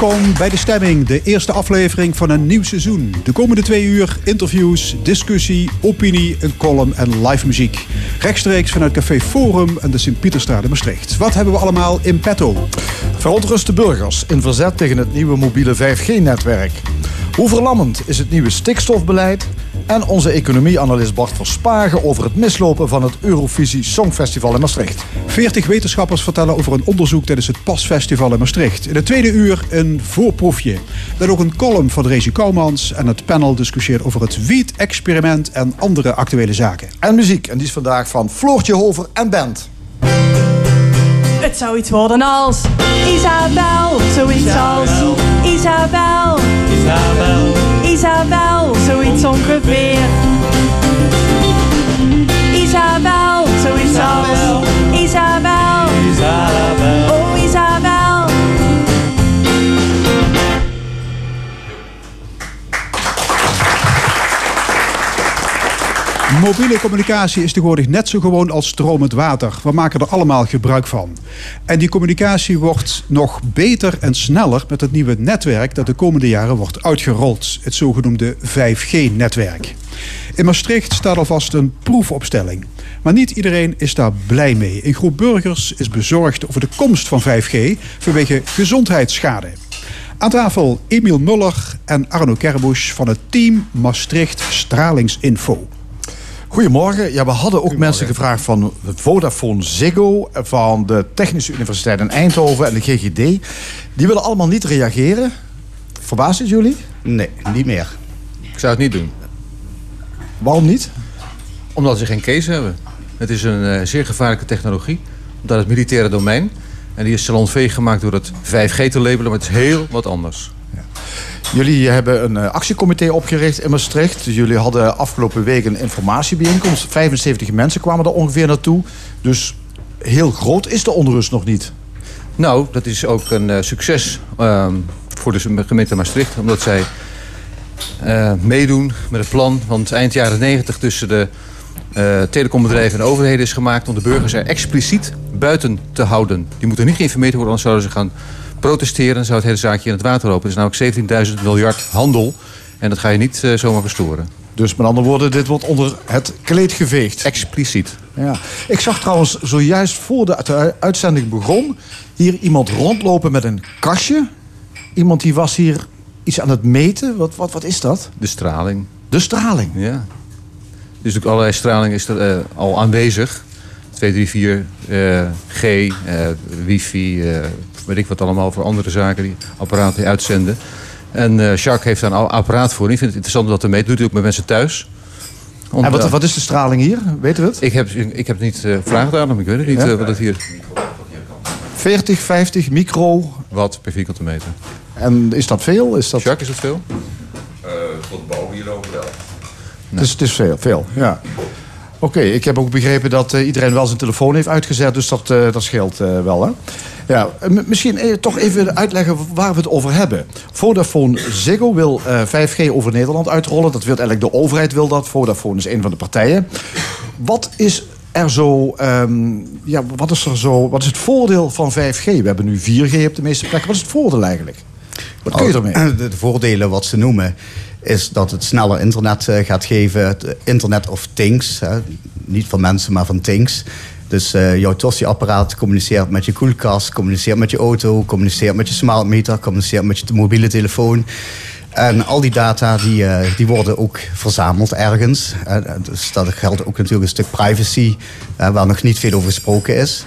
Welkom bij De Stemming, de eerste aflevering van een nieuw seizoen. De komende twee uur interviews, discussie, opinie, een column en live muziek. Rechtstreeks vanuit Café Forum en de Sint-Pieterstraat in Maastricht. Wat hebben we allemaal in petto? Verontruste burgers in verzet tegen het nieuwe mobiele 5G-netwerk. Hoe verlammend is het nieuwe stikstofbeleid? En onze economieanalist Bart Verspagen over het mislopen van het Eurovisie Songfestival in Maastricht. 40 wetenschappers vertellen over een onderzoek tijdens het PASFestival in Maastricht. In het tweede uur een voorproefje. Dan ook een column van Rezi Kouwmans en het panel discussieert over het wiet-experiment en andere actuele zaken. En muziek, en die is vandaag van Floortje Hover en Band. Het zou iets worden als Isabel, zoiets als Isabel. Isabel. Isabel, zoiets ongeveer. Isabel, zoiets als Mobiele communicatie is tegenwoordig net zo gewoon als stromend water. We maken er allemaal gebruik van. En die communicatie wordt nog beter en sneller met het nieuwe netwerk dat de komende jaren wordt uitgerold. Het zogenoemde 5G-netwerk. In Maastricht staat alvast een proefopstelling. Maar niet iedereen is daar blij mee. Een groep burgers is bezorgd over de komst van 5G vanwege gezondheidsschade. Aan tafel Emiel Muller en Arno Kerbusch van het team Maastricht Stralingsinfo. Goedemorgen. Ja, we hadden ook mensen gevraagd van Vodafone Ziggo, van de Technische Universiteit in Eindhoven en de GGD. Die willen allemaal niet reageren. Verbaast het jullie? Nee, niet meer. Ik zou het niet doen. Waarom niet? Omdat ze geen case hebben. Het is een eh, zeer gevaarlijke technologie. Omdat het militaire domein. En die is salonveeg gemaakt door het 5G te labelen. Maar het is heel wat anders. Jullie hebben een eh, actiecomité opgericht in Maastricht. Jullie hadden afgelopen week een informatiebijeenkomst. 75 mensen kwamen er ongeveer naartoe. Dus heel groot is de onrust nog niet. Nou, dat is ook een eh, succes ehm, voor de gemeente Maastricht. Omdat zij eh, meedoen met het plan. Want eind jaren 90 tussen de telecombedrijven en de overheden is gemaakt... om de burgers er expliciet buiten te houden. Die moeten niet geïnformeerd worden, anders zouden ze gaan protesteren... en zou het hele zaakje in het water lopen. Het is namelijk 17.000 miljard handel. En dat ga je niet eh, zomaar verstoren. Dus met andere woorden, dit wordt onder het kleed geveegd. Expliciet. Ja. Ik zag trouwens zojuist voor de uitzending begon... hier iemand rondlopen met een kastje. Iemand die was hier iets aan het meten. Wat, wat, wat is dat? De straling. De straling? Ja. Dus natuurlijk allerlei straling is er eh, al aanwezig. 2, 3, 4, uh, G, uh, wifi, weet ik wat allemaal voor andere zaken die apparaten uitzenden. En uh, Jacques heeft daar een apparaat voor. Ik vind het interessant om dat te meten. Doet hij ook met mensen thuis. Om, en wat, wat, is de straling hier? Weten we het? Ik heb, ik heb niet uh, gevraagd aan hem. Ik weet het niet ja? wat het hier... 40, 50 micro... Watt per vierkante meter. En is dat veel? Is dat... Jacques, is dat veel? tot boven hierover wel. Nee. Dus het is veel, veel, ja. Oké, okay, ik heb ook begrepen dat uh, iedereen wel zijn telefoon heeft uitgezet, dus dat, uh, dat scheelt uh, wel. Hè? Ja, misschien toch even uitleggen waar we het over hebben. Vodafone Ziggo wil 5G over Nederland uitrollen. Dat wil eigenlijk de overheid wil dat. Vodafone is een van de partijen. Wat is er zo, um, ja, wat is er zo, wat is het voordeel van 5G? We hebben nu 4G op de meeste plekken. Wat is het voordeel eigenlijk? Wat kun je ermee? De, de voordelen wat ze noemen is dat het sneller internet uh, gaat geven. Het internet of things. Hè. Niet van mensen, maar van things. Dus uh, jouw tosti-apparaat communiceert met je koelkast, communiceert met je auto, communiceert met je smart meter, communiceert met je mobiele telefoon. En al die data die, die worden ook verzameld ergens. Uh, dus dat geldt ook natuurlijk een stuk privacy, waar nog niet veel over gesproken is.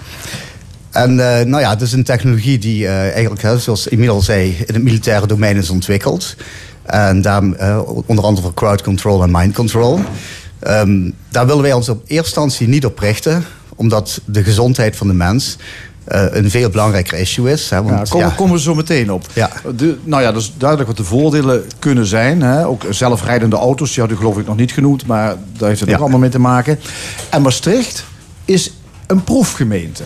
En nou ja, het is een technologie die eigenlijk, zoals Emile al zei, in het militaire domein is ontwikkeld. En daar, uh, onder andere voor crowd control en mind control. Um, daar willen wij ons op eerste instantie niet op richten, omdat de gezondheid van de mens uh, een veel belangrijker issue is. Hè, want, ja, komen, ja. komen we zo meteen op. Ja. De, nou ja, dat is duidelijk wat de voordelen kunnen zijn. Hè. Ook zelfrijdende auto's, die had u geloof ik nog niet genoemd, maar daar heeft het ja. ook allemaal mee te maken. En Maastricht is een proefgemeente.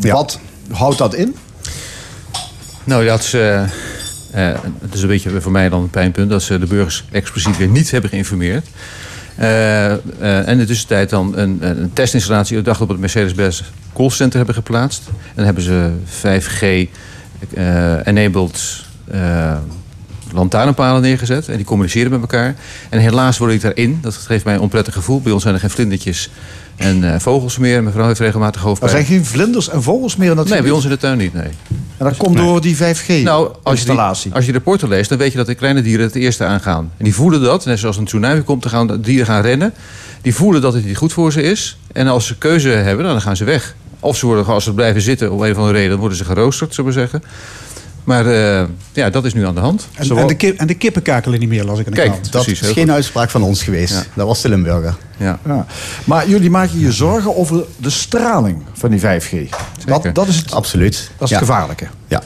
Wat houdt dat in? Nou, dat is. Uh... Uh, het is een beetje voor mij dan een pijnpunt dat ze de burgers expliciet weer niet hebben geïnformeerd. Eh, eh, en in de tussentijd dan een, een testinstallatie... ik dacht op het Mercedes-Benz callcenter hebben geplaatst. En hebben ze 5G-enabled lantaarnpalen neergezet. En die communiceren met elkaar. En helaas word ik daarin. Dat geeft mij een onprettig gevoel. Bij ons zijn er geen vlindertjes en eh, vogels meer. Mevrouw heeft regelmatig Er hoofdpijn. zijn geen vlinders en vogels meer in dat Nee, bij ons in de tuin niet, nee. En dat komt Nee. door die 5G-installatie. Nou, als je, die, als je de rapporten leest, dan weet je dat de kleine dieren het eerste aangaan. En die voelen dat, net zoals een tsunami komt, dan gaan de dieren gaan rennen. Die voelen dat het niet goed voor ze is. En als ze keuze hebben, dan gaan ze weg. Of ze worden, als ze blijven zitten om een of andere reden, dan worden ze geroosterd, zullen we zeggen. Maar eh, ja, dat is nu aan de hand. En, en, de kip, en de kippen kakelen niet meer, las ik in de Kijk, krant. Dat Precies, is geen goed. uitspraak van ons geweest. Ja. Dat was de Limburger. Ja. Ja. Maar jullie maken je zorgen over de straling van die 5G. Dat, dat is het, Absoluut. dat is het gevaarlijke. Ja.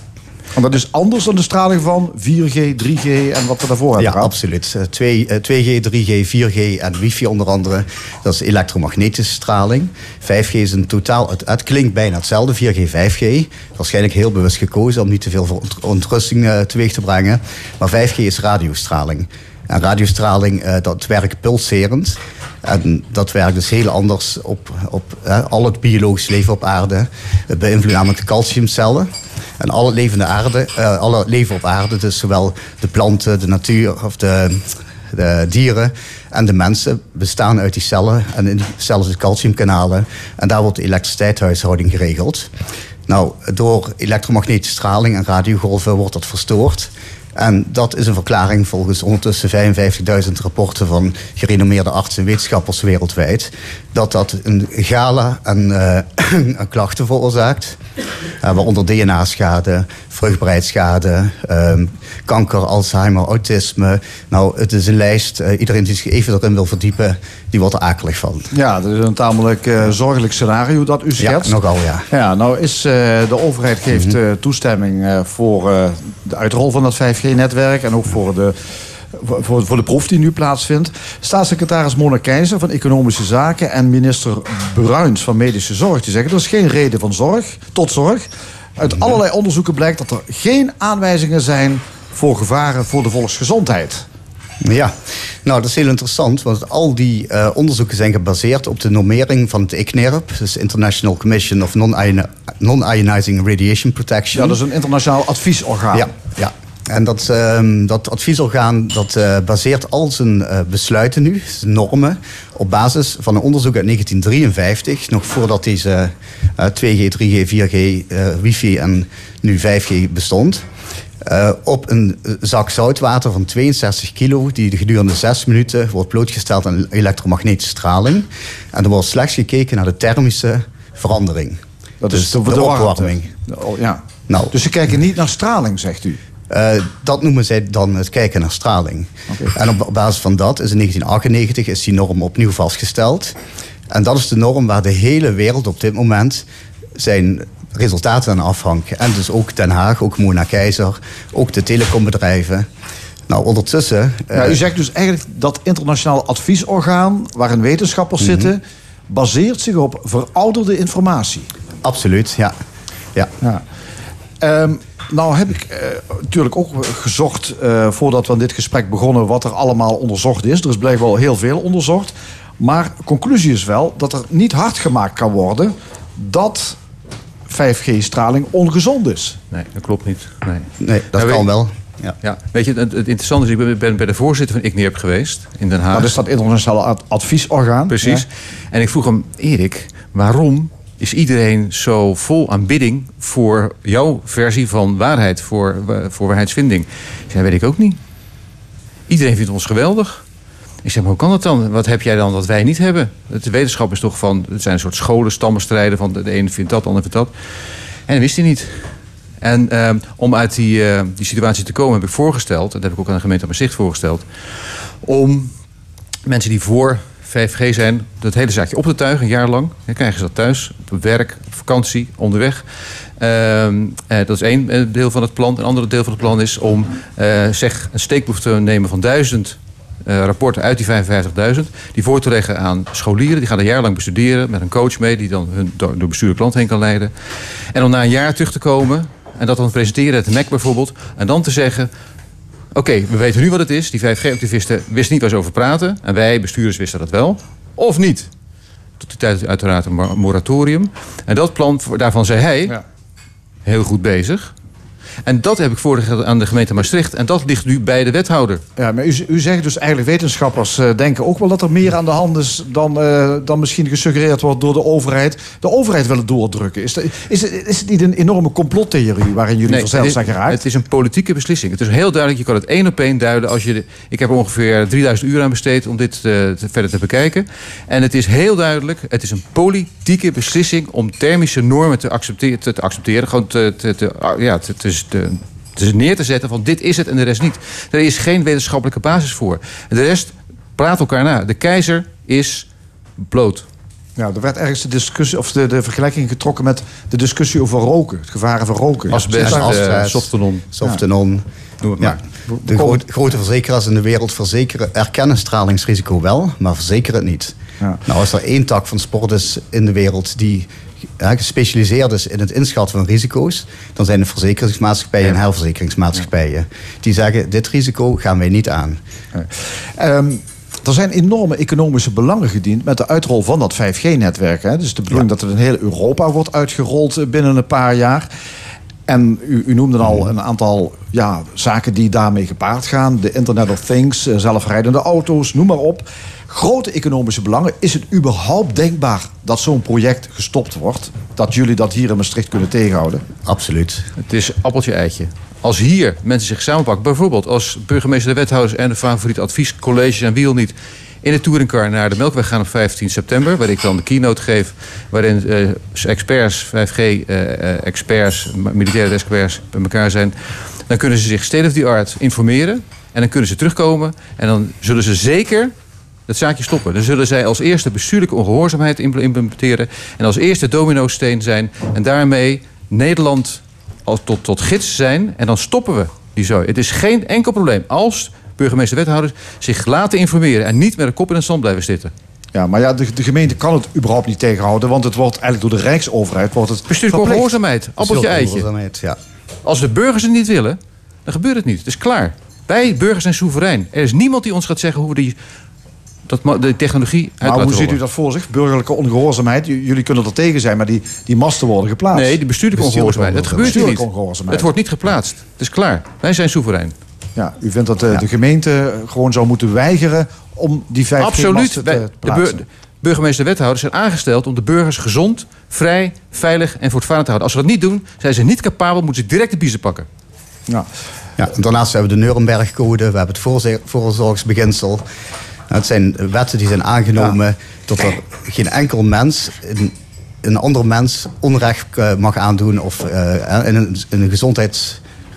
Want dat is anders dan de straling van 4G, 3G en wat we daarvoor hebben Ja, gehad. absoluut. Eh, 2, eh, 2G, 3G, 4G en wifi onder andere. Dat is elektromagnetische straling. 5G is een totaal... Het, het klinkt bijna hetzelfde, 4G, 5G. Waarschijnlijk heel bewust gekozen om niet te veel ontrusting eh, teweeg te brengen. Maar 5G is radiostraling. En radiostraling, eh, dat werkt pulserend. En dat werkt dus heel anders op, op eh, al het biologisch leven op aarde. Het beïnvloedt namelijk de calciumcellen. En alle levende aarde, eh, alle leven op aarde, dus zowel de planten, de natuur of de, de dieren en de mensen bestaan uit die cellen. En in cellen zitten calciumkanalen. En daar wordt de elektriciteitshuishouding geregeld. Nou, door elektromagnetische straling en radiogolven wordt dat verstoord. En dat is een verklaring volgens ondertussen 55.000 rapporten van gerenommeerde artsen en wetenschappers wereldwijd. Dat dat een gala aan, eh, klachten veroorzaakt. Eh, waaronder DNA-schade, vruchtbaarheidsschade, ehm, kanker, Alzheimer, autisme. Nou, het is een lijst. eh, iedereen die zich even erin wil verdiepen, die wordt er akelig van. Ja, dat is een tamelijk eh, zorgelijk scenario dat u schetst. Ja, nogal ja. Ja, nou is eh, de overheid geeft Mhm. eh, toestemming voor de uitrol van dat 5G-netwerk en ook voor de, voor, voor de proef die nu plaatsvindt. Staatssecretaris Mona Keizer van Economische Zaken en minister Bruins van Medische Zorg die zeggen er is geen reden van zorg tot zorg. Uit allerlei onderzoeken blijkt dat er geen aanwijzingen zijn voor gevaren voor de volksgezondheid. Ja, nou dat is heel interessant, want al die eh, onderzoeken zijn gebaseerd op de normering van het ICNIRP, dus International Commission of Non-Ioni- Non-Ionizing Radiation Protection. Ja, dat is een internationaal adviesorgaan. Ja, ja. En dat, ehm, dat adviesorgaan dat, eh, baseert al zijn eh, besluiten nu, zijn normen, op basis van een onderzoek uit 1953, nog voordat deze eh, 2G, 3G, 4G, eh, wifi en nu 5G bestond. Eh, op een zak zoutwater van 62 kilo, die gedurende 6 minuten wordt blootgesteld aan elektromagnetische straling. En er wordt slechts gekeken naar de thermische verandering. Dat dus is de, de, de warmte. opwarming. Oh, ja. Nou, Dus ze kijken niet naar straling, zegt u. eh, dat noemen zij dan het kijken naar straling. En op basis van dat is in 1998 is die norm opnieuw vastgesteld. En dat is de norm waar de hele wereld op dit moment zijn resultaten aan afhangt. En dus ook Den Haag, ook Mona Keizer, ook de telecombedrijven. Nou, ondertussen... eh, u zegt dus eigenlijk dat internationaal adviesorgaan, waarin wetenschappers Mhm. zitten, baseert zich op verouderde informatie. Absoluut, ja. ja. Ja. Ehm, nou heb ik eh, natuurlijk ook gezocht, eh, voordat we aan dit gesprek begonnen, wat er allemaal onderzocht is. Er is blijkbaar wel heel veel onderzocht. Maar conclusie is wel dat er niet hard gemaakt kan worden dat 5G-straling ongezond is. Nee, dat klopt niet. Nee. Nee, dat Nou, kan weet- wel. Ja. Ja, weet je, het, het interessante is, ik ben, ben bij de voorzitter van ICNIRP geweest in Den Haag. Dat is dat internationale ad- adviesorgaan. Precies. Ja. En ik vroeg hem, Erik, waarom is iedereen zo vol aanbidding voor jouw versie van waarheid, voor, voor waarheidsvinding? Zei, weet ik ook niet. Iedereen vindt ons geweldig. Ik zeg, maar hoe kan dat dan? Wat heb jij dan dat wij niet hebben? De wetenschap is toch van, het zijn een soort scholen, stammenstrijden van de, ene vindt dat, de ander vindt dat. En dat wist hij niet. En ehm, om uit die, eh, die situatie te komen heb ik voorgesteld, dat heb ik ook aan de gemeente Maastricht voorgesteld, om mensen die voor 5G zijn, dat hele zaakje op te tuigen, een jaar lang. Dan krijgen ze dat thuis, op werk, op vakantie, onderweg. Ehm, eh, dat is één eh, deel van het plan. Een ander deel van het plan is om zeg, een steekproef te nemen van duizend eh, rapporten uit die 55.000. Die voor te leggen aan scholieren. Die gaan een jaar lang bestuderen met een coach mee... die dan hun door, door klant heen kan leiden. En om na een jaar terug te komen... en dat dan presenteren, het MEC bijvoorbeeld... en dan te zeggen... Oké, we weten nu wat het is. Die 5G-activisten wisten niet waar ze over praten. En wij, bestuurders, wisten dat wel. Of niet. Tot die tijd uiteraard een mor- moratorium. En dat plan, daarvan zei hij, Ja. heel goed bezig. En dat heb ik voorgelegd aan de gemeente Maastricht. En dat ligt nu bij de wethouder. Ja, maar u, u zegt dus eigenlijk wetenschappers eh, denken ook wel dat er meer aan de hand is dan, eh, dan misschien gesuggereerd wordt door de overheid. De overheid wil het doordrukken. Is, de- is, het, is het niet een enorme complottheorie waarin jullie verzeild het zijn geraakt? het is een politieke beslissing. Het is heel duidelijk, je kan het één op één duiden. Als je de- ik heb er ongeveer 3000 uur aan besteed om dit eh, te, verder te bekijken. En het is heel duidelijk, het is een politieke beslissing om thermische normen te accepteren. Te, te accepteren gewoon te, te, te, ja, te, te, te- te neer te zetten van dit is het en de rest niet. Er is geen wetenschappelijke basis voor. De rest praat elkaar na. De keizer is bloot. Ja, er werd ergens de, discussie, of de, de vergelijking getrokken met de discussie over roken. Het gevaren van roken. Asbest, en eh, asbest. softenon. Softenon. Noem het Ja. maar. De groot- grote verzekeraars in de wereld verzekeren, erkennen stralingsrisico wel, maar verzekeren het niet. Ja. Nou, als er één tak van sport is in de wereld die ja, gespecialiseerd is in het inschatten van risico's, dan zijn de verzekeringsmaatschappijen en herverzekeringsmaatschappijen. Die zeggen, dit risico gaan wij niet aan. Ehm, er zijn enorme economische belangen gediend met de uitrol van dat 5G-netwerk. Dus de bedoeling dat het in heel Europa wordt uitgerold eh, binnen een paar jaar. En u, u noemde al een aantal ja, zaken die daarmee gepaard gaan. De Internet of Things, eh, zelfrijdende auto's, noem maar op. Grote economische belangen. Is het überhaupt denkbaar dat zo'n project gestopt wordt? Dat jullie dat hier in Maastricht kunnen tegenhouden? Absoluut. Het is appeltje-eitje. Als hier mensen zich samenpakken, bijvoorbeeld als burgemeester, de wethouders en de favoriet adviescollege en Wiel niet in de touringcar naar de Melkweg gaan op 15 september, waar ik dan de keynote geef, waarin eh, experts, 5G-experts, militaire experts bij elkaar zijn, dan kunnen ze zich state of the art informeren en dan kunnen ze terugkomen en dan zullen ze zeker dat zaakje stoppen. Dan zullen zij als eerste bestuurlijke ongehoorzaamheid impl- implementeren en als eerste domino-steen zijn en daarmee Nederland als tot, tot gids zijn en dan stoppen we die zooi. Het is geen enkel probleem als burgemeester wethouders zich laten informeren en niet met een kop in het zand blijven zitten. Ja, maar ja, de, de gemeente kan het überhaupt niet tegenhouden. Want het wordt eigenlijk door de Rijksoverheid wordt het Bestuurlijke ongehoorzaamheid, appeltje eitje. Ja. Als de burgers het niet willen, dan gebeurt het niet. Het is klaar. Wij burgers zijn soeverein. Er is niemand die ons gaat zeggen hoe we die, dat, de technologie uit Maar hoe ziet u dat voor zich? Burgerlijke ongehoorzaamheid. J- jullie kunnen er tegen zijn, maar die, die masten worden geplaatst. Nee, die bestuurlijke Bestuurlijke ongehoorzaamheid. Dat gebeurt hier niet. Bestuurlijke ongehoorzaamheid. Het wordt niet geplaatst. Het is klaar. Wij zijn soeverein. Ja, u vindt dat de, de gemeente gewoon zou moeten weigeren om die 5 Absoluut. te Wij- de bur- burgemeester-wethouders zijn aangesteld om de burgers gezond, vrij, veilig en voortvarend te houden. Als ze dat niet doen, zijn ze niet capabel, moeten ze direct de biezen pakken. Ja. Ja, en daarnaast hebben we de Nuremberg-code, we hebben het voorzor- voorzorgsbeginsel. Het zijn wetten die zijn aangenomen dat er geen enkel mens een, een ander mens onrecht eh, mag aandoen of eh, in een, in een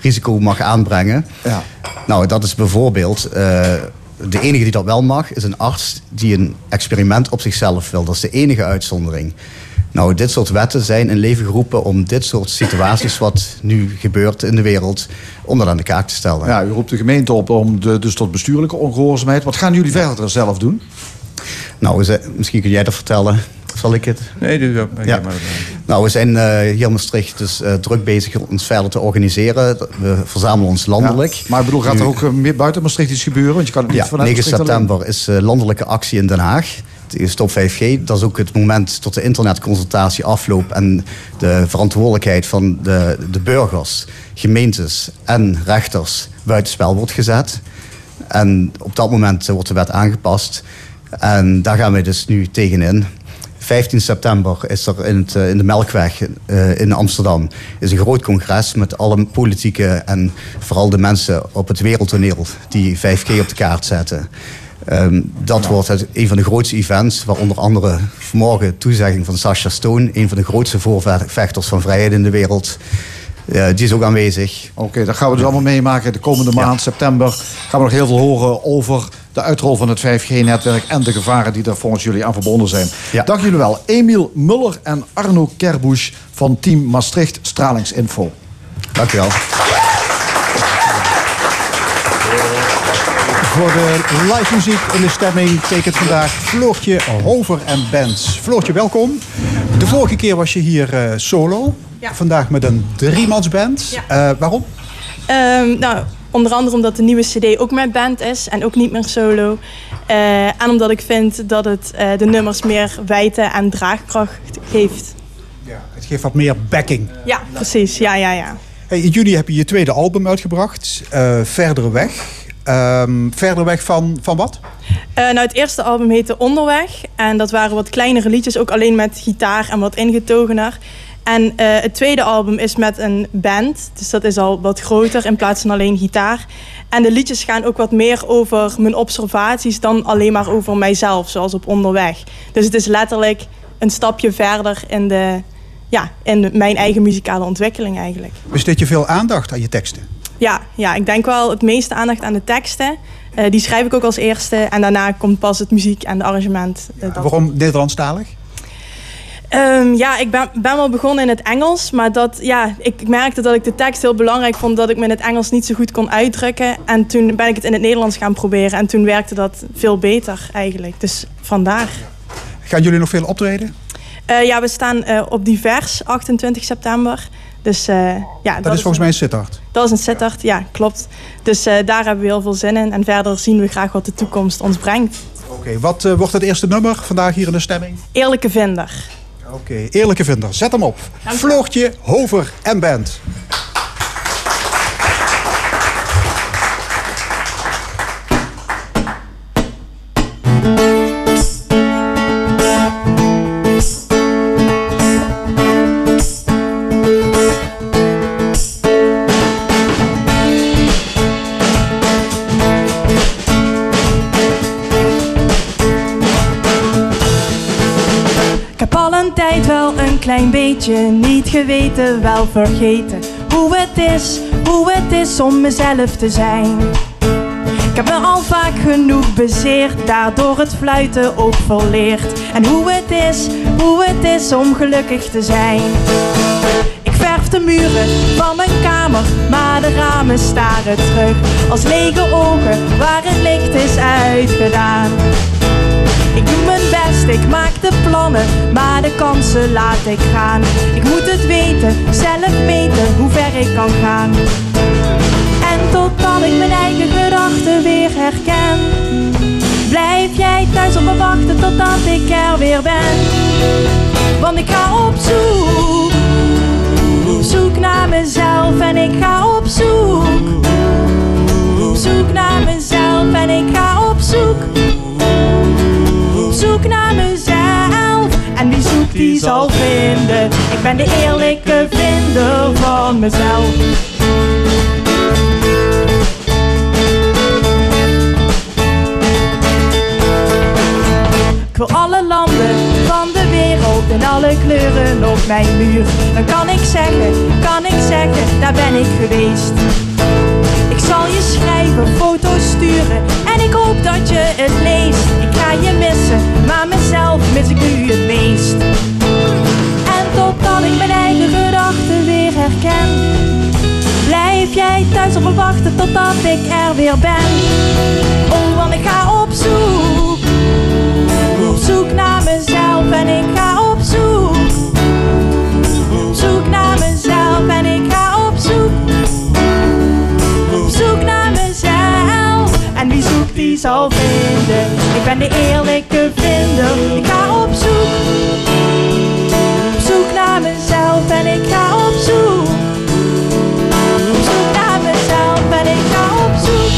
gezondheidsrisico mag aanbrengen. Ja. Nou, dat is bijvoorbeeld. eh, de enige die dat wel mag, is een arts die een experiment op zichzelf wil. Dat is de enige uitzondering. Nou, dit soort wetten zijn in leven geroepen om dit soort situaties, wat nu gebeurt in de wereld, om dat aan de kaak te stellen. ja, u roept de gemeente op om de, dus tot bestuurlijke ongehoorzaamheid. Wat gaan jullie verder zelf doen? Nou, misschien kun jij dat vertellen. Zal ik het? Nee, dit Ja. Nou, we zijn eh, hier in Maastricht dus eh, druk bezig om ons verder te organiseren. We verzamelen ons landelijk. Ja. Maar ik bedoel, gaat er Nu- ook eh, meer buiten Maastricht iets gebeuren? Want je kan het niet Ja, vanuit 9 Maastricht alleen. september is eh, landelijke actie in Den Haag. Het is Stop 5G. Dat is ook het moment tot de internetconsultatie afloopt... en de verantwoordelijkheid van de, de burgers, gemeentes en rechters buitenspel wordt gezet. En op dat moment wordt de wet aangepast. En daar gaan we dus nu tegenin. 15 september is er in, het, eh, in de Melkweg eh, in Amsterdam is een groot congres met alle politieke en vooral de mensen op het wereldtoneel die 5G op de kaart zetten. Ehm, dat wordt het, een van de grootste events, waar onder andere vanmorgen toezegging van Sasha Stone, een van de grootste voorvechters van vrijheid in de wereld. Eh, die is ook aanwezig. Oké, dat gaan we dus allemaal meemaken. De komende maand, september, gaan we nog heel veel horen over de uitrol van het 5G-netwerk en de gevaren die er volgens jullie aan verbonden zijn. Ja. Dank jullie wel. Emiel Muller en Arno Kerbusch van Team Maastricht Stralingsinfo. Dank u wel. Voor de live muziek in de stemming tekent vandaag Floortje Hover en Bands. Floortje, welkom. De vorige keer was je hier eh, solo. Ja. Vandaag met een driemansband. Ja. Eh, waarom? Ehm, nou, Onder andere omdat de nieuwe CD ook met band is en ook niet meer solo. Eh, en omdat ik vind dat het eh, de nummers meer wijte en draagkracht geeft. Ja, het geeft wat meer backing. Ja, precies. Ja, ja, ja. Hey, in juni heb je je tweede album uitgebracht, Verdere Weg. Ehm, verder weg van, van wat? Nou, het eerste album heette Onderweg. En dat waren wat kleinere liedjes, ook alleen met gitaar en wat ingetogener. En eh, het tweede album is met een band. Dus dat is al wat groter in plaats van alleen gitaar. En de liedjes gaan ook wat meer over mijn observaties dan alleen maar over mijzelf, zoals op Onderweg. Dus het is letterlijk een stapje verder in, de, ja, in mijn eigen muzikale ontwikkeling eigenlijk. Besteed je veel aandacht aan je teksten? Ja, ja, ik denk wel het meeste aandacht aan de teksten. Eh, die schrijf ik ook als eerste. En daarna komt pas het muziek en de arrangement. eh. Waarom Nederlandstalig? Ehm, ja, ik ben, ben wel begonnen in het Engels. Maar dat, ja, ik merkte dat ik de tekst heel belangrijk vond. Dat ik me in het Engels niet zo goed kon uitdrukken. En toen ben ik het in het Nederlands gaan proberen. En toen werkte dat veel beter eigenlijk. Dus vandaar. Gaan jullie nog veel optreden? Eh, ja, we staan eh, op Divers, 28 september. Dus eh, ja, Dat, is volgens mij een Sittard. Dat is een Sittard, ja, klopt. Dus daar hebben we heel veel zin in. En verder zien we graag wat de toekomst ons brengt. Oké, wat wordt het eerste nummer vandaag hier in de stemming? Eerlijke vinder. Oké, eerlijke vinder. Zet hem op. Floortje, Hover en Band. Klein beetje niet geweten, wel vergeten hoe het is, hoe het is om mezelf te zijn. Ik heb me al vaak genoeg bezeerd, daardoor het fluiten ook verleerd. En hoe het is, hoe het is om gelukkig te zijn. Ik verf de muren van mijn kamer, maar de ramen staren terug. Als lege ogen waar het licht is uitgedaan. Doe mijn best, ik maak de plannen, maar de kansen laat ik gaan. Ik moet het weten, zelf weten hoe ver ik kan gaan. En totdat ik mijn eigen gedachten weer herken, blijf jij thuis op me wachten totdat ik er weer ben. Want ik ga op zoek, zoek naar mezelf en ik ga op zoek. Zoek naar mezelf en ik ga op zoek zoek naar mezelf. En wie zoekt, die zal vinden. Ik ben de eerlijke vinder van mezelf. Ik wil alle landen van de wereld en alle kleuren op mijn muur. Dan kan ik zeggen, kan ik zeggen, daar ben ik geweest. Ik zal je schrijven, foto's sturen en ik hoop dat je het leest. Ik ga je missen, maar mezelf mis ik nu het meest. En totdat ik mijn eigen gedachten weer herken, blijf jij thuis op me wachten totdat ik er weer ben. Oh, want ik ga op zoek, op zoek naar mezelf en ik ga op Ik ben de eerlijke vinder. Ik ga op zoek. Zoek naar mezelf en ik ga op zoek. Op zoek naar mezelf en ik ga op zoek.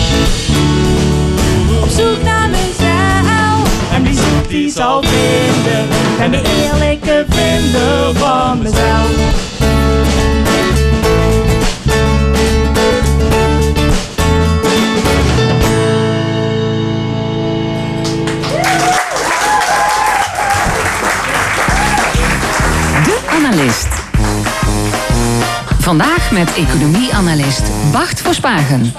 Op zoek naar mezelf. En wie zoekt, die zal vinden. Ik ben de eerlijke vinder van mezelf. Analist. Vandaag met economie-analyst Bart Verspagen.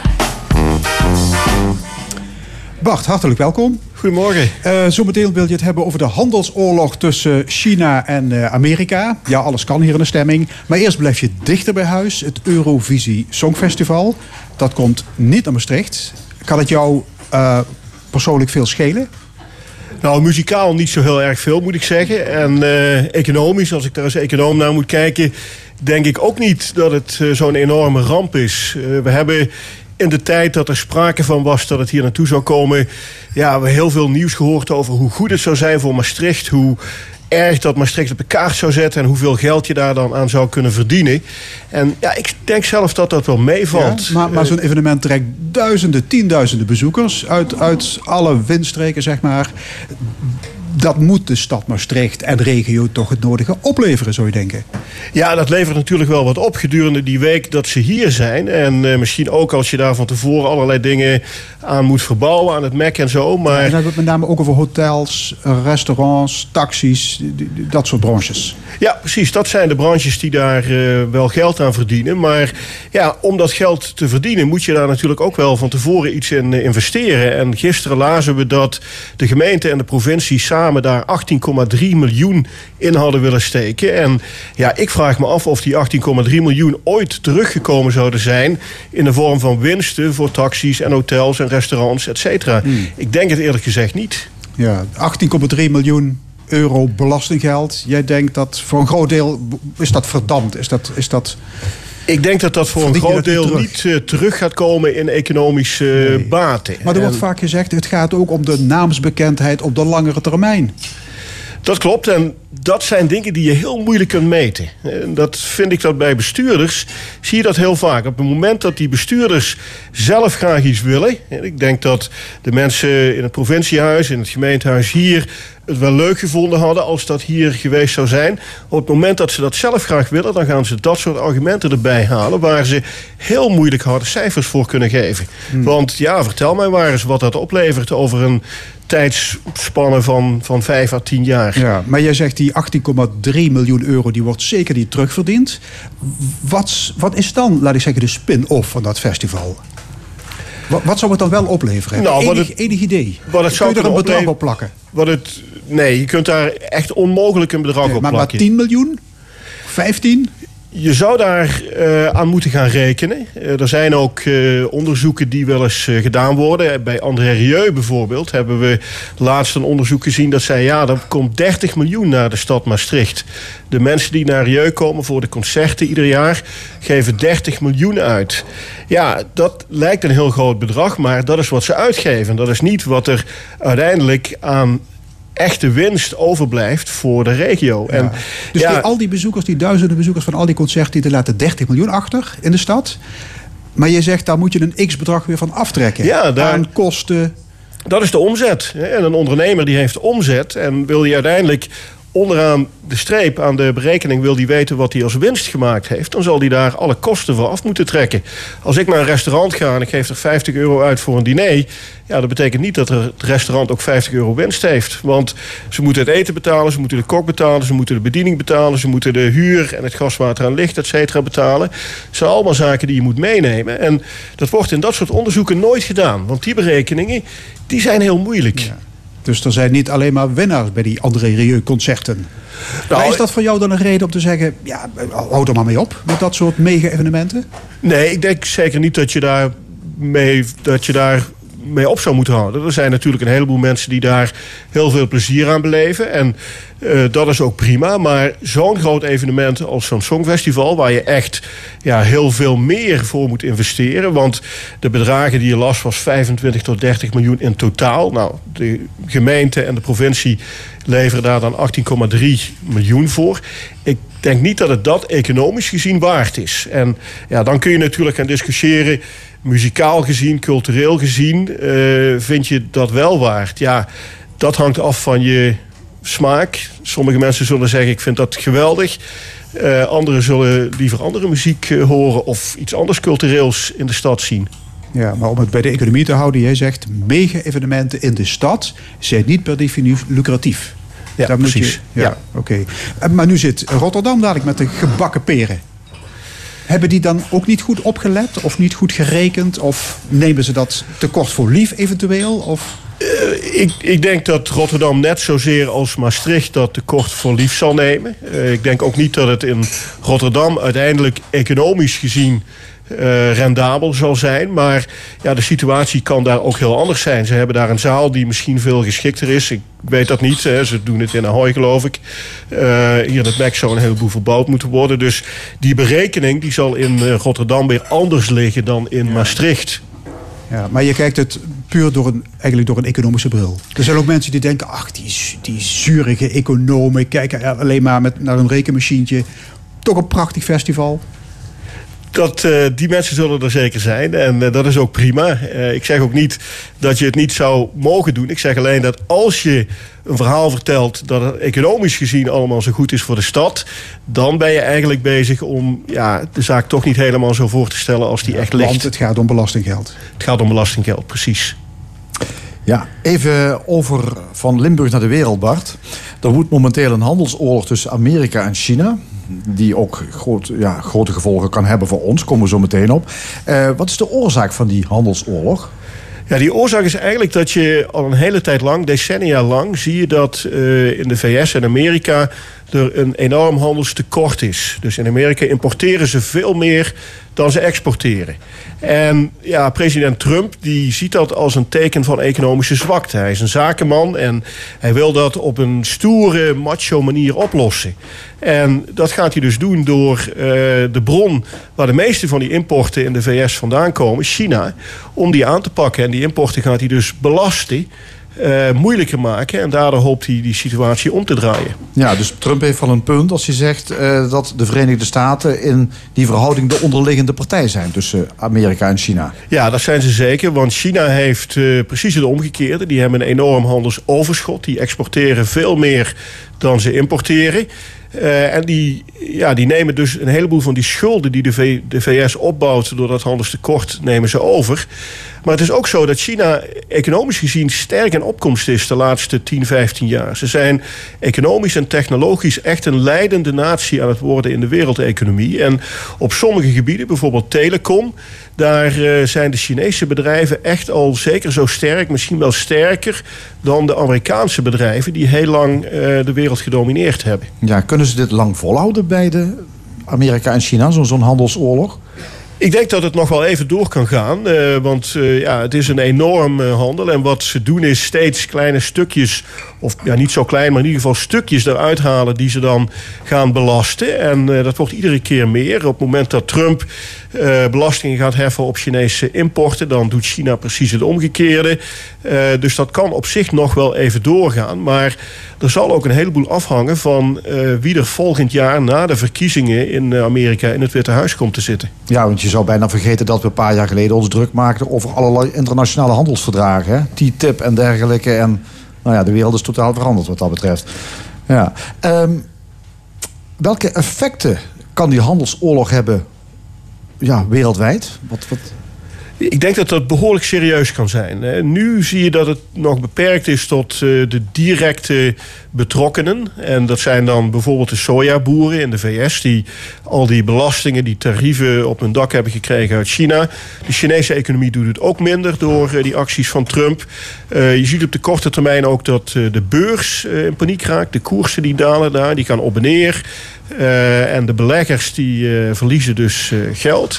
Bart, hartelijk welkom. Goedemorgen. Eh, zometeen wil je het hebben over de handelsoorlog tussen China en eh, Amerika. Ja, alles kan hier in de stemming. Maar eerst blijf je dichter bij huis. Het Eurovisie Songfestival. Dat komt niet naar Maastricht. Kan het jou eh, persoonlijk veel schelen? Nou, muzikaal niet zo heel erg veel, moet ik zeggen. En eh, economisch, als ik daar als econoom naar moet kijken... denk ik ook niet dat het eh, zo'n enorme ramp is. Eh, we hebben in de tijd dat er sprake van was dat het hier naartoe zou komen... ja, we heel veel nieuws gehoord over hoe goed het zou zijn voor Maastricht... hoe erg dat Maastricht op de kaart zou zetten... en hoeveel geld je daar dan aan zou kunnen verdienen. En ja, ik denk zelf dat dat wel meevalt. Ja, maar maar zo'n evenement trekt duizenden, tienduizenden bezoekers uit, uit alle windstreken, zeg maar. Dat moet de stad Maastricht en de regio toch het nodige opleveren, zou je denken. Ja, dat levert natuurlijk wel wat op gedurende die week dat ze hier zijn. En eh, misschien ook als je daar van tevoren allerlei dingen aan moet verbouwen, aan het MEC en zo. En Maar dan hebben we het met name ook over hotels, restaurants, taxis, dat soort branches. ja, precies. Dat zijn de branches die daar eh, wel geld aan verdienen. Maar ja, om dat geld te verdienen moet je daar natuurlijk ook wel van tevoren iets in eh, investeren. En gisteren lazen we dat de gemeente en de provincie samen daar 18,3 miljoen in hadden willen steken. En ja, ik vraag me af of die 18,3 miljoen ooit teruggekomen zouden zijn in de vorm van winsten voor taxis en hotels en restaurants, et cetera. Ik denk het eerlijk gezegd niet. Ja, 18,3 miljoen euro belastinggeld. Jij denkt dat voor een groot deel is dat verdampt. Is dat, is dat... Ik denk dat dat voor een Verdien groot deel terug? niet eh, terug gaat komen in economische eh, baten. Maar er wordt En vaak gezegd, het gaat ook om de naamsbekendheid op de langere termijn. Dat klopt en dat zijn dingen die je heel moeilijk kunt meten. En dat vind ik dat bij bestuurders zie je dat heel vaak. Op het moment dat die bestuurders zelf graag iets willen... en ik denk dat de mensen in het provinciehuis, in het gemeentehuis hier... het wel leuk gevonden hadden als dat hier geweest zou zijn. Op het moment dat ze dat zelf graag willen... dan gaan ze dat soort argumenten erbij halen... waar ze heel moeilijk harde cijfers voor kunnen geven. Want ja, vertel mij maar eens wat dat oplevert over een tijdsspanne van, van vijf à tien jaar. Ja, maar jij zegt die 18,3 miljoen euro, die wordt zeker niet terugverdiend. Wat, wat is dan, laat ik zeggen, de spin-off van dat festival? Wat, wat zou het dan wel opleveren? Nou, enig, het- enig idee? wat het zou Kun je er een bedrag op plakken? Wat het, nee, je kunt daar echt onmogelijk een bedrag Nee, op maar, maar plakken. 10 miljoen? 15? Je zou daar eh, aan moeten gaan rekenen. Eh, er zijn ook eh, onderzoeken die wel eens gedaan worden. Bij André Rieu bijvoorbeeld hebben we laatst een onderzoek gezien dat zei... ja, er komt 30 miljoen naar de stad Maastricht. De mensen die naar Rieu komen voor de concerten ieder jaar... geven 30 miljoen uit. Ja, dat lijkt een heel groot bedrag, maar dat is wat ze uitgeven. Dat is niet wat er uiteindelijk aan echte winst overblijft voor de regio. En, Dus ja, die- al die bezoekers, die duizenden bezoekers van al die concerten... die laten 30 miljoen achter in de stad. Maar je zegt, daar moet je een x-bedrag weer van aftrekken. Ja, daar- Aan kosten. Dat is de omzet. En een ondernemer die heeft omzet en wil die uiteindelijk onderaan de streep aan de berekening wil die weten wat hij als winst gemaakt heeft, dan zal hij daar alle kosten voor af moeten trekken. Als ik naar een restaurant ga en ik geef er 50 euro uit voor een diner, ja, dat betekent niet dat het restaurant ook 50 euro winst heeft. Want ze moeten het eten betalen, ze moeten de kok betalen, ze moeten de bediening betalen, ze moeten de huur en het gaswater en licht, et cetera, betalen. Dat zijn allemaal zaken die je moet meenemen. En dat wordt in dat soort onderzoeken nooit gedaan. Want die berekeningen, die zijn heel moeilijk. Dus er zijn niet alleen maar winnaars bij die André Rieu concerten. Nou, maar is dat voor jou dan een reden om te zeggen... ja, houd er maar mee op met dat soort mega-evenementen? Nee, ik denk zeker niet dat je daar mee, dat je daar mee op zou moeten houden. Er zijn natuurlijk een heleboel mensen die daar heel veel plezier aan beleven. En eh, dat is ook prima. Maar zo'n groot evenement als zo'n Songfestival... waar je echt ja, heel veel meer voor moet investeren... want de bedragen die je las was 25 tot 30 miljoen in totaal. Nou, de gemeente en de provincie leveren daar dan 18,3 miljoen voor. Ik denk niet dat het dat economisch gezien waard is. En ja, dan kun je natuurlijk gaan discussiëren... muzikaal gezien, cultureel gezien... eh, vind je dat wel waard? Ja, dat hangt af van je smaak. Sommige mensen zullen zeggen, ik vind dat geweldig. Eh, anderen zullen liever andere muziek eh, horen... of iets anders cultureels in de stad zien. Ja, maar om het bij de economie te houden, jij zegt mega-evenementen in de stad zijn niet per definitie lucratief. Ja, Daar moet precies. Je, ja, oké. Eh, Maar nu zit Rotterdam dadelijk met de gebakken peren. Hebben die dan ook niet goed opgelet of niet goed gerekend? Of nemen ze dat te kort voor lief eventueel? Of... Ik, ik denk dat Rotterdam net zozeer als Maastricht dat tekort voor lief zal nemen. Eh, ik denk ook niet dat het in Rotterdam uiteindelijk economisch gezien eh, rendabel zal zijn. Maar ja, de situatie kan daar ook heel anders zijn. Ze hebben daar een zaal die misschien veel geschikter is. Ik weet dat niet. Hè. Ze doen het in Ahoy, geloof ik. Eh, hier in het MEC zou een heleboel verbouwd moeten worden. Dus die berekening die zal in eh, Rotterdam weer anders liggen dan in Maastricht. Ja, maar je kijkt het puur door een, eigenlijk door een economische bril. Er zijn ook mensen die denken, ach, die, die zurige economen kijken alleen maar met, naar een rekenmachientje. Toch een prachtig festival. Dat, eh, die mensen zullen er zeker zijn. En eh, dat is ook prima. Eh, ik zeg ook niet dat je het niet zou mogen doen. Ik zeg alleen dat als je een verhaal vertelt dat het economisch gezien allemaal zo goed is voor de stad, dan ben je eigenlijk bezig om ja, de zaak toch niet helemaal zo voor te stellen als die echt ligt. Want het gaat om belastinggeld. Het gaat om belastinggeld, precies. Ja, even over van Limburg naar de wereld, Bart. Er woedt momenteel een handelsoorlog tussen Amerika en China. Die ook ja, grote gevolgen kan hebben voor ons. Komen we zo meteen op. Eh, wat is de oorzaak van die handelsoorlog? Ja, die oorzaak is eigenlijk dat je al een hele tijd lang, decennia lang, zie je dat eh, in de VS en Amerika er een enorm handelstekort is. Dus in Amerika importeren ze veel meer dan ze exporteren. En ja, president Trump die ziet dat als een teken van economische zwakte. Hij is een zakenman en hij wil dat op een stoere, macho manier oplossen. En dat gaat hij dus doen door eh, de bron waar de meeste van die importen in de VS vandaan komen, China, om die aan te pakken. En die importen gaat hij dus belasten, eh, moeilijker maken. En daardoor hoopt hij die situatie om te draaien. Ja, dus Trump heeft wel een punt als hij zegt eh, dat de Verenigde Staten in die verhouding de onderliggende partij zijn tussen Amerika en China. Ja, dat zijn ze zeker. Want China heeft eh, precies het omgekeerde. Die hebben een enorm handelsoverschot. Die exporteren veel meer dan ze importeren. Eh, en die, ja, die nemen dus een heleboel van die schulden die de, de VS opbouwt door dat handelstekort, nemen ze over. Maar het is ook zo dat China economisch gezien sterk in opkomst is de laatste 10, 15 jaar. Ze zijn economisch en technologisch echt een leidende natie aan het worden in de wereldeconomie. En op sommige gebieden, bijvoorbeeld telecom, daar eh, zijn de Chinese bedrijven echt al zeker zo sterk, misschien wel sterker dan de Amerikaanse bedrijven die heel lang eh, de wereld gedomineerd hebben. Ja, kunnen ze dit lang volhouden bij de Amerika en China, zo'n zo'n handelsoorlog? Ik denk dat het nog wel even door kan gaan. eh, want ja, het is een enorm handel. En wat ze doen is steeds kleine stukjes. Of ja, niet zo klein, maar in ieder geval stukjes eruit halen die ze dan gaan belasten. En eh, dat wordt iedere keer meer. Op het moment dat Trump eh, belastingen gaat heffen op Chinese importen, dan doet China precies het omgekeerde. Eh, dus dat kan op zich nog wel even doorgaan. Maar er zal ook een heleboel afhangen van wie er volgend jaar na de verkiezingen in Amerika in het Witte Huis komt te zitten. Ja, want je zou bijna vergeten dat we een paar jaar geleden ons druk maakten over allerlei internationale handelsverdragen. hè. TTIP en dergelijke. En nou ja, de wereld is totaal veranderd wat dat betreft. Ja. Ehm, welke effecten kan die handelsoorlog hebben ja, wereldwijd? Wat, wat... Ik denk dat dat behoorlijk serieus kan zijn. Nu zie je dat het nog beperkt is tot eh, de directe betrokkenen. En dat zijn dan bijvoorbeeld de sojaboeren in de VS... die al die belastingen, die tarieven op hun dak hebben gekregen uit China. De Chinese economie doet het ook minder door eh, die acties van Trump. Eh, je ziet op de korte termijn ook dat de beurs in paniek raakt. De koersen die dalen daar, die gaan op en neer. Eh, en de beleggers die eh, verliezen dus eh, geld.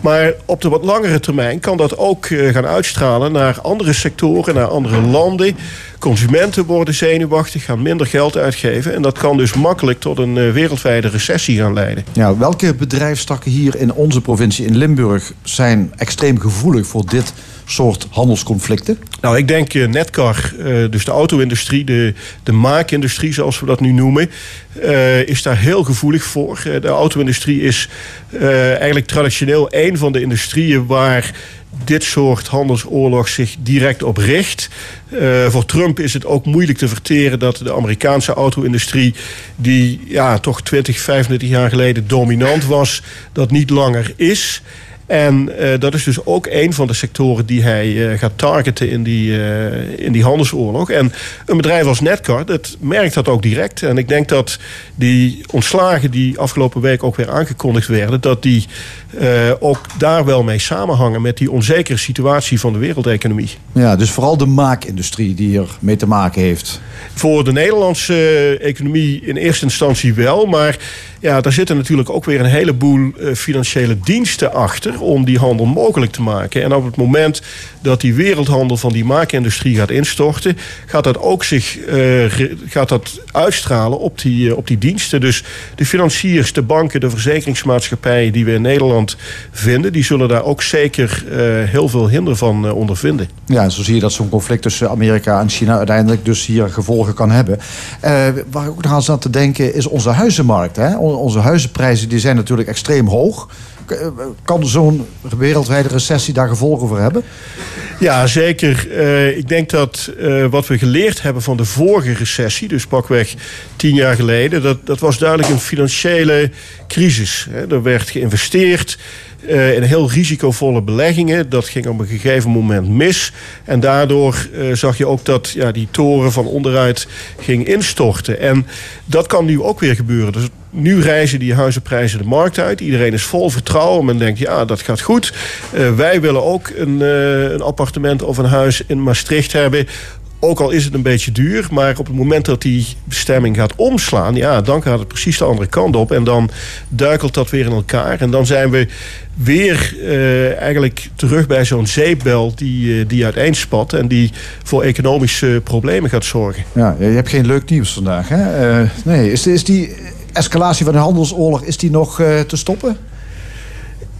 Maar op de wat langere termijn kan dat ook gaan uitstralen naar andere sectoren, naar andere landen. Consumenten worden zenuwachtig, gaan minder geld uitgeven. En dat kan dus makkelijk tot een wereldwijde recessie gaan leiden. Welke bedrijfstakken hier in onze provincie in Limburg zijn extreem gevoelig voor dit soort handelsconflicten? Nou, ik denk eh, Netcar, eh, dus de auto-industrie, de, de maakindustrie zoals we dat nu noemen, eh, is daar heel gevoelig voor. De auto-industrie is eigenlijk traditioneel een van de industrieën waar dit soort handelsoorlog zich direct op richt. Voor Trump is het ook moeilijk te verteren dat de Amerikaanse auto-industrie, die ja, toch 20, 25 jaar geleden dominant was, dat niet langer is. En eh, dat is dus ook een van de sectoren die hij eh, gaat targeten in die, eh, in die handelsoorlog. En een bedrijf als Netcar, dat merkt dat ook direct. En ik denk dat die ontslagen die afgelopen week ook weer aangekondigd werden... dat die ook daar wel mee samenhangen met die onzekere situatie van de wereldeconomie. Ja, dus vooral de maakindustrie die er mee te maken heeft. Voor de Nederlandse economie in eerste instantie wel. Maar ja, daar zitten natuurlijk ook weer een heleboel financiële diensten achter. Om die handel mogelijk te maken. En op het moment dat die wereldhandel van die maakindustrie gaat instorten, gaat dat ook zich eh, gaat dat uitstralen op die, eh, op die diensten. Dus de financiers, de banken, de verzekeringsmaatschappijen die we in Nederland vinden, die zullen daar ook zeker eh, heel veel hinder van ondervinden. Ja, en zo zie je dat zo'n conflict tussen Amerika en China uiteindelijk dus hier gevolgen kan hebben. Waar ik ook nog aan zat te denken is onze huizenmarkt. Hè? On- Onze huizenprijzen die zijn natuurlijk extreem hoog. Kan zo'n wereldwijde recessie daar gevolgen voor hebben? Ja, zeker. Eh, ik denk dat eh, wat we geleerd hebben van de vorige recessie, dus pakweg tien jaar geleden, dat, dat was duidelijk een financiële crisis. Hè. Er werd geïnvesteerd eh, in heel risicovolle beleggingen. Dat ging op een gegeven moment mis. En daardoor zag je ook dat ja, die toren van onderuit ging instorten. En dat kan nu ook weer gebeuren. Dus nu reizen die huizenprijzen de markt uit. Iedereen is vol vertrouwen. Men denkt, ja, dat gaat goed. Eh, wij willen ook een, eh, een appartement of een huis in Maastricht hebben. Ook al is het een beetje duur, maar op het moment dat die bestemming gaat omslaan, ja, dan gaat het precies de andere kant op. En dan duikelt dat weer in elkaar. En dan zijn we weer eh, eigenlijk terug bij zo'n zeepbel die, eh, die uiteenspat en die voor economische problemen gaat zorgen. Ja, je hebt geen leuk nieuws vandaag. Hè? Nee, is, is die escalatie van de handelsoorlog is die nog eh, te stoppen?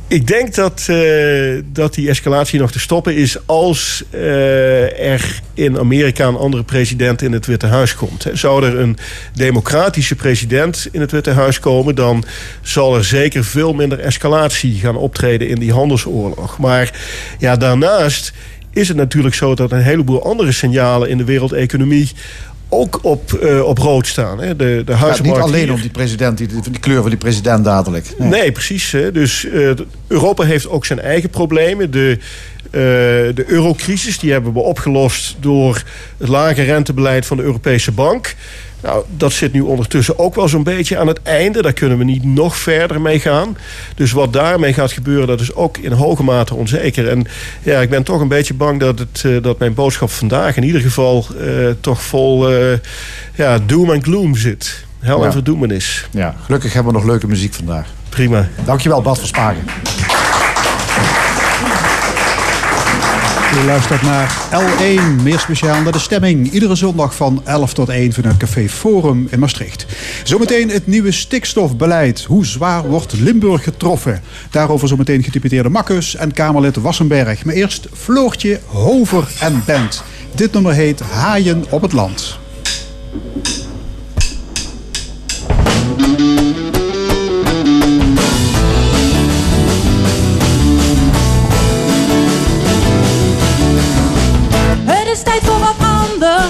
Ik denk dat, eh, dat die escalatie nog te stoppen is als eh, er in Amerika een andere president in het Witte Huis komt. Zou er een democratische president in het Witte Huis komen, dan zal er zeker veel minder escalatie gaan optreden in die handelsoorlog. Maar ja, daarnaast is het natuurlijk zo dat een heleboel andere signalen in de wereldeconomie ook op, eh, op rood staan. Hè. De, de Ja, niet huizenmarkt alleen om die president, die, die kleur van die president dadelijk. Nee. Nee, precies. Hè. Dus eh, Europa heeft ook zijn eigen problemen. De, eh, de eurocrisis die hebben we opgelost door het lage rentebeleid van de Europese Bank. Nou, dat zit nu ondertussen ook wel zo'n beetje aan het einde. Daar kunnen we niet nog verder mee gaan. Dus wat daarmee gaat gebeuren, dat is ook in hoge mate onzeker. En ja, ik ben toch een beetje bang dat, het, eh, dat mijn boodschap vandaag in ieder geval eh, toch vol eh, ja, doom en gloom zit. Hel Ja. en verdoemenis. Ja, gelukkig hebben we nog leuke muziek vandaag. Prima. Dankjewel, Bart van Spagen. U luistert naar L1, meer speciaal naar de stemming. Iedere zondag van 11 tot 1 vanuit Café Forum in Maastricht. Zometeen het nieuwe stikstofbeleid. Hoe zwaar wordt Limburg getroffen? Daarover zometeen gedeputeerde Makkus en Kamerlid Wassenberg. Maar eerst Floortje, Hover en Band. Dit nummer heet Haaien op het land.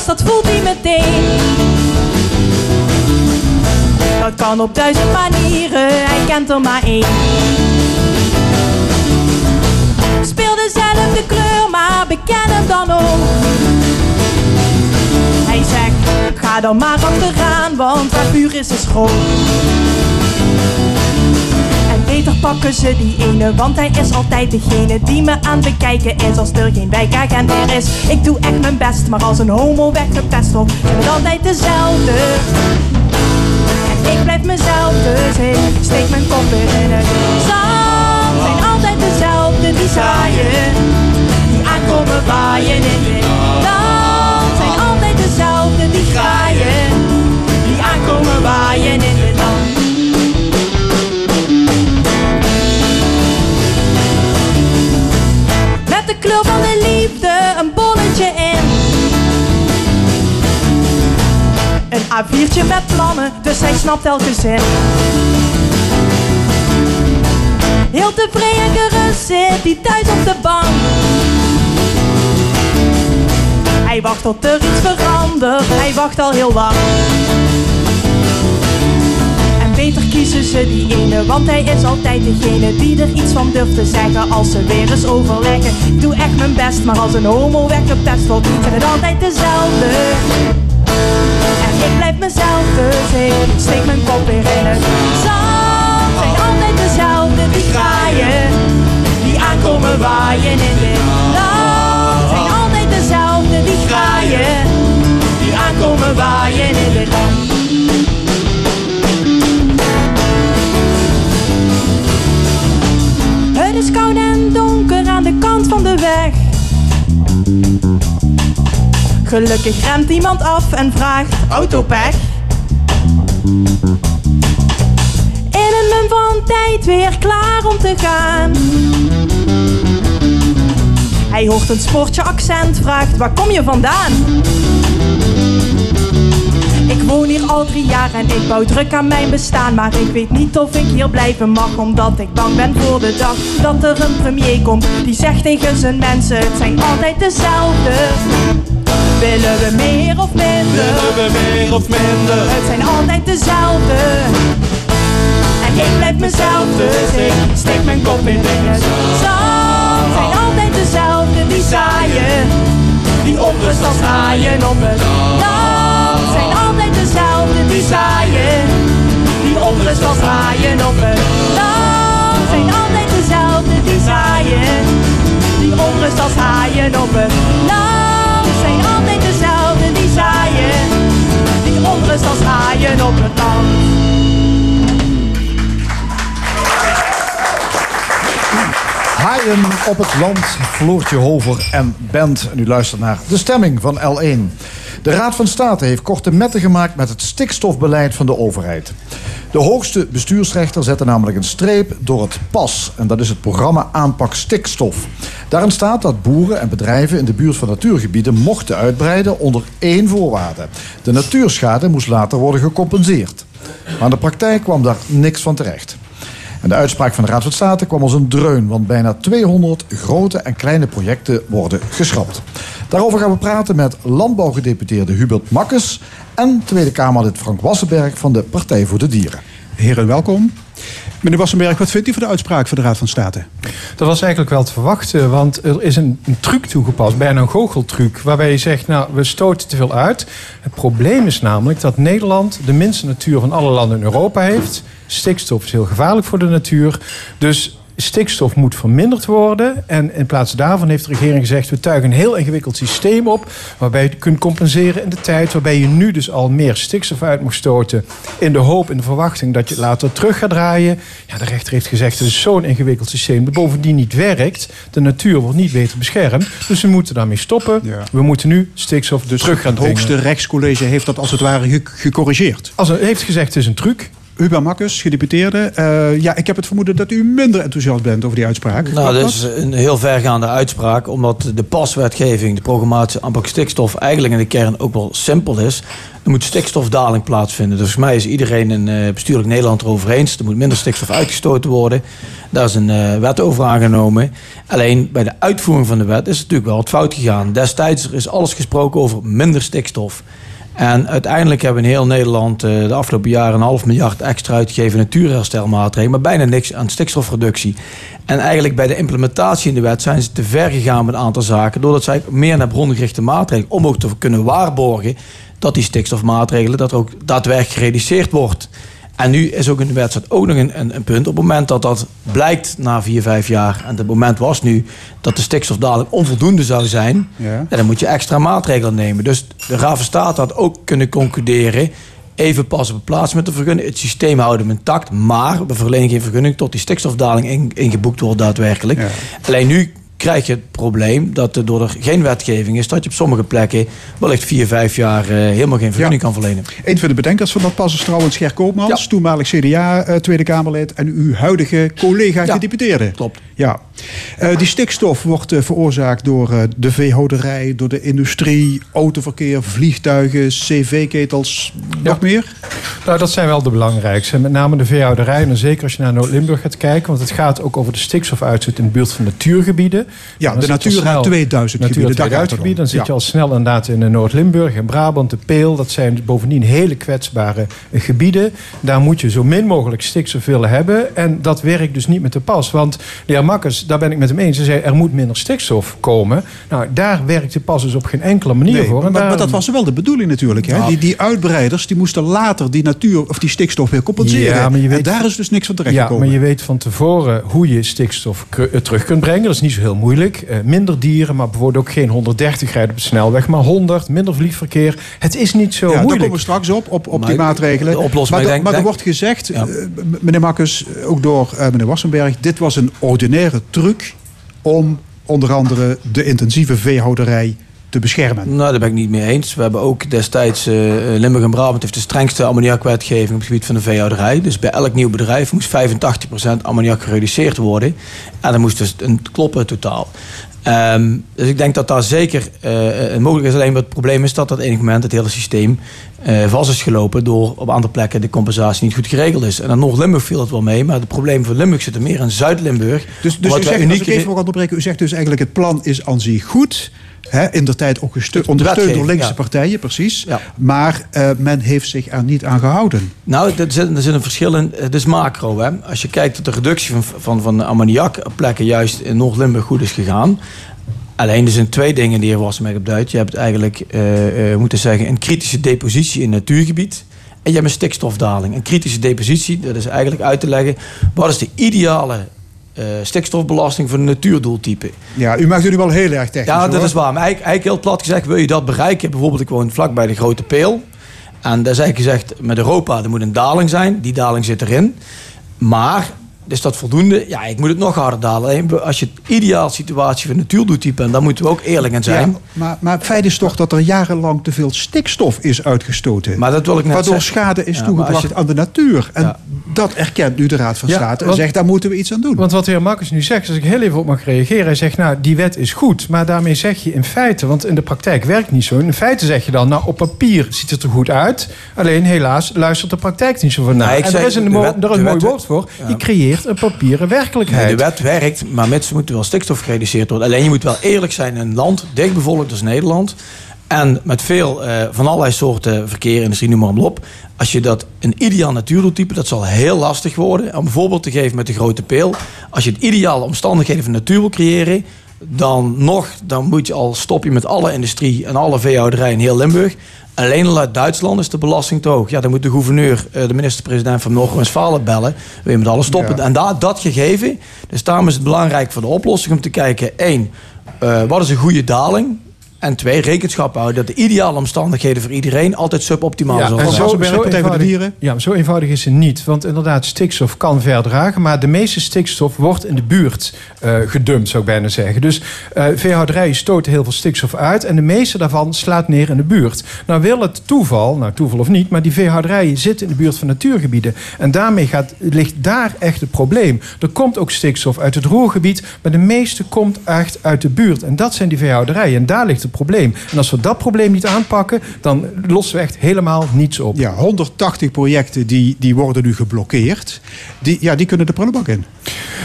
Dat voelt hij meteen. Dat kan op duizend manieren, hij kent er maar één. Speel dezelfde kleur, maar beken hem dan ook. Hij zegt, ga dan maar achteraan, want haar vuur is dus groot. Beter pakken ze die ene, want hij is altijd degene die me aan het bekijken is als er geen wijkagent meer is. Ik doe echt mijn best, maar als een homo weggepest wordt, zijn het altijd dezelfde. En ik blijf mezelf, dus steek mijn kop weer in het zand. Zijn altijd dezelfde die die aankomen waaien in De kleur van de liefde een bonnetje in. Een A4'tje met plannen, dus hij snapt elke zin. Heel tevreden gerust zit hij thuis op de bank. Hij wacht tot er iets verandert, hij wacht al heel lang. Kiezen ze die ene, want hij is altijd degene die er iets van durft te zeggen als ze weer eens overleggen. Ik doe echt mijn best, maar als een homo weggepest wordt, zijn het altijd dezelfde. En ik blijf mezelf, dus ik steek mijn kop weer in het. Zijn altijd dezelfde die graaien, die aankomen waaien in dit land. Zijn altijd dezelfde die graaien, die aankomen waaien in dit land. is koud en donker aan de kant van de weg. Gelukkig remt iemand af en vraagt: Autopech? In een mum van tijd weer klaar om te gaan. Hij hoort een sportje accent, vraagt: Waar kom je vandaan? Ik woon hier al drie jaar en ik bouw druk aan mijn bestaan. Maar ik weet niet of ik hier blijven mag, omdat ik bang ben voor de dag dat er een premier komt. Die zegt tegen zijn mensen, het zijn altijd dezelfde. Willen we meer of minder? Willen we meer of minder? Het zijn altijd dezelfde. En ik blijf mezelf, dus ik steek mijn kop in dingen. Zand zijn altijd dezelfde, die zaaien. Die onrust als haaien op het land. Dezelfde, die zaaien. Die onrust als haaien op het land. Zijn altijd dezelfde, die zaaien. Die onrust als haaien op het land. Zijn altijd dezelfde, die zaaien. Die onrust als haaien op het land. Haaien op het land, Floortje Hover en Bent. En u luistert naar de stemming van L1. De Raad van State heeft korte metten gemaakt met het stikstofbeleid van de overheid. De hoogste bestuursrechter zette namelijk een streep door het PAS. En dat is het programma Aanpak Stikstof. Daarin staat dat boeren en bedrijven in de buurt van natuurgebieden mochten uitbreiden onder één voorwaarde. De natuurschade moest later worden gecompenseerd. Maar in de praktijk kwam daar niks van terecht. De uitspraak van de Raad van State kwam als een dreun, want bijna 200 grote en kleine projecten worden geschrapt. Daarover gaan we praten met landbouwgedeputeerde Hubert Makkes en Tweede Kamerlid Frank Wassenberg van de Partij voor de Dieren. Heren, welkom. Meneer Wassenberg, wat vindt u van de uitspraak van de Raad van State? Dat was eigenlijk wel te verwachten, want er is een, een truc toegepast, bijna een goocheltruc, waarbij je zegt, nou, we stoten te veel uit. Het probleem is namelijk dat Nederland de minste natuur van alle landen in Europa heeft. Stikstof is heel gevaarlijk voor de natuur. Dus stikstof moet verminderd worden. En in plaats daarvan heeft de regering gezegd... we tuigen een heel ingewikkeld systeem op... waarbij je kunt compenseren in de tijd... waarbij je nu dus al meer stikstof uit moet stoten... in de hoop, in de verwachting dat je het later terug gaat draaien. Ja, de rechter heeft gezegd... het is zo'n ingewikkeld systeem dat bovendien niet werkt. De natuur wordt niet beter beschermd. Dus we moeten daarmee stoppen. Ja. We moeten nu stikstof dus terug gaan Het dringen. hoogste rechtscollege heeft dat als het ware ge- gecorrigeerd. Als het heeft gezegd, het is een truc... Hubert Makkes, gedeputeerde. Eh, ja, ik heb het vermoeden dat u minder enthousiast bent over die uitspraak. Nou, dat is een heel vergaande uitspraak, omdat de paswetgeving, de programmatische aanpak stikstof, eigenlijk in de kern ook wel simpel is. Er moet stikstofdaling plaatsvinden. Dus volgens mij is iedereen in eh, bestuurlijk Nederland erover eens. Er moet minder stikstof uitgestoten worden. Daar is een eh, wet over aangenomen. Alleen bij de uitvoering van de wet is het natuurlijk wel wat fout gegaan. Destijds is alles gesproken over minder stikstof. En uiteindelijk hebben we in heel Nederland eh, de afgelopen jaren een half miljard extra uitgegeven natuurherstelmaatregelen, maar bijna niks aan stikstofreductie. En eigenlijk bij de implementatie in de wet zijn ze te ver gegaan met een aantal zaken, doordat zij meer naar brongerichte maatregelen, om ook te kunnen waarborgen dat die stikstofmaatregelen, dat ook daadwerkelijk gereduceerd wordt. En nu is ook in de wedstrijd ook nog een, een, een punt. Op het moment dat dat blijkt na vier, vijf jaar... en het moment was nu dat de stikstofdaling onvoldoende zou zijn... Ja. Dan moet je extra maatregelen nemen. Dus de State had ook kunnen concluderen... even pas op plaats met de vergunning. Het systeem houden we intact, maar we verlenen geen vergunning... tot die stikstofdaling in- ingeboekt wordt daadwerkelijk. Ja. Alleen nu krijg je het probleem dat er door er geen wetgeving is... dat je op sommige plekken wellicht vier, vijf jaar eh, helemaal geen vergunning kan verlenen. Een van de bedenkers van dat pas is trouwens Ger Koopmans, Ja. toenmalig CDA eh, Tweede Kamerlid en uw huidige collega Ja, gedeputeerde. klopt. Ja. Eh, die stikstof wordt eh, veroorzaakt door eh, de veehouderij, door de industrie, autoverkeer, vliegtuigen, cv-ketels, nog meer? Nou, dat zijn wel de belangrijkste. Met name de veehouderij. En zeker als je naar Noord-Limburg gaat kijken. Want het gaat ook over de stikstofuitstoot in de buurt van natuurgebieden. Ja, de Natura snel- 2000 Natura gebieden, daar gaat het 2000 om. gebieden. Dan zit Ja. je al snel inderdaad in Noord-Limburg, in Brabant, de Peel. Dat zijn bovendien hele kwetsbare gebieden. Daar moet je zo min mogelijk stikstof willen hebben. En dat werkt dus niet met de pas. Want de heer Makkers, daar ben ik met hem eens. Hij zei, er moet minder stikstof komen. Nou, daar werkt de pas dus op geen enkele manier Nee, voor. En maar, maar dat was wel de bedoeling natuurlijk. Hè? Ja. Die, die uitbreiders die moesten later die natuur of die stikstof weer compenseren. Ja, maar je weet- en daar is dus niks van Ja, terechtgekomen. maar je weet van tevoren hoe je stikstof eh, terug kunt brengen. Dat is niet zo heel moeilijk. Eh, minder dieren, maar bijvoorbeeld ook geen 130 rijden op de snelweg, maar 100. Minder vliegverkeer. Het is niet zo ja, daar moeilijk. komen we straks op, op, op Maar die maatregelen. de oplossing, maar denk- maar er denk- wordt gezegd, Ja. eh, meneer Makkes, ook door eh, meneer Wassenberg... dit was een ordinaire truc om onder andere de intensieve veehouderij te beschermen. Nou, daar ben ik niet mee eens. We hebben ook destijds, eh, Limburg en Brabant heeft de strengste ammoniakwetgeving op het gebied van de veehouderij. Dus bij elk nieuw bedrijf moest 85% ammoniak gereduceerd worden. En dat moest dus een kloppen totaal. Ehm, dus ik denk dat daar zeker uh, een mogelijk is. Alleen wat het probleem is dat op enig moment het hele systeem uh, vast is gelopen door op andere plekken de compensatie niet goed geregeld is. En dan nog Limburg viel het wel mee, maar het probleem voor Limburg zit er meer in Zuid-Limburg. Dus, dus u zegt, uniek... als ik even mag onderbreken, u zegt dus eigenlijk het plan is aan zich goed. Hè, in de tijd ook ondersteund door linkse ja. partijen, precies. Ja. Maar uh, men heeft zich er niet aan gehouden. Nou, er zit, er zit een verschil in. Het is macro. Hè. Als je kijkt dat de reductie van, van, van ammoniak op plekken juist in Noord-Limburg goed is gegaan. Alleen er zijn twee dingen die er was mee op Duits. Je hebt eigenlijk, uh, uh, moeten zeggen, een kritische depositie in natuurgebied. En je hebt een stikstofdaling. Een kritische depositie, dat is eigenlijk uit te leggen... wat is de ideale stikstofbelasting voor een natuurdoeltype. Ja, u maakt het nu wel heel erg technisch. Ja, dat hoor. is waar. Maar eigenlijk, eigenlijk heel plat gezegd, wil je dat bereiken? Bijvoorbeeld, ik woon vlakbij de Grote Peel. En daar is eigenlijk gezegd, met Europa, er moet een daling zijn. Die daling zit erin. Maar, is dat voldoende? Ja, ik moet het nog harder dalen. Als je het ideaal situatie voor natuurdoeltype... en daar moeten we ook eerlijk in zijn. Ja, maar, maar het feit is toch dat er jarenlang te veel stikstof is uitgestoten. Maar dat wil ik net Waardoor zeggen. schade is Ja, toegebracht aan de natuur. En Ja. dat erkent nu de Raad van Ja, State. En want- zegt, daar moeten we iets aan doen. Want wat de heer Marcus nu zegt, als ik heel even op mag reageren. Hij zegt, nou, die wet is goed. Maar daarmee zeg je in feite, want in de praktijk werkt niet zo. In feite zeg je dan, nou, op papier ziet het er goed uit. Alleen helaas luistert de praktijk niet zo van. Nee, ik en er is een, de mo- wet- er een mooi wet- woord voor. Ja. Je creëert een papieren werkelijkheid. De wet werkt, maar mensen moeten wel stikstof gereduceerd worden. Alleen je moet wel eerlijk zijn in een land, dichtbevolkt als Nederland. En met veel eh, van allerlei soorten verkeer, industrie, noem maar op. Als je dat een ideaal natuurdoeltype, dat zal heel lastig worden. Om een voorbeeld te geven met de grote peel. Als je het ideale omstandigheden van natuur wil creëren, dan nog, dan moet je al stop je met alle industrie en alle veehouderij in heel Limburg. Alleen al uit Duitsland is de belasting te hoog. Ja, dan moet de gouverneur, eh, de minister-president van Noord-Westfalen bellen. Wil je met alles stoppen? Ja. En da dat gegeven, dus daarom is het belangrijk voor de oplossing om te kijken... één, eh, wat is een goede daling? En twee, rekenschap houden dat de ideale omstandigheden voor iedereen altijd suboptimaal Ja, zullen en zijn. zo, de eenvoudig, Dieren. ja, zo eenvoudig is het niet. Want inderdaad, stikstof kan verdragen. Maar de meeste stikstof wordt in de buurt eh, gedumpt, zou ik bijna zeggen. Dus eh veehouderijen stoten heel veel stikstof uit. En de meeste daarvan slaat neer in de buurt. Nou wil het toeval, nou toeval of niet... maar die veehouderijen zitten in de buurt van natuurgebieden. En daarmee gaat, ligt daar echt het probleem. Er komt ook stikstof uit het roergebied... maar de meeste komt echt uit de buurt. En dat zijn die veehouderijen. En daar ligt het probleem. En als we dat probleem niet aanpakken... dan lossen we echt helemaal niets op. Ja, 180 projecten die, die worden nu geblokkeerd. Die, ja, die kunnen de prullenbak in.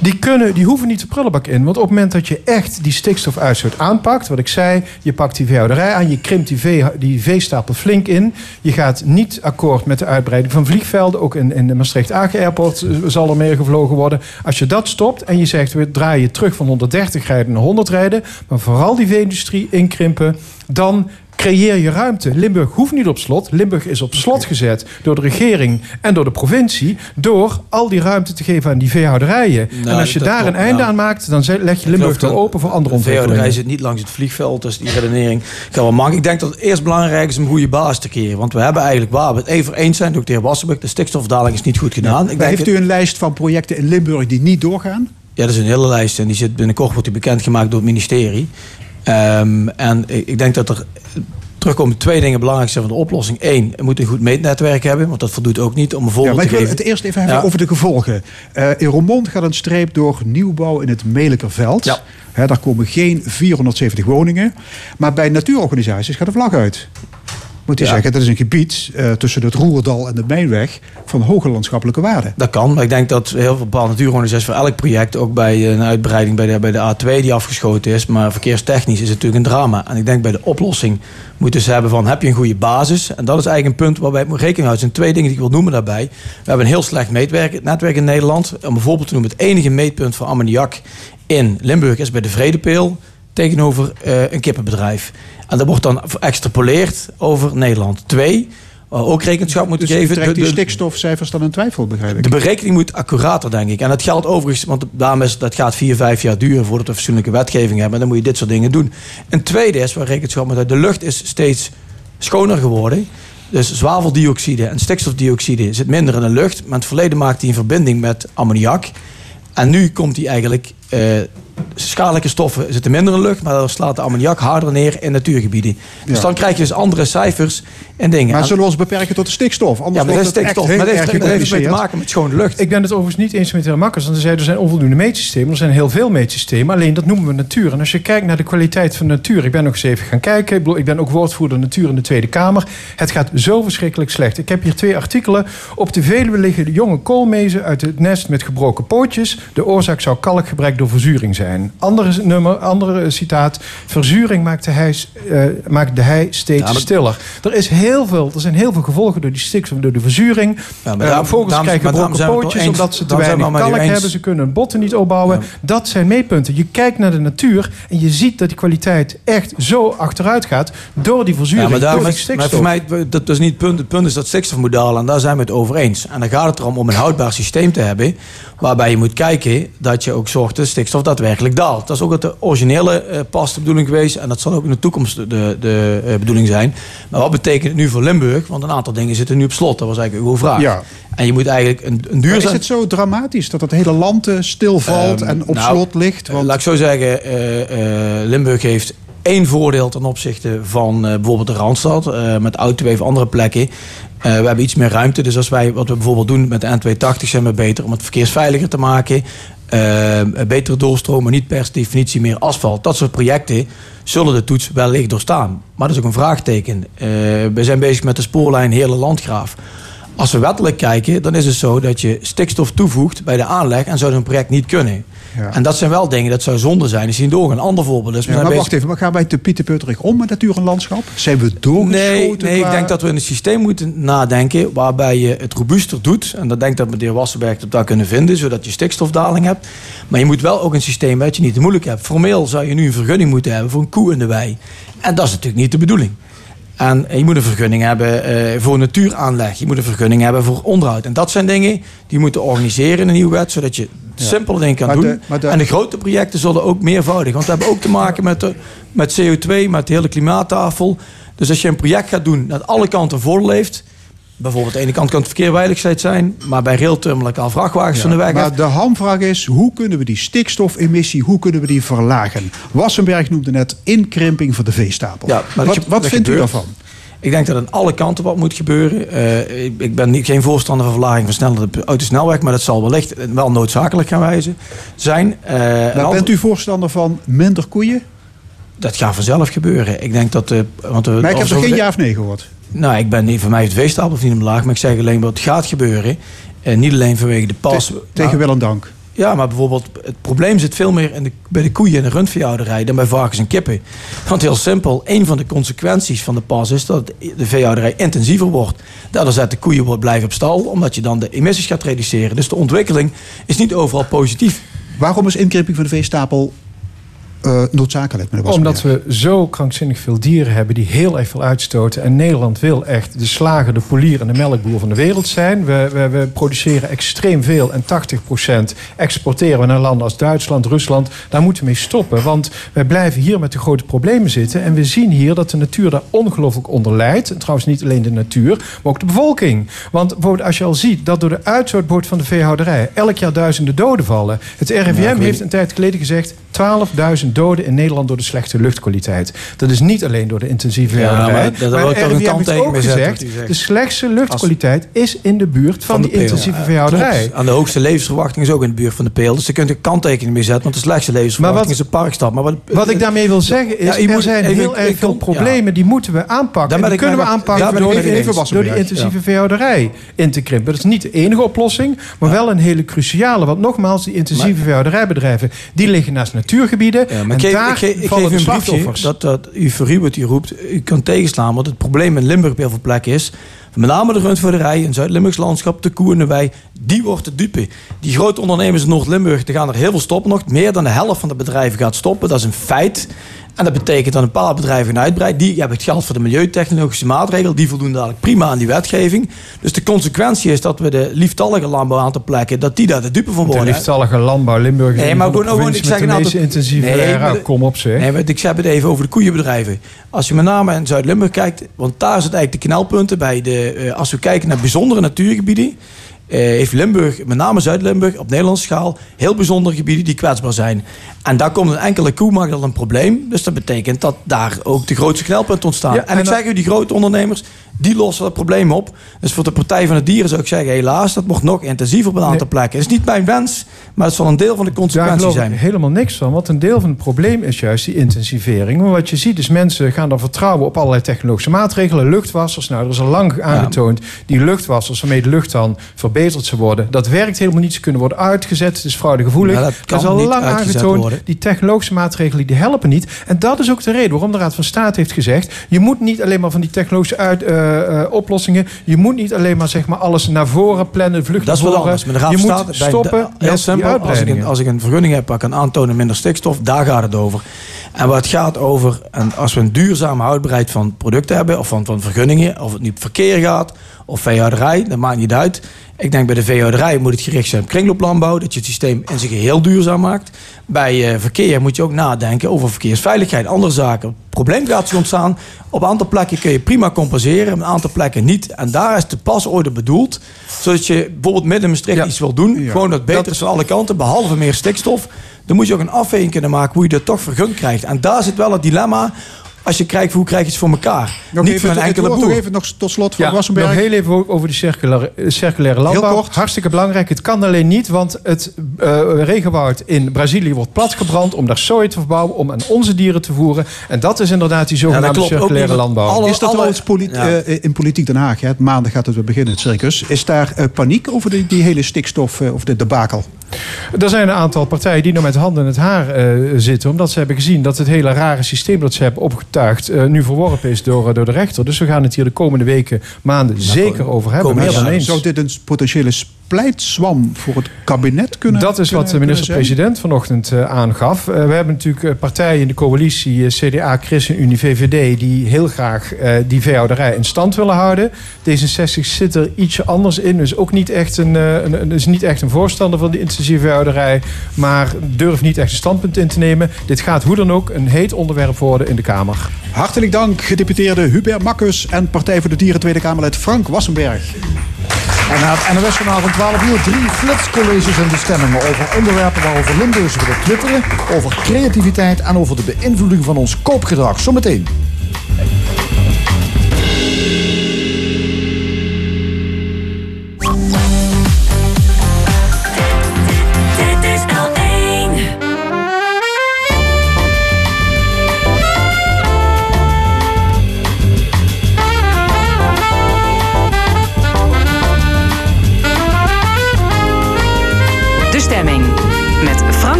Die, kunnen, die hoeven niet de prullenbak in. Want op het moment dat je echt die stikstofuitstoot aanpakt... wat ik zei, je pakt die veehouderij aan... je krimpt die, vee, die veestapel flink in. Je gaat niet akkoord met de uitbreiding van vliegvelden. Ook in, in de Maastricht-Aken Airport eh, zal er meer gevlogen worden. Als je dat stopt en je zegt... we draaien terug van 130 rijden naar 100 rijden... maar vooral die vee-industrie inkrimpen... dan creëer je ruimte. Limburg hoeft niet op slot. Limburg is op slot gezet door de regering en door de provincie... door al die ruimte te geven aan die veehouderijen. en als je daar klopt, een einde ja. aan maakt... dan leg je Limburg geloof er open voor andere De veehouderij ontwikkelingen. zit niet langs het vliegveld, dus die redenering kan wel maken. Ik denk dat het eerst belangrijk is om een goede basis te creëren. Want we hebben eigenlijk, waar we het even eens zijn, ook de heer Wassenburg, de stikstofdaling is niet goed gedaan. Ik Maar denk heeft u een lijst van projecten in Limburg die niet doorgaan? Ja, dat is een hele lijst en die zit binnenkort wordt die bekendgemaakt door het ministerie. Ehm, en ik denk dat er terugkomen twee dingen belangrijk zijn van de oplossing. Eén, je moet een goed meetnetwerk hebben, want dat voldoet ook niet. Om een Ja, voorbeeld ik te geven. het eerst even hebben Ja. over de gevolgen. Eh, in Roermond gaat een streep door nieuwbouw in het Melikerveld. Ja. Daar komen geen 470 woningen. Maar bij natuurorganisaties gaat de vlag uit. Moet je Ja. zeggen, dat is een gebied eh, tussen het Roerdal en de Mijnweg van hoge landschappelijke waarde. Dat kan, maar ik denk dat heel veel bepaalde natuurorganisaties voor elk project, ook bij eh, een uitbreiding bij de, bij de A2 die afgeschoten is, maar verkeerstechnisch is het natuurlijk een drama. En ik denk bij de oplossing moeten ze hebben van, heb je een goede basis? En dat is eigenlijk een punt waarbij we rekening houden. Er zijn twee dingen die ik wil noemen daarbij. We hebben een heel slecht meetwerk, netwerk in Nederland. Om bijvoorbeeld te noemen, het enige meetpunt voor ammoniak in Limburg is bij de Vredepeel tegenover eh, een kippenbedrijf. En dat wordt dan geëxtrapoleerd over Nederland. Twee, uh, ook rekenschap moeten Dus geven. trekt de- die stikstofcijfers dan in twijfel, begrijp ik. de berekening moet accurater, denk ik. En dat geldt overigens, want daarom is, dat gaat vier, vijf jaar duren voordat we fatsoenlijke wetgeving hebben. En dan moet je dit soort dingen doen. Een tweede is, waar rekenschap met uit, de lucht is steeds schoner geworden. Dus zwaveldioxide en stikstofdioxide zit minder in de lucht. Maar in het verleden maakte hij een verbinding met ammoniak. En nu komt hij eigenlijk eh, schadelijke stoffen zitten minder in de lucht, maar dan slaat de ammoniak harder neer in natuurgebieden. Dus Ja. dan krijg je dus andere cijfers en dingen. Maar En- zullen we ons beperken tot de stikstof? Anders ja, maar dat is wordt het echt stikstof. heel Maar dat erg heeft, mee te maken met schone lucht. Ik ben het overigens niet eens met de heer Makkers. Want hij zei er zijn onvoldoende meetsystemen. Er zijn heel veel meetsystemen. Alleen dat noemen we natuur. En als je kijkt naar de kwaliteit van natuur. Ik ben nog eens even gaan kijken. Ik, bedoel, ik ben ook woordvoerder natuur in de Tweede Kamer. Het gaat zo verschrikkelijk slecht. Ik heb hier twee artikelen. Op de Veluwe liggen de jonge koolmezen uit het nest met gebroken pootjes. De oorzaak zou kalkgebrek door verzuring zijn. Andere, nummer, andere citaat. Verzuring maakt de hei, eh, maakt de hei steeds Ja, maar- stiller. Er, is heel veel, er zijn heel veel gevolgen door die stikstof, door de verzuring. Ja, maar Eh, daarom- vogels daarom- krijgen het pootjes omdat ze te weinig kalk eens. hebben. Ze kunnen hun botten niet opbouwen. Dat zijn meetpunten. Je kijkt naar de natuur en je ziet dat die kwaliteit echt zo achteruit gaat door die verzuring, Ja, maar, daarom door die is, maar stikstof. voor mij, dat is niet het punt. Het punt is dat stikstof moet dalen en daar zijn we het over eens. En dan gaat het erom om een houdbaar systeem te hebben... waarbij je moet kijken dat je ook zorgt dat stikstof daadwerkelijk daalt. Dat is ook wat de originele eh, pas de bedoeling geweest... en dat zal ook in de toekomst de, de, eh, bedoeling zijn. Maar wat betekent het nu voor Limburg? Want een aantal dingen zitten nu op slot. Dat was eigenlijk uw vraag. Ja. En je moet eigenlijk een, een Maar duurzaam... is het zo dramatisch dat het hele land eh, stilvalt Ehm, en op nou, slot ligt? Eh, Laat ik zo zeggen, Limburg heeft één voordeel ten opzichte van bijvoorbeeld de Randstad. met Autoweef andere plekken. We hebben iets meer ruimte. Dus als wij wat we bijvoorbeeld doen met de N280 zijn we beter om het verkeersveiliger te maken. Eh, betere doorstromen, niet per definitie meer asfalt. Dat soort projecten zullen de toets wellicht doorstaan. Maar dat is ook een vraagteken. Eh, we zijn bezig met de spoorlijn Heerlen Landgraaf. Als we wettelijk kijken, dan is het zo dat je stikstof toevoegt bij de aanleg en zou een project niet kunnen. Ja. En dat zijn wel dingen, dat zou zonde zijn. Je niet doorgaan. Een ander voorbeeld is... Ja, maar bezig- wacht even, maar gaan wij te pieterputterig om met natuur en landschap? Zijn we doorgeschoten? Nee, nee ik denk dat we in een systeem moeten nadenken waarbij je het robuuster doet. En dat denk ik dat meneer Wassenberg dat daar kunnen vinden, zodat je stikstofdaling hebt. Maar je moet wel ook een systeem dat je niet te moeilijk hebt. Formeel zou je nu een vergunning moeten hebben voor een koe in de wei. En dat is natuurlijk niet de bedoeling. En je moet een vergunning hebben eh, voor natuuraanleg. Je moet een vergunning hebben voor onderhoud. En dat zijn dingen die je moet organiseren in een nieuwe wet, zodat je simpele dingen kan Maar doen. de- maar de- En de grote projecten zullen ook meervoudig. Want we hebben ook te maken met, de, met CO2, met de hele klimaattafel. Dus als je een project gaat doen dat alle kanten vol leeft. Bijvoorbeeld aan de ene kant kan het verkeer veiligheid zijn. Maar bij railterminal al vrachtwagens van de weg. Maar de hamvraag is, hoe kunnen we die stikstofemissie, hoe kunnen we die verlagen? Wassenberg noemde net inkrimping van de veestapel. Ja, wat wat vindt u daarvan? Ik denk dat aan alle kanten wat moet gebeuren. Eh, ik, ik ben niet, geen voorstander van verlaging van snelheid op autosnelweg. Maar dat zal wellicht wel noodzakelijk gaan wijzen zijn. Eh, bent u voorstander van minder koeien? Dat gaat vanzelf gebeuren. Ik denk dat... eh, want Maar ik heb we- geen ja of nee gehoord. Nou, ik ben niet, voor mij het veestapel of niet omlaag. Maar ik zeg alleen wat gaat gebeuren. En niet alleen vanwege de pas. Te- tegen maar- wil en dank. Ja, maar bijvoorbeeld het probleem zit veel meer in de, bij de koeien en de rundveehouderij dan bij varkens en kippen. Want heel simpel, een van de consequenties van de pas is dat de veehouderij intensiever wordt. Daardoor zetten koeien wordt blijven op stal, omdat je dan de emissies gaat reduceren. Dus de ontwikkeling is niet overal positief. Waarom is inkrimping van de veestapel eh, noodzakelijk? Omdat we zo krankzinnig veel dieren hebben die heel erg veel uitstoten. En Nederland wil echt de slager, de polier en de melkboer van de wereld zijn. We, we, we produceren extreem veel en 80% exporteren we naar landen als Duitsland, Rusland. Daar moeten we mee stoppen, want wij blijven hier met de grote problemen zitten. En we zien hier dat de natuur daar ongelooflijk onder lijdt. En trouwens niet alleen de natuur, maar ook de bevolking. Want bijvoorbeeld als je al ziet dat door de uitstootbord van de veehouderij elk jaar duizenden doden vallen. Het RIVM weet- heeft een tijd geleden gezegd 12.000 doden in Nederland door de slechte luchtkwaliteit. Dat is niet alleen door de intensieve Ja, veehouderij. maar wil ik toch een kanttekening ook gezegd, de slechtste luchtkwaliteit is in de buurt van, de die intensieve veehouderij. Aan de hoogste levensverwachting is ook in de buurt van de peel. Dus daar kunt een kanttekening mee zetten. Want de slechtste levensverwachting Maar wat- is een parkstad. Maar wat, Wat ik daarmee wil zeggen is, Ja, er moet- zijn even- heel erg veel problemen die moeten we aanpakken. Daar die kunnen we aanpakken door, door Wassenberg. intensieve veehouderij in te krimpen. Dat is niet de enige oplossing, maar wel een hele cruciale. Want nogmaals, die intensieve veehouderijbedrijven, die liggen naast natuurgebieden. Ja, maar ik geef, ik geef, ik vallen geef de een briefje dat, dat u wat u roept, u kan tegenslaan. Want het probleem in Limburg op heel veel plekken is... met name de rundveehouderij in Zuid-Limburgs landschap, de koe en de wei... die wordt de dupe. Die grote ondernemers in Noord-Limburg, gaan er heel veel stoppen nog. Meer dan de helft van de bedrijven gaat stoppen. Dat is een feit. En dat betekent dat een paar bedrijven gaan uitbreiden. Die hebben het geld voor de milieutechnologische maatregelen. Die voldoen dadelijk prima aan die wetgeving. Dus de consequentie is dat we de lieftallige landbouw aan te plekken... dat die daar de dupe van De worden. lieftallige landbouw Limburg Nee, maar de gewoon- gewoon, ik zeg de meest aantal- intensieve Nee, de- Kom op zeg. Nee, maar ik heb het even over de koeienbedrijven. Als je met name in Zuid-Limburg kijkt, want daar zit eigenlijk de knelpunten bij de. eh, als we kijken naar bijzondere natuurgebieden. Eh, heeft Limburg, met name Zuid-Limburg, op Nederlandse schaal heel bijzondere gebieden die kwetsbaar zijn. En daar komt een enkele koe maakt al een probleem. Dus dat betekent dat daar ook de grootste knelpunten ontstaan. Ja, en, en ik zeg u, die grote ondernemers, die lossen dat probleem op. Dus voor de Partij van de Dieren zou ik zeggen, helaas, dat wordt nog intensiever op een aantal plekken. Het is niet mijn wens, maar het zal een deel van de Daar consequentie zijn. ik helemaal niks van. Want een deel van het probleem is juist die intensivering. Maar wat je ziet is mensen gaan dan vertrouwen op allerlei technologische maatregelen. Luchtwassers, nou er is al lang aangetoond. Die luchtwassers waarmee de lucht dan verbeterd zou worden. Dat werkt helemaal niet. Ze kunnen worden uitgezet. Het is fraudegevoelig. Ja, dat dat is al lang aangetoond. worden. Die technologische maatregelen die helpen niet. En dat is ook de reden waarom de Raad van State heeft gezegd... je moet niet alleen maar van die technologische uit, eh, eh, oplossingen... je moet niet alleen maar, zeg maar alles naar voren plannen, vlucht Dat is wat anders. Maar de Raad je moet stoppen de- Heel simpel. Als ik, een, uitbreidingen. als ik een vergunning heb waar ik kan aantonen minder stikstof, daar gaat het over. En waar het gaat over, en als we een duurzame houdbaarheid van producten hebben, of van, van vergunningen, of het nu verkeer gaat, of veehouderij, dat maakt niet uit. Ik denk bij de veehouderij moet het gericht zijn op kringlooplandbouw, dat je het systeem in zijn geheel duurzaam maakt. Bij eh, verkeer moet je ook nadenken over verkeersveiligheid, andere zaken. Probleem gaat zich ontstaan. Op een aantal plekken kun je prima compenseren, op een aantal plekken niet. En daar is de pas ooit bedoeld, zodat je bijvoorbeeld midden in Maastricht iets wil doen, gewoon dat het beter is van alle kanten, behalve meer stikstof. Dan moet je ook een afweging kunnen maken hoe je dat toch vergund krijgt. En daar zit wel het dilemma. Als je kijkt hoe krijg je het voor elkaar. Nog Niet even, van een enkele woord boer. nog even nog tot slot van Ja, Wassenberg. nog heel even over die circulaire, eh, circulaire landbouw. kort. Hartstikke belangrijk. Het kan alleen niet, want het eh, regenwoud in Brazilië wordt platgebrand... om daar soja te verbouwen, om aan onze dieren te voeren. En dat is inderdaad die zogenaamde circulaire niet, landbouw. alle- is dat alle- trouwens polit- ja. eh, in Politiek Den Haag? Hè? Maandag gaat het weer beginnen, het circus. Is daar paniek over die, die hele stikstof of de debakel? Er zijn een aantal partijen die nog met handen in het haar eh, zitten... omdat ze hebben gezien dat het hele rare systeem dat ze hebben eh, nu verworpen is door, eh, door de rechter. Dus we gaan het hier de komende weken, maanden zeker over hebben. Meer dan jaren. eens. Zou dit een potentiële splijtswam voor het kabinet kunnen Dat is wat de minister-president vanochtend eh, aangaf. Eh, we hebben natuurlijk eh, partijen in de coalitie, CDA, ChristenUnie, VVD... die heel graag die veehouderij in stand willen houden. D66 zit er ietsje anders in. Dus ook niet echt een, een, is niet echt een voorstander van die intensieve veehouderij... maar durft niet echt een standpunt in te nemen. Dit gaat hoe dan ook een heet onderwerp worden in de Kamer. Hartelijk dank, gedeputeerde Hubert Makkus... en Partij voor de Dieren Tweede Kamerlid Frank Wassenberg. En na het NOS journaal van 12 uur drie flitscolleges en bestemmingen over onderwerpen waarover Limburgers willen twitteren, over creativiteit en over de beïnvloeding van ons koopgedrag. Zometeen.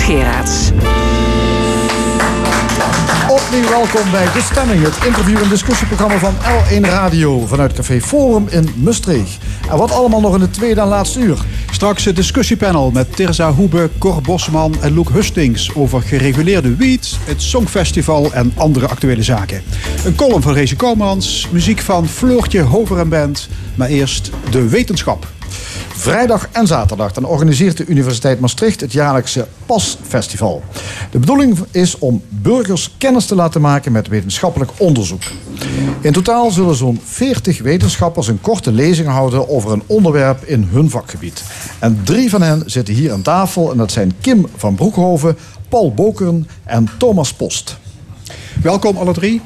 Geraerts. Opnieuw welkom bij De Stemming, het interview- en discussieprogramma van L1 Radio vanuit Café Forum in Maastricht. En wat allemaal nog in het tweede en laatste uur. Straks het discussiepanel met Terza Hoebe, Cor Bosman en Loek Hustings... over gereguleerde wiet, het Songfestival en andere actuele zaken. Een column van Rezi Koumans, muziek van Floortje Hover en Band... maar eerst de wetenschap. Vrijdag en zaterdag dan organiseert de Universiteit Maastricht het jaarlijkse PAS-festival. De bedoeling is om burgers kennis te laten maken met wetenschappelijk onderzoek. In totaal zullen zo'n 40 wetenschappers een korte lezing houden over een onderwerp in hun vakgebied. En drie van hen zitten hier aan tafel en dat zijn Kim van Broekhoven, Paul Bokeren en Thomas Post. Welkom alle drie.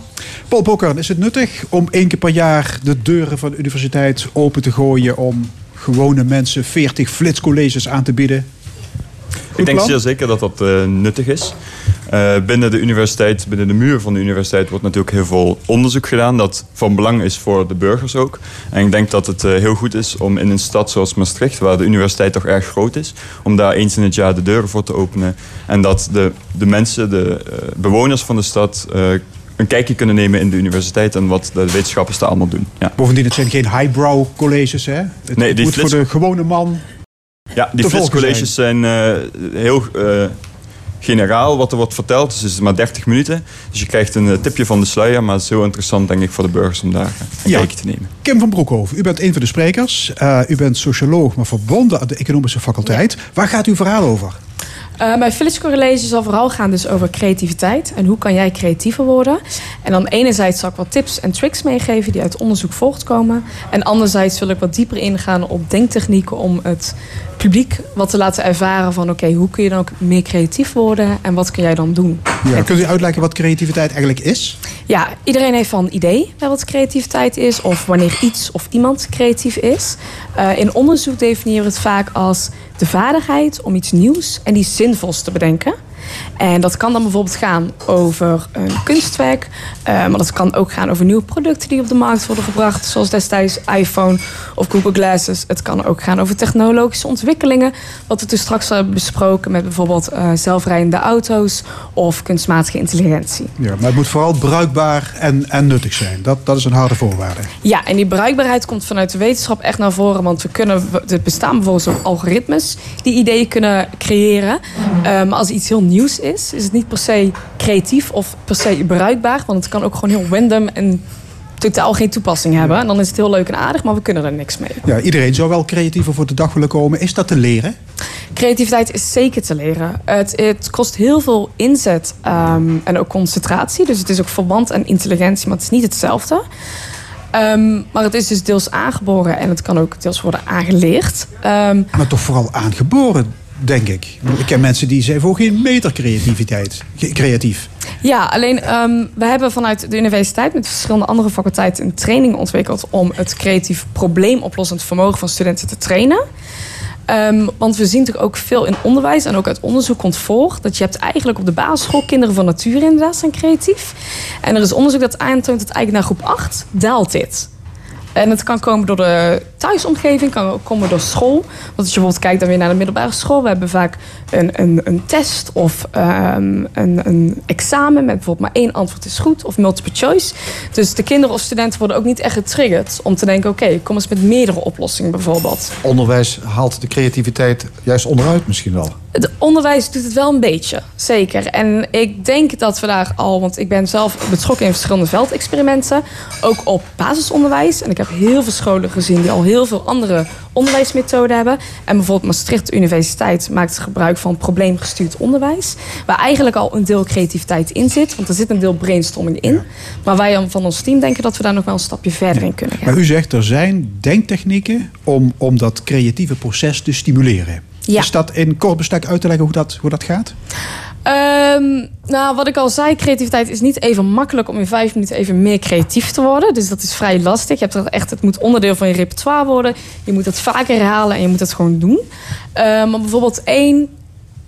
Paul Bokker, is het nuttig om één keer per jaar de deuren van de universiteit open te gooien... om gewone mensen 40 flitscolleges aan te bieden? Ik denk plan? zeer zeker dat dat eh, nuttig is. Eh, binnen de universiteit, binnen de muur van de universiteit wordt natuurlijk heel veel onderzoek gedaan dat van belang is voor de burgers ook. En ik denk dat het eh, heel goed is om in een stad zoals Maastricht, waar de universiteit toch erg groot is, om daar eens in het jaar de deuren voor te openen. En dat de, de mensen, de bewoners van de stad, een kijkje kunnen nemen in de universiteit en wat de wetenschappers daar allemaal doen. Ja. Bovendien, het zijn geen highbrow colleges, hè? Het Nee, die moet flits- voor de gewone man Ja, die flitscolleges zijn, eh, heel eh, generaal wat er wordt verteld. Dus het is maar 30 minuten. Dus je krijgt een eh, tipje van de sluier. Maar het is heel interessant denk ik voor de burgers om daar een Ja. kijkje te nemen. Kim van Broekhoven, u bent een van de sprekers. Eh, u bent socioloog, maar verbonden aan de economische faculteit. Waar gaat uw verhaal over? Bij Village College zal vooral gaan dus over creativiteit. En hoe kan jij creatiever worden? En dan enerzijds zal ik wat tips en tricks meegeven die uit onderzoek voortkomen. En anderzijds wil ik wat dieper ingaan op denktechnieken om het publiek wat te laten ervaren van... oké, hoe kun je dan ook meer creatief worden en wat kun jij dan doen? Ja, kunt u uitleggen wat creativiteit eigenlijk is? Ja, iedereen heeft wel een idee bij wat creativiteit is... of wanneer iets of iemand creatief is. Eh, in onderzoek definiëren we het vaak als de vaardigheid om iets nieuws en iets zinvols te bedenken. En dat kan dan bijvoorbeeld gaan over een kunstwerk. eh, maar dat kan ook gaan over nieuwe producten die op de markt worden gebracht. Zoals destijds iPhone of Google Glasses. Het kan ook gaan over technologische ontwikkelingen. Wat we toen straks hebben besproken met bijvoorbeeld eh, zelfrijdende auto's of kunstmatige intelligentie. Ja, maar het moet vooral bruikbaar en, en nuttig zijn. Dat, dat is een harde voorwaarde. Ja, en die bruikbaarheid komt vanuit de wetenschap echt naar voren. Want we kunnen, er bestaan bijvoorbeeld algoritmes die ideeën kunnen creëren. Eh, maar als iets heel nieuws is, is het niet per se creatief of per se bruikbaar. Want het kan ook gewoon heel random en totaal geen toepassing hebben. En dan is het heel leuk en aardig, maar we kunnen er niks mee. Ja, iedereen zou wel creatiever voor de dag willen komen. Is dat te leren? Creativiteit is zeker te leren. Het, het kost heel veel inzet ehm, en ook concentratie. Dus het is ook verband en intelligentie, maar het is niet hetzelfde. Ehm, maar het is dus deels aangeboren en het kan ook deels worden aangeleerd. Ehm, Maar toch vooral aangeboren, denk ik. Ik ken mensen die zijn voor geen meter creativiteit. Creatief. Ja, alleen ehm, we hebben vanuit de universiteit met verschillende andere faculteiten een training ontwikkeld om het creatief probleemoplossend vermogen van studenten te trainen. Ehm, want we zien natuurlijk ook veel in onderwijs en ook uit onderzoek komt voor dat je hebt eigenlijk op de basisschool kinderen van nature inderdaad zijn creatief. En er is onderzoek dat aantoont dat eigenlijk naar groep 8 daalt dit. En het kan komen door de thuisomgeving, kan ook komen door school. Want als je bijvoorbeeld kijkt dan weer naar de middelbare school, we hebben vaak een, een, een test of ehm, een, een examen met bijvoorbeeld maar één antwoord is goed of multiple choice. Dus de kinderen of studenten worden ook niet echt getriggerd om te denken: oké, kom eens met meerdere oplossingen bijvoorbeeld. Onderwijs haalt de creativiteit juist onderuit misschien wel. Het onderwijs doet het wel een beetje, zeker. En ik denk dat we daar al, want ik ben zelf betrokken in verschillende veldexperimenten, ook op basisonderwijs. En ik heb heel veel scholen gezien die al heel veel andere onderwijsmethoden hebben. En bijvoorbeeld Maastricht Universiteit maakt gebruik van probleemgestuurd onderwijs, waar eigenlijk al een deel creativiteit in zit, want er zit een deel brainstorming in. Maar wij van ons team denken dat we daar nog wel een stapje verder in kunnen gaan. Maar u zegt er zijn denktechnieken om, om dat creatieve proces te stimuleren. Ja. Is dat in kort bestek uit te leggen hoe dat, hoe dat gaat? Ehm, nou, wat ik al zei, creativiteit is niet even makkelijk om in vijf minuten even meer creatief te worden. Dus dat is vrij lastig. Je hebt er echt, het moet onderdeel van je repertoire worden. Je moet het vaker herhalen en je moet het gewoon doen. Ehm, maar bijvoorbeeld één,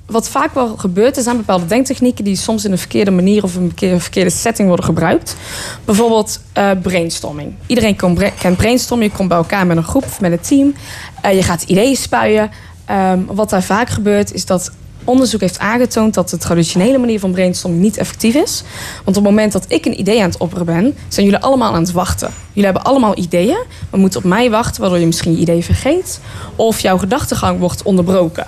wat vaak wel gebeurt, er zijn bepaalde denktechnieken die soms in een verkeerde manier of een verkeerde, setting worden gebruikt. Bijvoorbeeld eh, brainstorming. Iedereen kon bra- kent brainstorming. Je komt bij elkaar met een groep of met een team. Eh, je gaat ideeën spuien. Ehm, wat daar vaak gebeurt is dat onderzoek heeft aangetoond dat de traditionele manier van brainstorming niet effectief is. Want op het moment dat ik een idee aan het opperen ben, zijn jullie allemaal aan het wachten. Jullie hebben allemaal ideeën, maar moeten op mij wachten, waardoor je misschien je idee vergeet. Of jouw gedachtegang wordt onderbroken.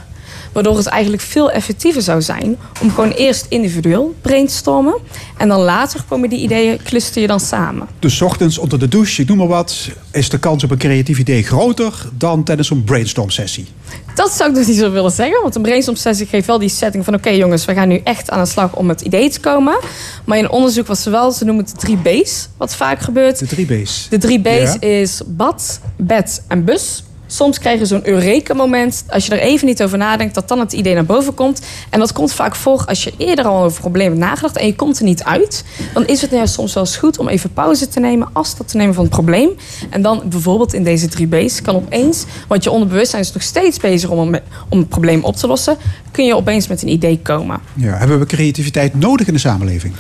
Waardoor het eigenlijk veel effectiever zou zijn om gewoon eerst individueel brainstormen. En dan later komen die ideeën, cluster je dan samen. Dus ochtends onder de douche, ik noem maar wat, is de kans op een creatief idee groter dan tijdens een brainstorm sessie. Dat zou ik dus niet zo willen zeggen. Want een brainstorm sessie geeft wel die setting van... oké jongens, we gaan nu echt aan de slag om het idee te komen. Maar in onderzoek was er wel, ze noemen het de drie B's... wat vaak gebeurt. De drie B's. De drie B's Ja. is bad, bed en bus. Soms krijg je zo'n eureka-moment. Als je er even niet over nadenkt, dat dan het idee naar boven komt. En dat komt vaak voor als je eerder al over problemen hebt nagedacht... en je komt er niet uit. Dan is het juist soms wel eens goed om even pauze te nemen... afstand te nemen van het probleem. En dan bijvoorbeeld in deze drie B's kan opeens... want je onderbewustzijn is nog steeds bezig om, een- om het probleem op te lossen... kun je opeens met een idee komen. Ja, hebben we creativiteit nodig in de samenleving?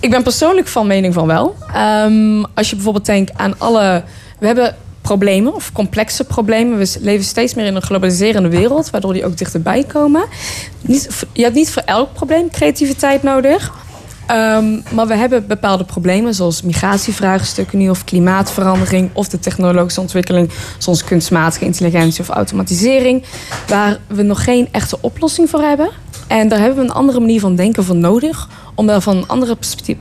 Ik ben persoonlijk van mening van wel. Ehm, als je bijvoorbeeld denkt aan alle. We hebben problemen of complexe problemen. We leven steeds meer in een globaliserende wereld, waardoor die ook dichterbij komen. Niet, je hebt niet voor elk probleem creativiteit nodig. Ehm, maar we hebben bepaalde problemen, zoals migratievraagstukken nu, of klimaatverandering, of de technologische ontwikkeling, zoals kunstmatige intelligentie of automatisering, waar we nog geen echte oplossing voor hebben. En daar hebben we een andere manier van denken voor nodig. Om daar van een andere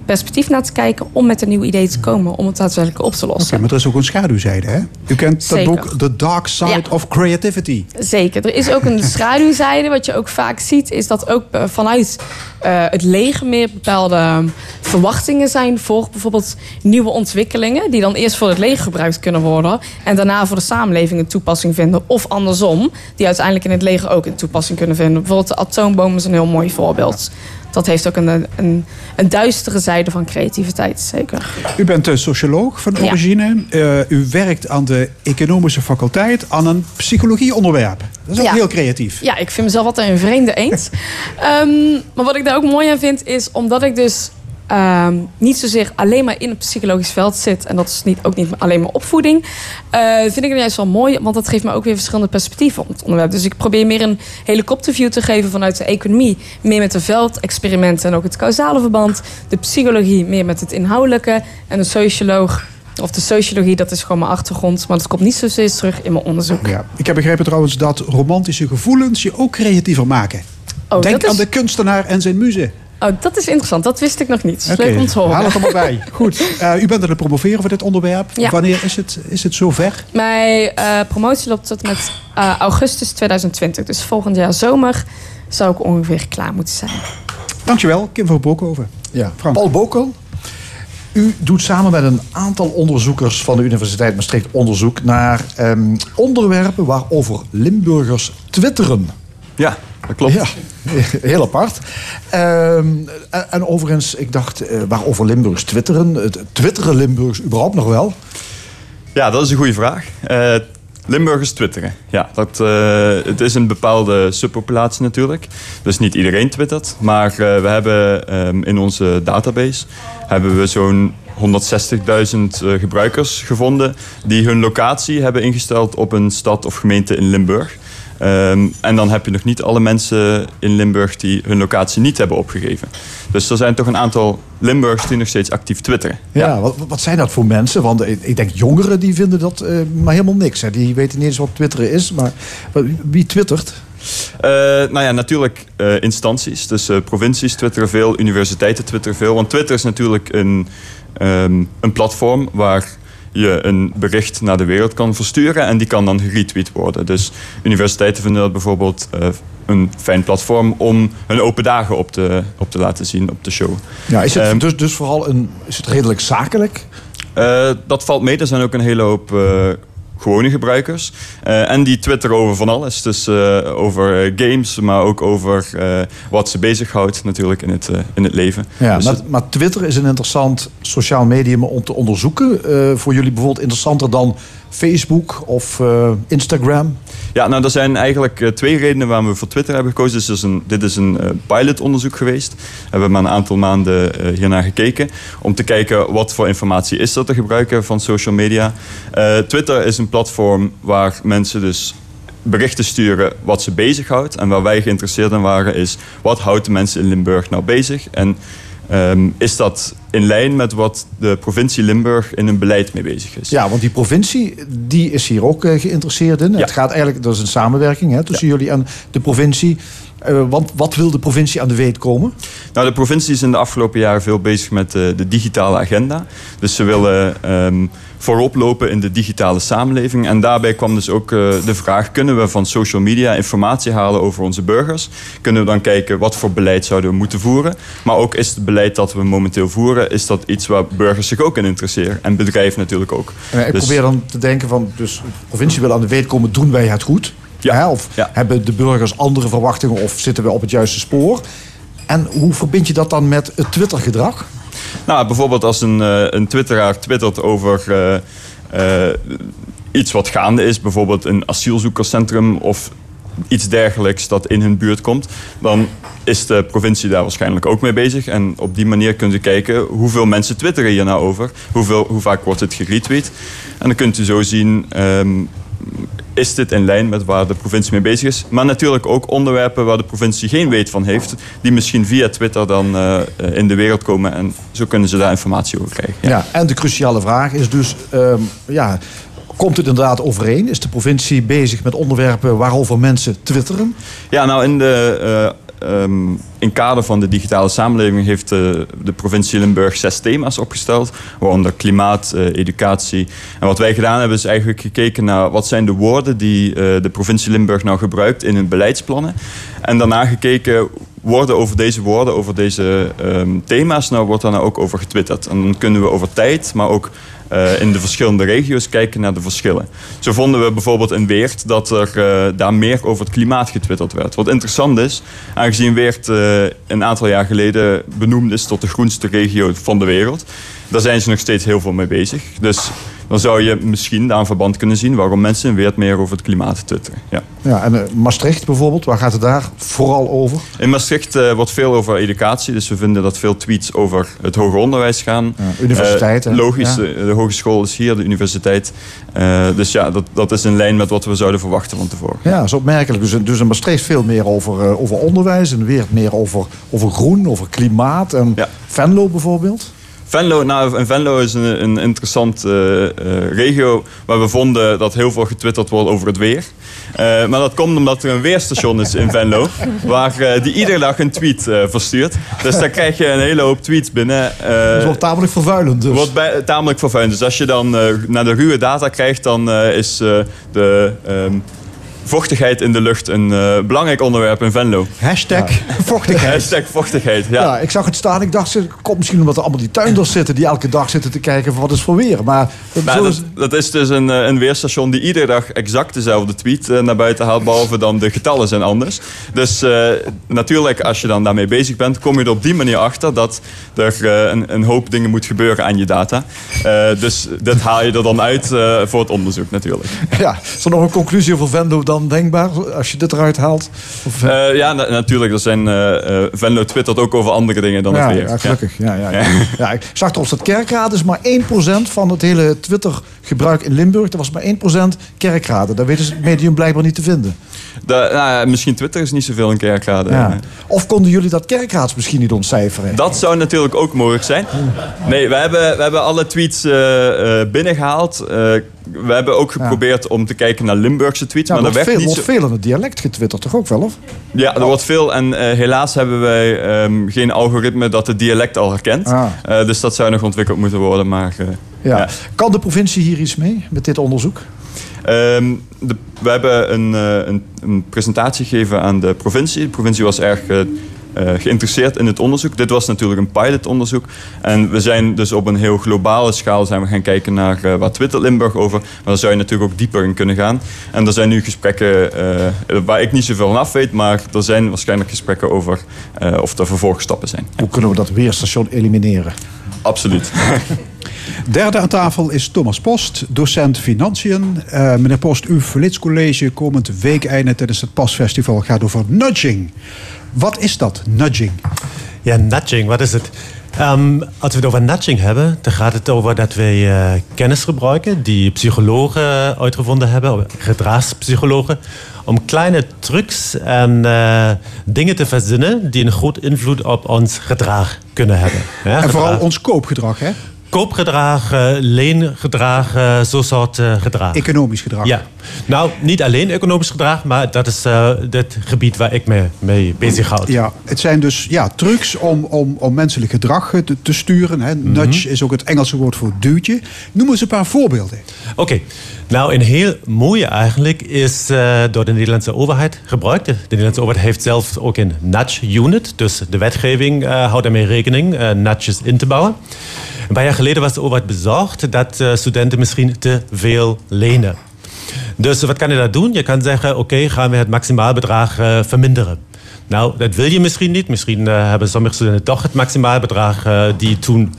perspectief, naar te kijken. Om met een nieuw idee te komen. Om het daadwerkelijk op te lossen. Oké, maar er is ook een schaduwzijde, hè? U kent dat boek The Dark Side Ja. of Creativity. Zeker. Er is ook een schaduwzijde. Wat je ook vaak ziet, is dat ook eh, vanuit eh, het leger meer bepaalde ehm, verwachtingen zijn voor bijvoorbeeld nieuwe ontwikkelingen. Die dan eerst voor het leger gebruikt kunnen worden. En daarna voor de samenleving een toepassing vinden. Of andersom, die uiteindelijk in het leger ook een toepassing kunnen vinden. Bijvoorbeeld de atoomboom is een heel mooi voorbeeld. Dat heeft ook een, een, een duistere zijde van creativiteit, zeker. U bent een socioloog van Ja. origine. Eh, u werkt aan de economische faculteit aan een psychologieonderwerp. Dat is ook Ja. heel creatief. Ja, ik vind mezelf altijd een vreemde eend. Ehm, maar wat ik daar ook mooi aan vind, is omdat ik dus ehm, niet zozeer alleen maar in het psychologisch veld zit. En dat is niet, ook niet alleen maar opvoeding. eh, vind ik het juist wel mooi, want dat geeft me ook weer verschillende perspectieven op het onderwerp. Dus ik probeer meer een helikopterview te geven vanuit de economie. Meer met de veldexperimenten en ook het causale verband. De psychologie meer met het inhoudelijke. En de socioloog, of de sociologie, dat is gewoon mijn achtergrond. Maar dat komt niet zozeer terug in mijn onderzoek. Ja. Ik heb begrepen trouwens dat romantische gevoelens je ook creatiever maken. Oh, Denk is- aan de kunstenaar en zijn muze. Oh, dat is interessant. Dat wist ik nog niet. Oké, Leuk om te horen. Haal het er maar bij. Goed. Eh, u bent aan het promoveren voor dit onderwerp. Ja. Wanneer is het, is het zover? Mijn eh, promotie loopt tot met eh, augustus 2020. Dus volgend jaar zomer zou ik ongeveer klaar moeten zijn. Dankjewel, Kim van Broekhoven. Ja. Paul Bokel, u doet samen met een aantal onderzoekers van de Universiteit Maastricht onderzoek naar ehm, onderwerpen waarover Limburgers twitteren. Ja, dat klopt. Ja, heel apart. Ehm, en, en overigens, ik dacht, eh, waarover Limburgers twitteren? Het twitteren Limburgs überhaupt nog wel? Ja, dat is een goede vraag. Eh, Limburgers twitteren. Ja, dat, eh, het is een bepaalde subpopulatie natuurlijk. Dus niet iedereen twittert. Maar we hebben ehm, in onze database hebben we zo'n 160.000 eh, gebruikers gevonden die hun locatie hebben ingesteld op een stad of gemeente in Limburg. Ehm, en dan heb je nog niet alle mensen in Limburg die hun locatie niet hebben opgegeven. Dus er zijn toch een aantal Limburgers die nog steeds actief twitteren. Ja, Wat, wat zijn dat voor mensen? Want ik, ik denk jongeren die vinden dat eh, maar helemaal niks. Hè. Die weten niet eens wat twitteren is. Maar wie twittert? Eh, nou ja, natuurlijk eh, instanties. Dus eh, provincies twitteren veel, universiteiten twitteren veel. Want Twitter is natuurlijk een, ehm, een platform waar je een bericht naar de wereld kan versturen en die kan dan geretweet worden. Dus universiteiten vinden dat bijvoorbeeld eh, een fijn platform om hun open dagen op te, op te laten zien op de show. Ja, is het Ehm, dus, dus vooral een, is het redelijk zakelijk? eh, dat valt mee. Er zijn ook een hele hoop eh, gewone gebruikers. Eh, en die twitteren over van alles. Dus eh, over eh, games, maar ook over wat ze bezighoudt natuurlijk in het, in het leven. Ja, Dus maar, het- maar Twitter is een interessant sociaal medium om te onderzoeken. Voor jullie bijvoorbeeld interessanter dan Facebook of eh, Instagram? Ja, nou, er zijn eigenlijk eh, twee redenen waarom we voor Twitter hebben gekozen. Dus dit is een, eh, pilotonderzoek geweest. We hebben maar een aantal maanden hiernaar gekeken. Om te kijken wat voor informatie is er te gebruiken van social media. Twitter is een platform waar mensen dus berichten sturen wat ze bezighoudt. En waar wij geïnteresseerd in waren is... wat houdt de mensen in Limburg nou bezig? En ehm, is dat in lijn met wat de provincie Limburg in hun beleid mee bezig is? Ja, want die provincie die is hier ook eh, geïnteresseerd in. Het gaat eigenlijk, dat is een samenwerking hè, tussen jullie en de provincie. Eh, want wat wil de provincie aan de weet komen? Nou, de provincie is in de afgelopen jaren veel bezig met eh, de digitale agenda. Dus ze willen ehm, voorop lopen in de digitale samenleving. En daarbij kwam dus ook eh, de vraag... kunnen we van social media informatie halen over onze burgers? Kunnen we dan kijken wat voor beleid zouden we moeten voeren? Maar ook is het beleid dat we momenteel voeren... is dat iets waar burgers zich ook in interesseren? En bedrijven natuurlijk ook. Eh, ik Dus- probeer dan te denken van, dus de provincie wil aan de weet komen, doen wij het goed? Hè, Of hebben de burgers andere verwachtingen of zitten we op het juiste spoor? En hoe verbind je dat dan met het Twitter-gedrag? Nou, bijvoorbeeld als een, eh, een twitteraar twittert over eh, eh, iets wat gaande is, bijvoorbeeld een asielzoekerscentrum of iets dergelijks dat in hun buurt komt, dan is de provincie daar waarschijnlijk ook mee bezig. En op die manier kunt u kijken hoeveel mensen twitteren hier nou over, hoeveel, hoe vaak wordt het geretweet. En dan kunt u zo zien, ehm, is dit in lijn met waar de provincie mee bezig is. Maar natuurlijk ook onderwerpen waar de provincie geen weet van heeft, die misschien via Twitter dan eh, eh, in de wereld komen. En zo kunnen ze daar informatie over krijgen. Ja. en de cruciale vraag is dus, ehm, ja, komt het inderdaad overeen? Is de provincie bezig met onderwerpen waarover mensen twitteren? Ja, nou in de, ehm, in kader van de digitale samenleving heeft eh, de provincie Limburg zes thema's opgesteld. Waaronder klimaat, eh, educatie. En wat wij gedaan hebben is eigenlijk gekeken naar wat zijn de woorden die eh, de provincie Limburg nou gebruikt in hun beleidsplannen. En daarna gekeken worden over deze woorden, over deze ehm, thema's, nou wordt daar nou ook over getwitterd. En dan kunnen we over tijd, maar ook eh, in de verschillende regio's kijken naar de verschillen. Zo vonden we bijvoorbeeld in Weert dat er eh, daar meer over het klimaat getwitterd werd. Wat interessant is, aangezien Weert eh, een aantal jaar geleden benoemd is tot de groenste regio van de wereld, daar zijn ze nog steeds heel veel mee bezig. Dus dan zou je misschien daar een verband kunnen zien waarom mensen in Weert meer over het klimaat twitteren. Ja. Ja, en eh, Maastricht bijvoorbeeld, waar gaat het daar vooral over? In Maastricht eh, wordt veel over educatie, dus we vinden dat veel tweets over het hoger onderwijs gaan. universiteit, Eh, logisch, Ja. de, de hogeschool is hier, de universiteit. Dus ja, dat, dat is in lijn met wat we zouden verwachten van tevoren. Ja, dat is opmerkelijk. Dus, dus in Maastricht veel meer over, over onderwijs en weer meer over, over groen, over klimaat. En Venlo bijvoorbeeld? Venlo, nou, en Venlo is een, een interessant eh, eh, regio waar we vonden dat heel veel getwitterd wordt over het weer. Eh, maar dat komt omdat er een weerstation is in Venlo, waar die iedere dag een tweet verstuurt. Dus daar krijg je een hele hoop tweets binnen. Dat is wel tamelijk vervuilend dus. Wordt bij, tamelijk vervuilend. Dus als je dan eh, naar de ruwe data krijgt, dan eh, is eh, de ehm, vochtigheid in de lucht een eh, belangrijk onderwerp in Venlo. Hashtag vochtigheid. Hashtag vochtigheid, ja. Ja. ik zag het staan. Ik dacht, het komt misschien omdat er allemaal die tuinders zitten... die elke dag zitten te kijken van wat is voor weer. Maar Nou, dat, is- dat is dus een, eh, een weerstation die iedere dag exact dezelfde tweet eh, naar buiten haalt, behalve dan de getallen zijn anders. Dus natuurlijk, als je dan daarmee bezig bent, kom je er op die manier achter dat er een, een hoop dingen moet gebeuren aan je data. Dus dit haal je er dan uit voor het onderzoek natuurlijk. ja, is er nog een conclusie over Venlo dan denkbaar? Als je dit eruit haalt? Of, eh, Eh, ja, na- natuurlijk. Er zijn, eh, Venlo twittert ook over andere dingen dan ja, het weer. ja, gelukkig. Ja. Ja, ja, ja. ik zag erop dat kerkraad is maar 1% van het hele Twitter-gebruik in Limburg. Dat was maar 1% kerkraden. Daar weten ze het medium blijkbaar niet te vinden. Da- nou misschien Twitter is niet zoveel een kerkrade. Ja. Of konden jullie dat kerkraads misschien niet ontcijferen? Dat zou natuurlijk ook mogelijk zijn. Nee, we hebben, we hebben alle tweets eh, binnengehaald. Eh, we hebben ook geprobeerd om te kijken naar Limburgse tweets. Ja, maar er wordt werd veel, niet wordt veel in het dialect getwitterd, toch ook wel? Of? Ja, er wordt veel. En helaas hebben wij ehm, geen algoritme dat het dialect al herkent. Ah. Dus dat zou nog ontwikkeld moeten worden. Maar Ja. Kan de provincie hier iets mee met dit onderzoek? Ehm, de, we hebben een, eh, een, een presentatie gegeven aan de provincie. De provincie was erg eh, geïnteresseerd in het onderzoek. Dit was natuurlijk een pilotonderzoek. En we zijn dus op een heel globale schaal zijn we gaan kijken naar eh, waar Twitter Limburg over. Maar daar zou je natuurlijk ook dieper in kunnen gaan. En er zijn nu gesprekken eh, waar ik niet zoveel van af weet. Maar er zijn waarschijnlijk gesprekken over eh, of er vervolgstappen zijn. Hoe kunnen we dat weerstation elimineren? Absoluut. Derde aan tafel is Thomas Post, docent financiën. Eh, meneer Post, uw flitscollege komend weekeinde tijdens het PAS-festival gaat over nudging. Wat is dat, nudging? Ja, nudging, wat is het? Ehm, als we het over nudging hebben, dan gaat het over dat wij eh, kennis gebruiken die psychologen uitgevonden hebben, gedragspsychologen, om kleine trucs en eh, dingen te verzinnen die een groot invloed op ons gedrag kunnen hebben. Ja, En vooral ons koopgedrag, hè? Koopgedrag, eh, leengedrag, eh, zo'n soort eh, gedrag. Economisch gedrag. Ja, nou niet alleen economisch gedrag, maar dat is eh het gebied waar ik me mee bezighoud. Ja, het zijn dus ja, trucs om, om, om menselijk gedrag eh, te, te sturen. Hè. Nudge is ook het Engelse woord voor duwtje. Noem eens een paar voorbeelden. Oké, nou een heel mooie eigenlijk is eh, door de Nederlandse overheid gebruikt. De Nederlandse overheid heeft zelf ook een nudge unit, dus de wetgeving eh, houdt daarmee rekening eh, nudges in te bouwen. Een paar jaar geleden was de overheid bezorgd dat studenten misschien te veel lenen. Dus wat kan je daar doen? Je kan zeggen, oké, gaan we het maximaalbedrag verminderen. Nou, dat wil je misschien niet. Misschien hebben sommige studenten toch het maximaalbedrag die toen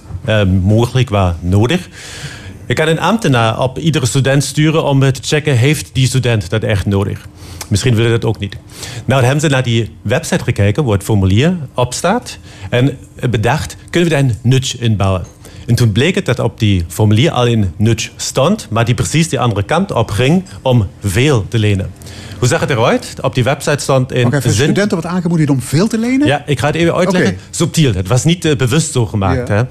mogelijk was nodig. Je kan een ambtenaar op iedere student sturen om te checken, heeft die student dat echt nodig? Misschien willen dat ook niet. Nou, dan hebben ze naar die website gekeken, waar het formulier op staat. En bedacht, kunnen we daar een nudge inbouwen? En toen bleek het dat op die formulier al een nudge stond, maar die precies de andere kant op ging om veel te lenen. Hoe zag het eruit? Op die website stond even zin. studenten wat aangemoedigd om veel te lenen? Ja, ik ga het even uitleggen. Oké. Subtiel, het was niet eh, bewust zo gemaakt. Ja. Hè.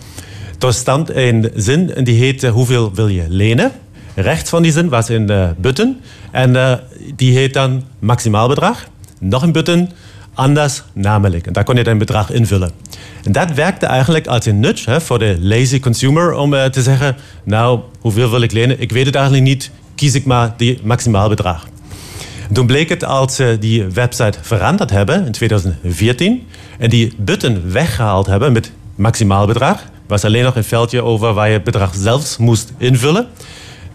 Er stond een zin en die heette hoeveel wil je lenen? Rechts van die zin was een eh, button en eh, die heet dan maximaalbedrag. Nog een button, anders namelijk. En daar kon je dan bedrag invullen. En dat werkte eigenlijk als een nudge voor de lazy consumer om eh, te zeggen, nou, hoeveel wil ik lenen? Ik weet het eigenlijk niet, kies ik maar die maximaal bedrag. En toen bleek het als ze die website veranderd hebben in 2014 en die button weggehaald hebben met maximaal bedrag, was alleen nog een veldje over waar je het bedrag zelfs moest invullen,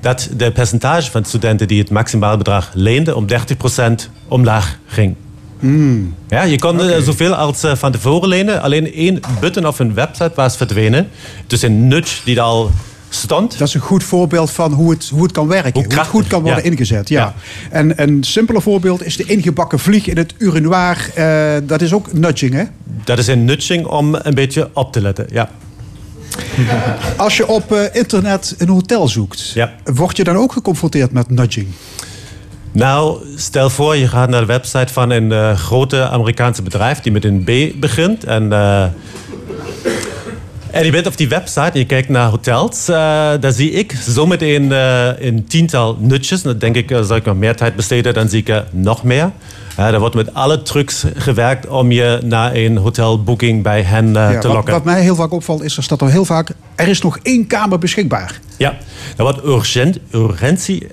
dat de percentage van studenten die het maximaal bedrag leenden om 30% omlaag ging. Hmm. Ja, je kon eh, zoveel als eh, van tevoren lenen. Alleen één button op een website was verdwenen. Dus een nudge die er al stond. Dat is een goed voorbeeld van hoe het, hoe het kan werken. Hoe, het goed kan worden ja. ingezet. Ja. En een simpeler voorbeeld is de ingebakken vlieg in het urinoir. Eh, dat is ook nudging, hè? Dat is een nudging om een beetje op te letten. Ja. Als je op eh, internet een hotel zoekt, word je dan ook geconfronteerd met nudging? Nou, stel voor je gaat naar de website van een eh, grote Amerikaanse bedrijf die met een B begint. En, eh, en je bent op die website en je kijkt naar hotels. eh daar zie ik zometeen eh een tiental nutjes. Dan denk ik, eh, zal ik nog meer tijd besteden, dan zie ik er nog meer. Uh, er wordt met alle trucs gewerkt om je naar een hotelboeking bij hen Ja, te wat, lokken. wat mij heel vaak opvalt is, er staat er heel vaak... er is nog één kamer beschikbaar. Ja, er wordt urgent, urgentie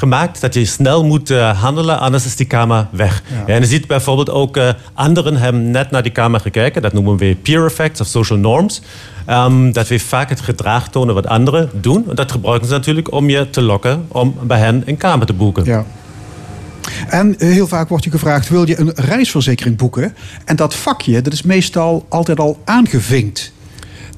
gemaakt dat je snel moet eh, handelen, anders is die kamer weg. Ja. en je ziet bijvoorbeeld ook eh, anderen hebben net naar die kamer gekeken. Dat noemen we peer effects of social norms. Ehm, dat we vaak het gedrag tonen wat anderen doen. En dat gebruiken ze natuurlijk om je te lokken om bij hen een kamer te boeken. Ja. En heel vaak wordt je gevraagd, wil je een reisverzekering boeken? En dat vakje, dat is meestal altijd al aangevinkt.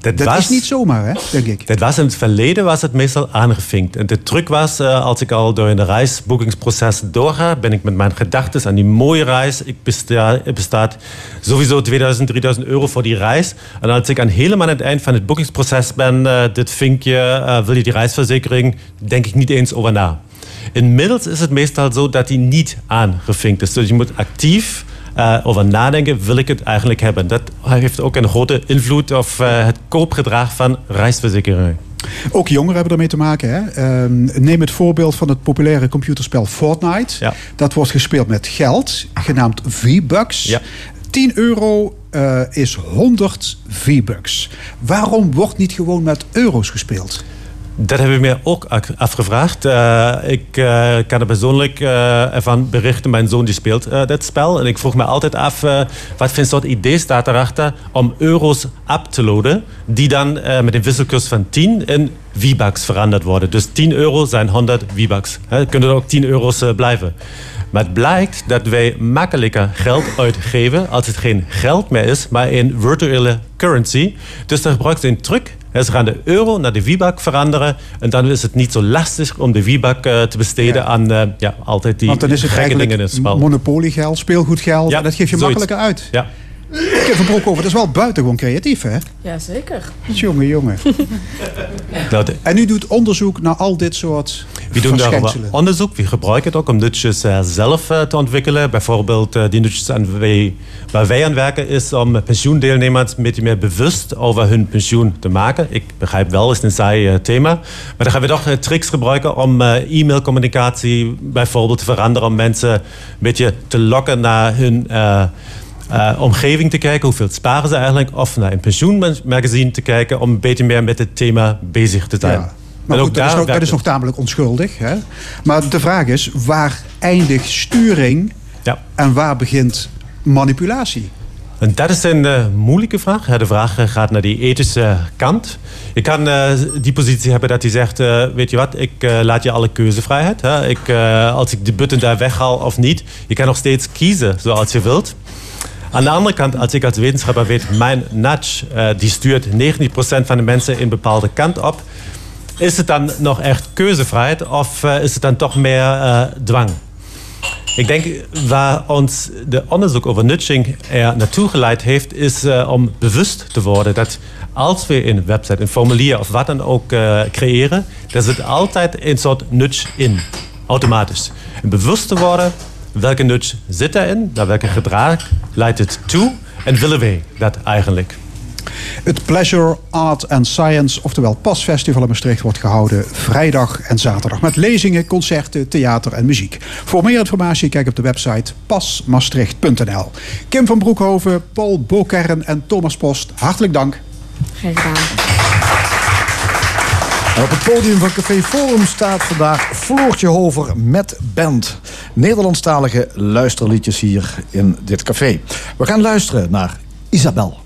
Dat, Dat was, is niet zomaar, hè, denk ik. Dat was in het verleden was het meestal aangevinkt. En de truc was, eh, als ik al door een reisboekingsproces doorga, ben ik met mijn gedachten aan die mooie reis. Ik besta, bestaat sowieso 2000, 3000 euro voor die reis. En als ik aan helemaal aan het eind van het boekingsproces ben, eh, dit vinkje, eh, wil je die reisverzekering, denk ik niet eens over na. Inmiddels is het meestal zo dat die niet aangevinkt is. Dus je moet actief eh, over nadenken, wil ik het eigenlijk hebben? Dat heeft ook een grote invloed op eh, het koopgedrag van reisverzekeringen. Ook jongeren hebben ermee te maken. Hè? Ehm, neem het voorbeeld van het populaire computerspel Fortnite. Dat wordt gespeeld met geld, genaamd V-Bucks. 10 euro eh, is 100 V-Bucks. Waarom wordt niet gewoon met euro's gespeeld? Dat heb ik me ook afgevraagd. Eh, ik eh, kan er persoonlijk eh, ervan berichten. Mijn zoon die speelt dat spel. En ik vroeg me altijd af, wat voor soort idee staat erachter om euro's up te loaden, die dan met een wisselkurs van 10 in V-Bucks veranderd worden. Dus 10 euro zijn 100 V-Bucks. Kunnen er ook 10 euro's blijven. Maar het blijkt dat wij makkelijker geld uitgeven als het geen geld meer is, maar een virtuele currency. Dus dan gebruikt ze een truc. Ze gaan de euro naar de V-Buck veranderen. En dan is het niet zo lastig om de V-Buck eh, te besteden aan eh, ja, altijd die Want dan is het gekke dingen in het spel. monopoliegeld, speelgoedgeld. Ja, en dat geef je zoiets. makkelijker uit. Ja. Kevin Broekhoven, dat is wel buitengewoon creatief, hè? Jazeker. Jongen, jongen. Nou, de- En u doet onderzoek naar al dit soort We doen verschijnselen. onderzoek. We gebruiken het ook om nutjes eh, zelf eh, te ontwikkelen. Bijvoorbeeld eh, die nutjes aan wij, waar wij aan werken is om pensioendeelnemers een beetje meer bewust over hun pensioen te maken. Ik begrijp wel, is een saai thema. Maar dan gaan we toch tricks gebruiken om e-mailcommunicatie bijvoorbeeld te veranderen. Om mensen een beetje te lokken naar hun... eh, omgeving te kijken, hoeveel sparen ze eigenlijk, of naar een pensioenmagazine te kijken om een beetje meer met het thema bezig te zijn. Ja. Maar goed, dat, is nog, dat werkt is nog tamelijk onschuldig. Hè? Maar de vraag is, waar eindigt sturing en waar begint manipulatie? En dat is een eh, moeilijke vraag. Ja, De vraag eh, gaat naar die ethische kant. Je kan die positie hebben dat hij zegt... weet je wat, ik laat je alle keuzevrijheid. Hè? Ik, als ik de button daar weghaal of niet... je kan nog steeds kiezen zoals je wilt. Aan de andere kant, als ik als wetenschapper weet... mijn nudge, eh, die stuurt 90% van de mensen een bepaalde kant op... is het dan nog echt keuzevrijheid... of eh, is het dan toch meer eh, dwang? Ik denk waar ons de onderzoek over nudging er naartoe geleid heeft, is om bewust te worden dat als we een website, een formulier of wat dan ook creëren, daar zit altijd een soort nudge in, automatisch. En bewust te worden welke nudge zit daarin, naar welke gedrag leidt het toe en willen wij dat eigenlijk? Het Pleasure, Art and Science, oftewel PAS Festival in Maastricht, wordt gehouden vrijdag en zaterdag. Met lezingen, concerten, theater en muziek. Voor meer informatie kijk op de website pasmaastricht.nl. Kim van Broekhoven, Paul Bokern en Thomas Post, hartelijk dank. Geen gedaan. En op het podium van Café Forum staat vandaag Floortje Hover met band. Nederlandstalige luisterliedjes hier in dit café. We gaan luisteren naar Isabel.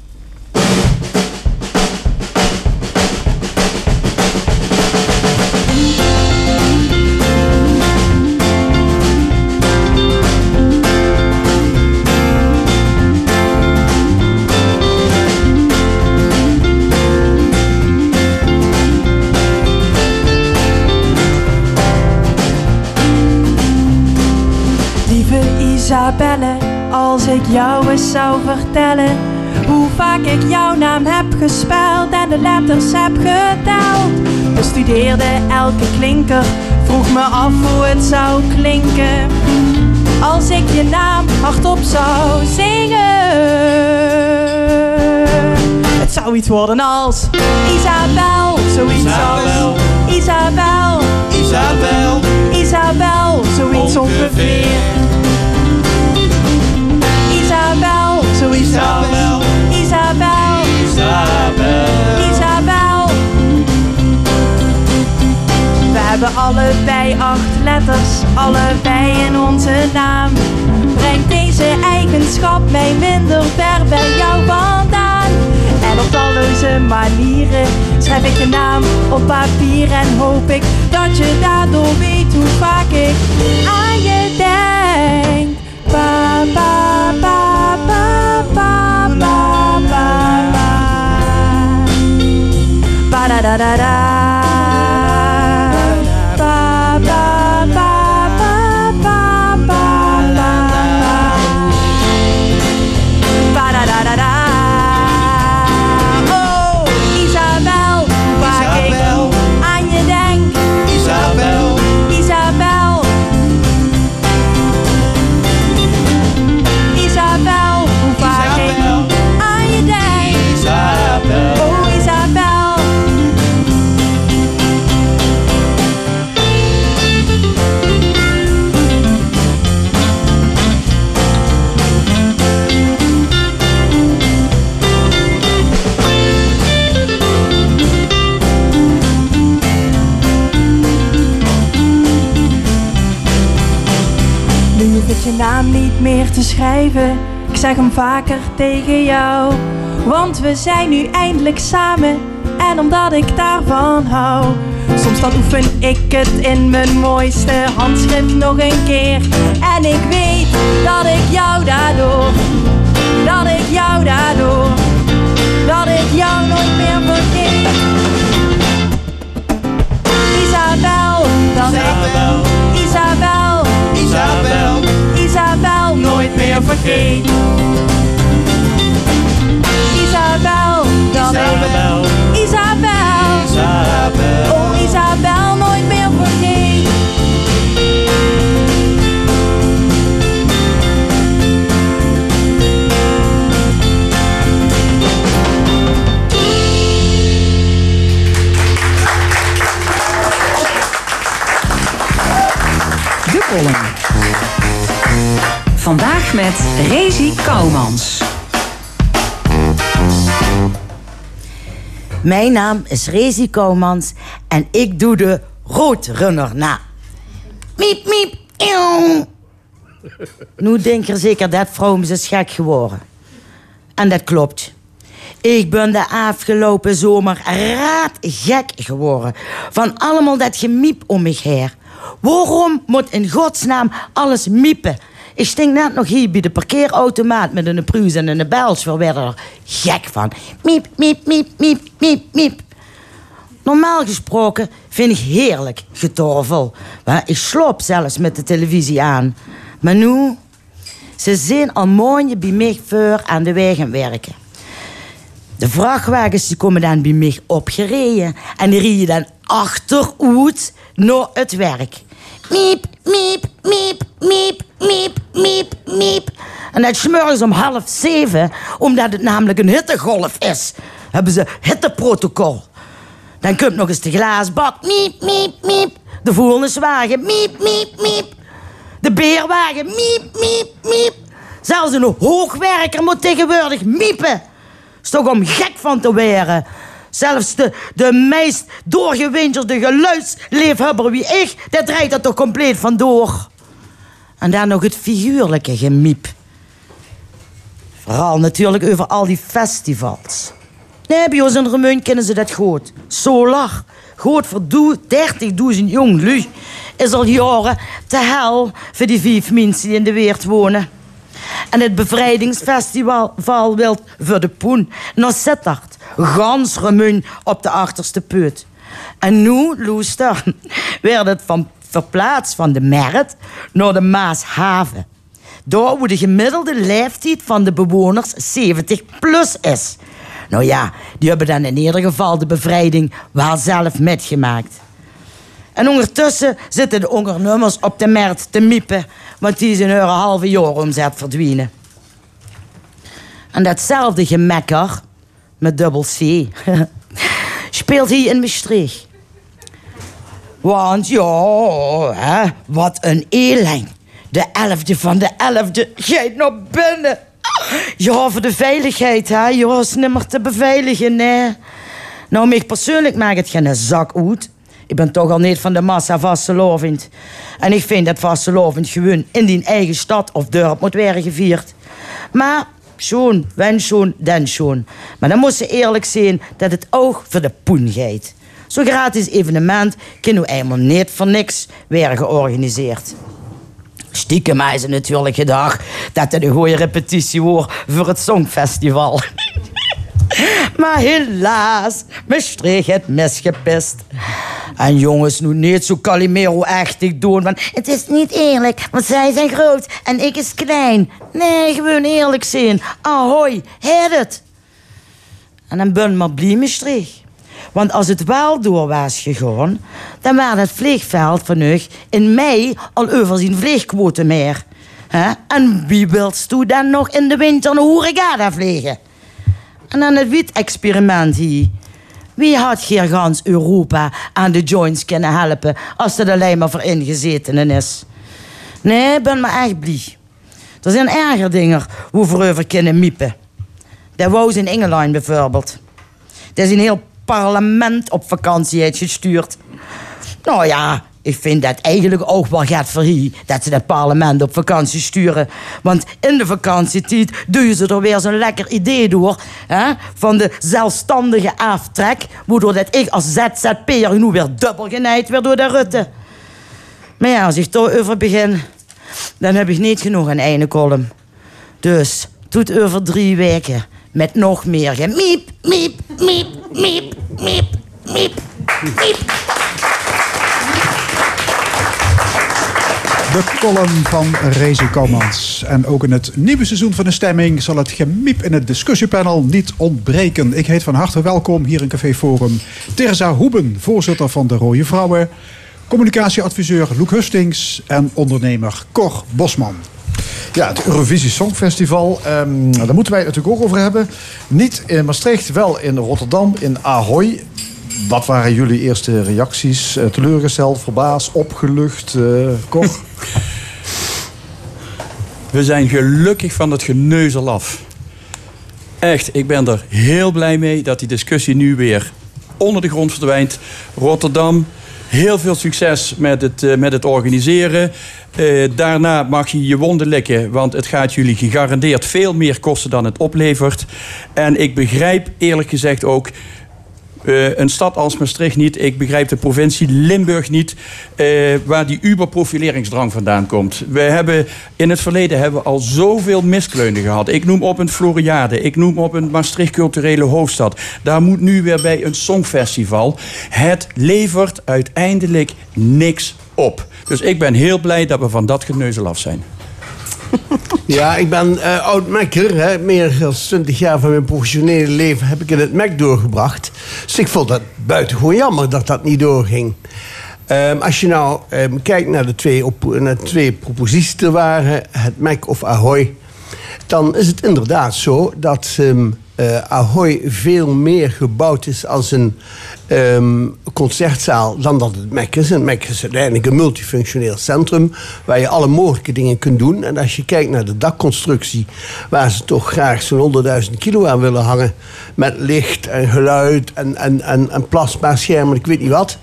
Eens zou vertellen hoe vaak ik jouw naam heb gespeld en de letters heb geteld. Bestudeerde elke klinker, vroeg me af hoe het zou klinken als ik je naam hardop zou zingen. Het zou iets worden als Isabel, zoiets Isabel. als Isabel, Isabel. Isabel, zoiets ongeveer. Zoiets Isabel. Isabel, Isabel. Isabel. We hebben allebei acht letters, allebei in onze naam. Brengt deze eigenschap mij minder ver bij jou vandaan. En op talloze manieren schrijf ik je naam op papier en hoop ik dat je daardoor weet hoe vaak ik aan je denk. Ba, ba, ba, ba, ba, ba, da, da, da, da. Naam niet meer te schrijven. Ik zeg hem vaker tegen jou. Want we zijn nu eindelijk samen. En omdat ik daarvan hou. Soms dan oefen ik het in mijn mooiste handschrift nog een keer. En ik weet dat ik jou daardoor. Dat ik jou daardoor. Dat ik jou nooit meer vergeet. Isabel, dat Isabel. ik Isabel, Isabel. Isabel nooit meer vergeet. Isabel, dat Isabel. Isabel, Isabel. oh Isabel nooit meer vergeet. De column. Vandaag met Rezi Kouwmans. Mijn naam is Rezi Kouwmans en ik doe de roodrunner na. Miep, miep, eeuw. Nu denk er zeker dat vrouw is gek geworden. En dat klopt. Ik ben de afgelopen zomer raadgek geworden. Van allemaal dat gemiep om me heen. Waarom moet in godsnaam alles miepen? Ik stink net nog hier bij de parkeerautomaat met een pruis en een bels. We werden er gek van. Miep, miep, miep, miep, miep, miep. Normaal gesproken vind ik heerlijk getorvel. Maar Ik sloop zelfs met de televisie aan. Maar nu, ze zijn al mooie bij mij voor aan de wegen werken. De vrachtwagens die komen dan bij mij opgereden. En die rijden dan achteruit naar het werk. Miep, miep, miep, miep, miep, miep, miep. En dat smorgens om half zeven, omdat het namelijk een hittegolf is, hebben ze hitteprotocol. Dan komt nog eens de glaasbak, miep, miep, miep. De vuilniswagen, miep, miep, miep. De beerwagen, miep, miep, miep. Zelfs een hoogwerker moet tegenwoordig miepen. Is toch om gek van te weren. Zelfs de, de meest doorgewinterde geluidsleefhebber wie ik, daar draait er toch compleet vandoor. En dan nog het figuurlijke gemiep. Vooral natuurlijk over al die festivals. Nee, bij ons in Remeun kennen ze dat goed. Solar, goed voor doe- 30.000 jong lui, is al jaren te hel voor die vijf mensen die in de wereld wonen. En het bevrijdingsfestival val wil voor de poen naar Sittard. Gans Remeun op de achterste put. En nu, Loester, werd het van, verplaatst van de Merkt naar de Maashaven. Daar waar de gemiddelde leeftijd van de bewoners 70 plus is. Nou ja, die hebben dan in ieder geval de bevrijding wel zelf metgemaakt. En ondertussen zitten de ondernummers op de markt te miepen, want die zijn hun halve jaar omzet verdwijnen. En datzelfde gemekker, met dubbel C, speelt hier in Maastricht. Want ja, hè, wat een eleng. De elfde van de elfde gaat naar binnen. Ja, voor de veiligheid, hè. Ja, is nimmer te beveiligen, nee. Nou, mij persoonlijk maakt het geen zak uit. Ik ben toch al niet van de massa vastelovend. En ik vind dat vastelovend gewoon in die eigen stad of dorp moet worden gevierd. Maar zo'n, dan zo'n. Maar dan moet ze eerlijk zijn dat het oog voor de poen gaat. Zo'n gratis evenement kan nu eenmaal niet voor niks worden georganiseerd. Stiekem is natuurlijk gedacht dat het een goede repetitie wordt voor het Songfestival. maar helaas, Maastricht het misgepist. En jongens, nu niet zo Calimero-achtig doen, want het is niet eerlijk, want zij zijn groot en ik is klein. Nee, gewoon eerlijk zijn. Ahoy, heet het. En dan ben maar blij Maastricht. Want als het wel door was gegaan, dan was het vliegveld van u in mei al over zijn vliegquote meer. Hè? En wie wilst u dan nog in de winter naar Hoerigada vliegen? En dan het wit-experiment hier. Wie had hier gans Europa aan de joints kunnen helpen als er alleen maar voor ingezetenen is? Nee, ik ben maar echt blij. Er zijn erger dingen waarover kunnen miepen. Dat wou in Engeland bijvoorbeeld. Er is een heel parlement op vakantie uitgestuurd. Nou ja, ik vind dat eigenlijk ook wel gaat voor hier dat ze dat parlement op vakantie sturen. Want in de vakantietijd je ze er weer zo'n lekker idee door. Hè, van de zelfstandige aftrek. Waardoor dat ik als ZZP'er nu weer dubbel genaaid werd door de Rutte. Maar ja, als ik over begin, dan heb ik niet genoeg aan ene kolom. Dus, tot over drie weken. Met nog meer gemiep, miep, miep, miep, miep, miep, miep. De column van Rezi Komans. En ook in het nieuwe seizoen van de stemming zal het gemiep in het discussiepanel niet ontbreken. Ik heet van harte welkom hier in Café Forum Teresa Hoeben, voorzitter van de Rode Vrouwen, communicatieadviseur Loek Hustings en ondernemer Cor Bosman. Ja, het Eurovisie Songfestival. ehm, daar moeten wij het natuurlijk ook over hebben. Niet in Maastricht, wel in Rotterdam, in Ahoy. Wat waren jullie eerste reacties? Eh, teleurgesteld, verbaasd, opgelucht? eh Cor? We zijn gelukkig van het geneuzel af. Echt, ik ben er heel blij mee dat die discussie nu weer onder de grond verdwijnt. Rotterdam, heel veel succes met het, eh, met het organiseren. Daarna mag je je wonden likken, want het gaat jullie gegarandeerd veel meer kosten dan het oplevert. En ik begrijp eerlijk gezegd ook eh, een stad als Maastricht niet. Ik begrijp de provincie Limburg niet. eh, waar die uberprofileringsdrang vandaan komt. We hebben, in het verleden hebben we al zoveel miskleunen gehad. Ik noem op een Floriade. Ik noem op een Maastricht culturele hoofdstad. Daar moet nu weer bij een songfestival. Het levert uiteindelijk niks op. Dus ik ben heel blij dat we van dat geneuzel af zijn. Ja, ik ben eh, oud-Mekker. Meer dan 20 jaar van mijn professionele leven heb ik in het Mek doorgebracht. Dus ik vond het buitengewoon jammer dat dat niet doorging. Ehm, als je nou ehm, kijkt naar de, twee op, naar twee proposities er waren, het Mac of Ahoy, dan is het inderdaad zo dat ehm, eh, Ahoy veel meer gebouwd is als een ehm, concertzaal dan dat het Mac is. En Mac is uiteindelijk een multifunctioneel centrum waar je alle mogelijke dingen kunt doen. En als je kijkt naar de dakconstructie, waar ze toch graag zo'n 100.000 kilo aan willen hangen, met licht en geluid en, en, en, en plasmaschermen, ik weet niet wat.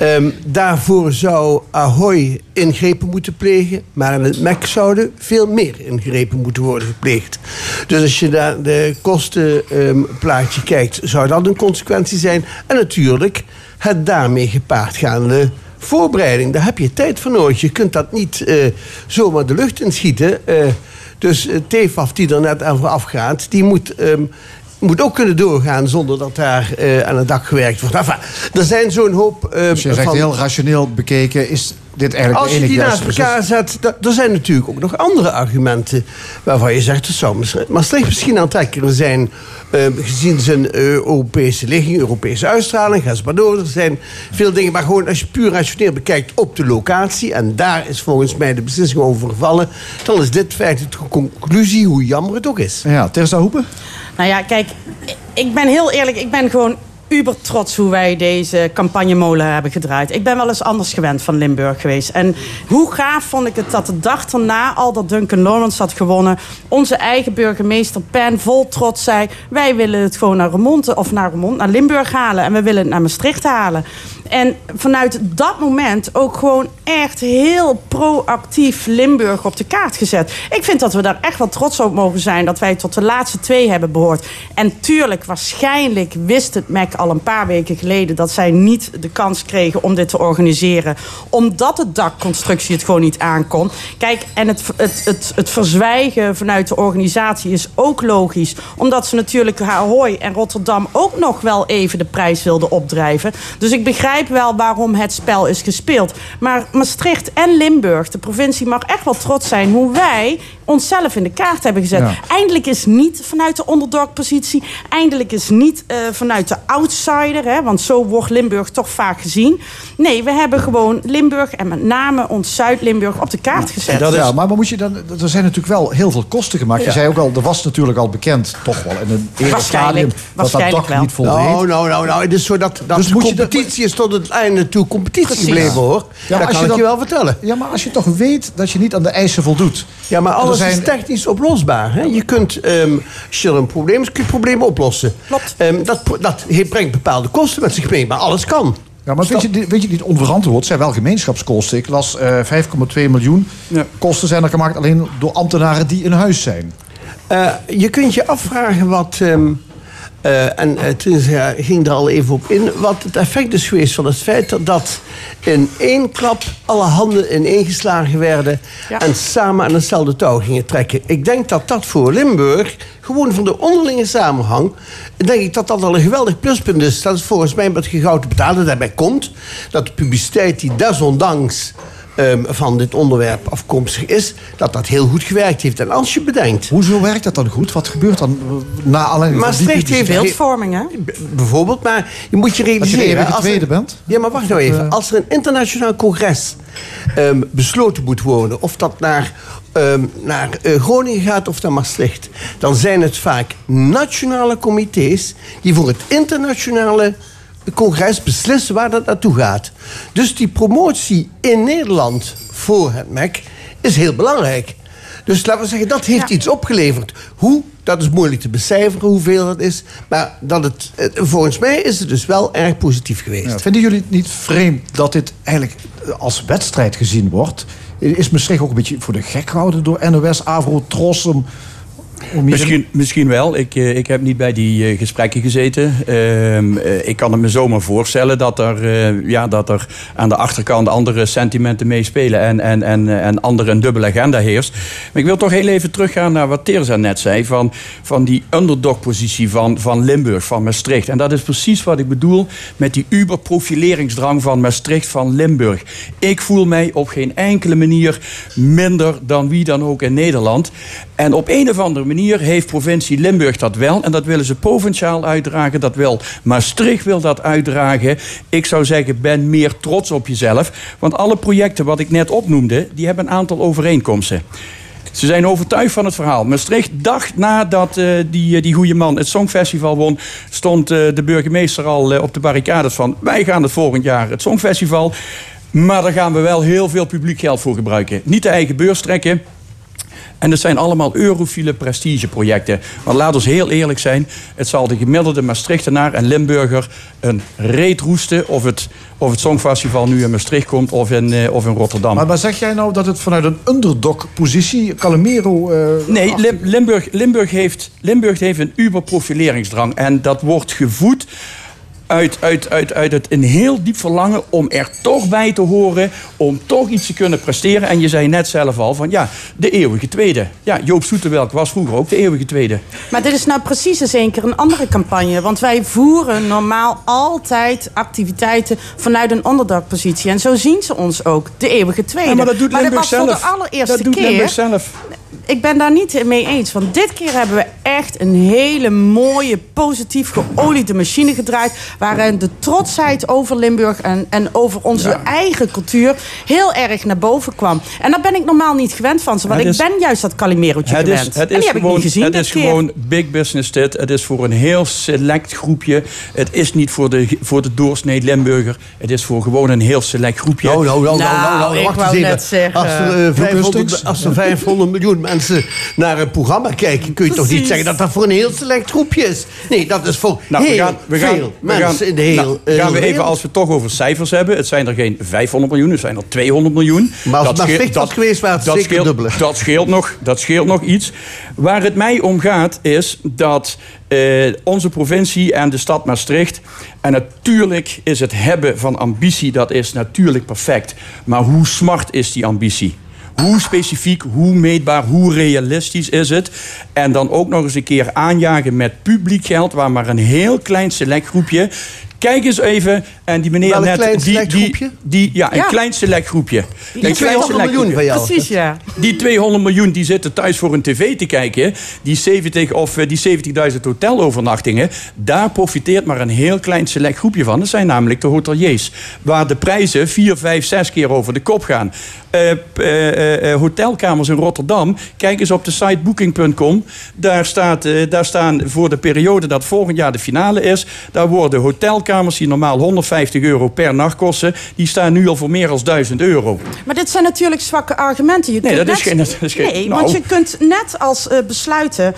Ehm, daarvoor zou Ahoy ingrepen moeten plegen, maar in het MEC zouden veel meer ingrepen moeten worden gepleegd. Dus als je naar de kostenplaatje kijkt, zou dat een consequentie zijn. En natuurlijk het daarmee gepaard gaande voorbereiding. Daar heb je tijd voor nodig. Je kunt dat niet eh, zomaar de lucht inschieten. Eh dus uh, TFAF die er net over afgaat, die moet... ehm, moet ook kunnen doorgaan zonder dat daar eh, aan het dak gewerkt wordt. Enfin, er zijn zo'n hoop. eh, Dus je zegt van- heel rationeel bekeken, is dit eigenlijk als de je die naast elkaar zet, er zijn natuurlijk ook nog andere argumenten waarvan je zegt, het zou Maastricht misschien aantrekkelijker zijn, eh, gezien zijn eh, Europese ligging, Europese uitstraling, ga eens maar door. Er zijn veel dingen, maar gewoon als je puur rationeel bekijkt op de locatie, en daar is volgens mij de beslissing over gevallen, dan is dit feitelijk de conclusie, hoe jammer het ook is. Ja, Teresa Hoepen? Nou ja, kijk, ik ben heel eerlijk. Ik ben gewoon uber trots hoe wij deze campagnemolen hebben gedraaid. Ik ben wel eens anders gewend van Limburg geweest. En hoe gaaf vond ik het dat de dag erna al dat Duncan Lawrence had gewonnen... onze eigen burgemeester Pen vol trots zei... wij willen het gewoon naar Remont, of naar naar Limburg halen. En we willen het naar Maastricht halen. En vanuit dat moment ook gewoon echt heel proactief Limburg op de kaart gezet. Ik vind dat we daar echt wel trots op mogen zijn dat wij tot de laatste twee hebben behoord. En tuurlijk, waarschijnlijk wist het MEC al een paar weken geleden dat zij niet de kans kregen om dit te organiseren. Omdat de dakconstructie het gewoon niet aankon. Kijk, en het, het, het, het verzwijgen vanuit de organisatie is ook logisch. Omdat ze natuurlijk Ahoy en Rotterdam ook nog wel even de prijs wilden opdrijven. Dus ik begrijp wel waarom het spel is gespeeld. Maar Maastricht en Limburg, de provincie, mag echt wel trots zijn hoe wij onszelf in de kaart hebben gezet. Ja. Eindelijk is niet vanuit de underdog-positie. Eindelijk is niet eh, vanuit de outsider. Hè, want zo wordt Limburg toch vaak gezien. Nee, we hebben gewoon Limburg en met name ons Zuid-Limburg op de kaart gezet. Ja, maar, maar moet je dan, er zijn natuurlijk wel heel veel kosten gemaakt. Je zei ook al, er was natuurlijk al bekend, toch wel in een eerder stadium, dat dat wel. niet voldeed. Nou, nou, nou, nou, het is zo dat, dat Dus de moet je dat- competitie is tot het einde toe competitie Precies. gebleven, hoor. Ja, dat kan je ik je wel vertellen. Ja, maar als je toch weet dat je niet aan de eisen voldoet. Ja, maar alles zijn- is technisch oplosbaar. Hè? Je kunt, ehm, als je een probleem is, kun je het probleem oplossen. Klopt. dat, dat brengt bepaalde kosten met zich mee, maar alles kan. Ja, maar weet je, weet je niet onverantwoord? Het zijn wel gemeenschapskosten. Ik las eh 5,2 miljoen kosten zijn er gemaakt alleen door ambtenaren die in huis zijn. Eh, je kunt je afvragen wat. ehm, eh, en uh, Theresa ging er al even op in. Wat het effect is geweest van het feit dat, dat in één klap alle handen ineengeslagen werden. en samen aan hetzelfde touw gingen trekken. Ik denk dat dat voor Limburg, gewoon van de onderlinge samenhang. denk ik dat dat al een geweldig pluspunt is. Dat is volgens mij met gegouden betalen. Daarbij komt dat de publiciteit die desondanks ehm, van dit onderwerp afkomstig is, dat dat heel goed gewerkt heeft. En als je bedenkt. Hoezo werkt dat dan goed? Wat gebeurt dan eh, na alleen Maastricht heeft beeldvorming, hè? Bijvoorbeeld, maar je moet je je de realiseren. enige als er- tweede bent? Ja, maar wacht nou even. Als er een internationaal congres ehm, besloten moet worden, of dat naar, ehm, naar eh, Groningen gaat of naar Maastricht, dan zijn het vaak nationale comité's die voor het internationale congres beslissen waar dat naartoe gaat. Dus die promotie in Nederland voor het MEC is heel belangrijk. Dus laten we zeggen, dat heeft iets opgeleverd. Hoe? Dat is moeilijk te becijferen hoeveel dat is. Maar dat het, eh, volgens mij is het dus wel erg positief geweest. Ja, vinden jullie het niet vreemd dat dit eigenlijk eh, als wedstrijd gezien wordt? Is Maastricht ook een beetje voor de gek gehouden door NOS, Avro, Tros? Misschien, misschien wel. Ik, eh, ik heb niet bij die eh, gesprekken gezeten. Ehm, eh, ik kan het me zomaar voorstellen dat er, ja, dat er aan de achterkant andere sentimenten meespelen en, en, en, en andere een dubbele agenda heerst. Maar ik wil toch heel even teruggaan naar wat Teresa net zei: van, van die underdog-positie van, van Limburg, van Maastricht. En dat is precies wat ik bedoel met die uberprofileringsdrang van Maastricht, van Limburg. Ik voel mij op geen enkele manier minder dan wie dan ook in Nederland. En op een of andere manier heeft provincie Limburg dat wel. En dat willen ze provinciaal uitdragen. Dat wil Maastricht wil dat uitdragen. Ik zou zeggen, ben meer trots op jezelf. Want alle projecten wat ik net opnoemde, die hebben een aantal overeenkomsten. Ze zijn overtuigd van het verhaal. Maastricht dacht nadat eh, die, eh, die goede man het Songfestival won... stond eh, de burgemeester al op de barricades van... wij gaan het volgend jaar het Songfestival... maar daar gaan we wel heel veel publiek geld voor gebruiken. Niet de eigen beurs trekken... En het zijn allemaal eurofiele prestigeprojecten. Maar laat ons heel eerlijk zijn. Het zal de gemiddelde Maastrichtenaar en Limburger een reet roesten... of het, of het Songfestival nu in Maastricht komt of in, eh, of in Rotterdam. Maar, maar zeg jij nou dat het vanuit een underdog-positie, Calimero... eh, Nee, Lim- Limburg, Limburg, heeft, Limburg heeft een uberprofileringsdrang. En dat wordt gevoed uit, uit, uit, uit het een heel diep verlangen om er toch bij te horen. Om toch iets te kunnen presteren. En je zei net zelf al van ja, de eeuwige tweede. Ja, Joop Zoetemelk was vroeger ook de eeuwige tweede. Maar dit is nou precies eens een keer een andere campagne. Want wij voeren normaal altijd activiteiten vanuit een underdog-positie. En zo zien ze ons ook, de eeuwige tweede. Ja, maar dat doet Limburg was voor zelf. de allereerste Dat doet keer. Limburg zelf. Ik ben daar niet mee eens. Want dit keer hebben we echt een hele mooie, positief geoliede machine gedraaid. Waarin de trotsheid over Limburg en, en over onze Ja. eigen cultuur heel erg naar boven kwam. En daar ben ik normaal niet gewend van ze. Want Het ik is- ben juist dat Calimerootje Het gewend. is, het en die is heb ik gewoon, niet gezien het dit is keer. gewoon big business dit. Het is voor een heel select groepje. Het is niet voor de, voor de doorsnee Limburger. Het is voor gewoon een heel select groepje. Nou, nou, nou, nou, nou, nou, ik wacht wou eens even. net zeggen. Als er, eh, 500, als er 500 miljoen mensen naar een programma kijken, kun je toch niet zeggen dat dat voor een heel select groepje is? Nee, dat is voor Nou, heel we gaan, we gaan, veel we mensen gaan, in de hele nou, eh, gaan we even, wereld. als we het toch over cijfers hebben. Het zijn er geen 500 miljoen, het zijn er 200 miljoen. Maar als het scheelt- Maastricht was geweest, waren het dat zeker scheelt, dubbele. Dat scheelt, nog, dat scheelt nog iets. Waar het mij om gaat, is dat eh, onze provincie en de stad Maastricht... en natuurlijk is het hebben van ambitie, dat is natuurlijk perfect. Maar hoe smart is die ambitie? Hoe specifiek, hoe meetbaar, hoe realistisch is het? En dan ook nog eens een keer aanjagen met publiek geld... waar maar een heel klein select groepje... Kijk eens even, en die meneer net... klein die, die, ja, een Ja. klein select groepje. Die Een klein 200 select miljoen van jou. Precies, ja. Die 200 miljoen die zitten thuis voor een tv te kijken. Die 70 of eh, die 70.000 hotelovernachtingen. Daar profiteert maar een heel klein select groepje van. Dat zijn namelijk de hoteliers. Waar de prijzen 4, 5, 6 keer over de kop gaan. Eh, eh, eh, hotelkamers in Rotterdam. Kijk eens op de site booking.com. Daar, staat, daar staan voor de periode dat volgend jaar de finale is. Daar worden hotelkamers die normaal 150 euro per nacht kosten. Die staan nu al voor meer dan 1000 euro. Maar dit zijn natuurlijk zwakke argumenten. Je Nee, dat is geen- dat is geen- Nee, nou. want je kunt net als besluiten...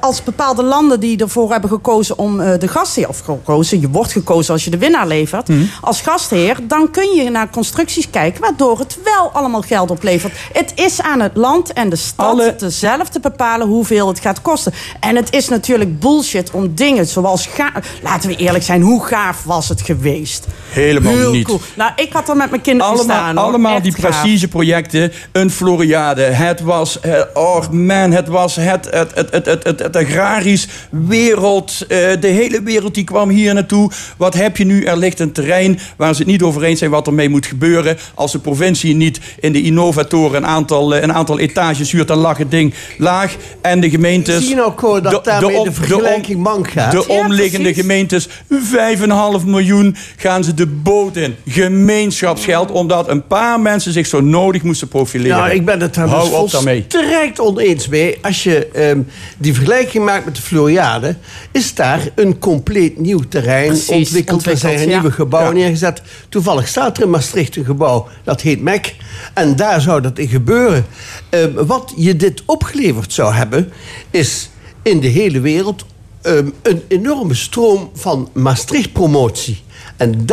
als bepaalde landen die ervoor hebben gekozen om de gastheer... of gekozen, je wordt gekozen als je de winnaar levert... Mhm. als gastheer, dan kun je naar constructies kijken... waardoor het wel allemaal geld oplevert. Het is aan het land en de stad Alle- zelf te bepalen hoeveel het gaat kosten. En het is natuurlijk bullshit om dingen zoals... ga- Laten we eerlijk zijn, hoe gaaf was het geweest? Helemaal Heel niet. cool. Nou, ik had er met mijn kinderen allemaal, staan. hoor. allemaal Echt die gaaf. prestigeprojecten. Een Floriade. Het was, eh, oh man, het was het, het, het, het, het, het, het agrarisch wereld. eh, de hele wereld die kwam hier naartoe. Wat heb je nu? Er ligt een terrein waar ze het niet over eens zijn wat ermee moet gebeuren. Als de provincie niet in de innovatoren een aantal, eh, een aantal etages huurt, dan lag het ding laag. En de gemeentes... Zie je nou, Cor, dat daarmee de vergelijking mank gaat? De omliggende gemeentes, 5,5 miljoen gaan ze de boot in. Gemeenschapsgeld, omdat een paar mensen zich zo nodig moesten profileren. Nou, ik ben het daar Hou dus op daarmee. volstrekt oneens mee. Als je ehm, die vergelijking maakt met de Floriade... is daar een compleet nieuw terrein Precies, ontwikkeld. Er zijn ja. nieuwe gebouwen Ja. neergezet. Toevallig staat er in Maastricht een gebouw, dat heet MEC. En daar zou dat in gebeuren. Ehm, wat je dit opgeleverd zou hebben... is in de hele wereld ehm, een enorme stroom van Maastricht-promotie. En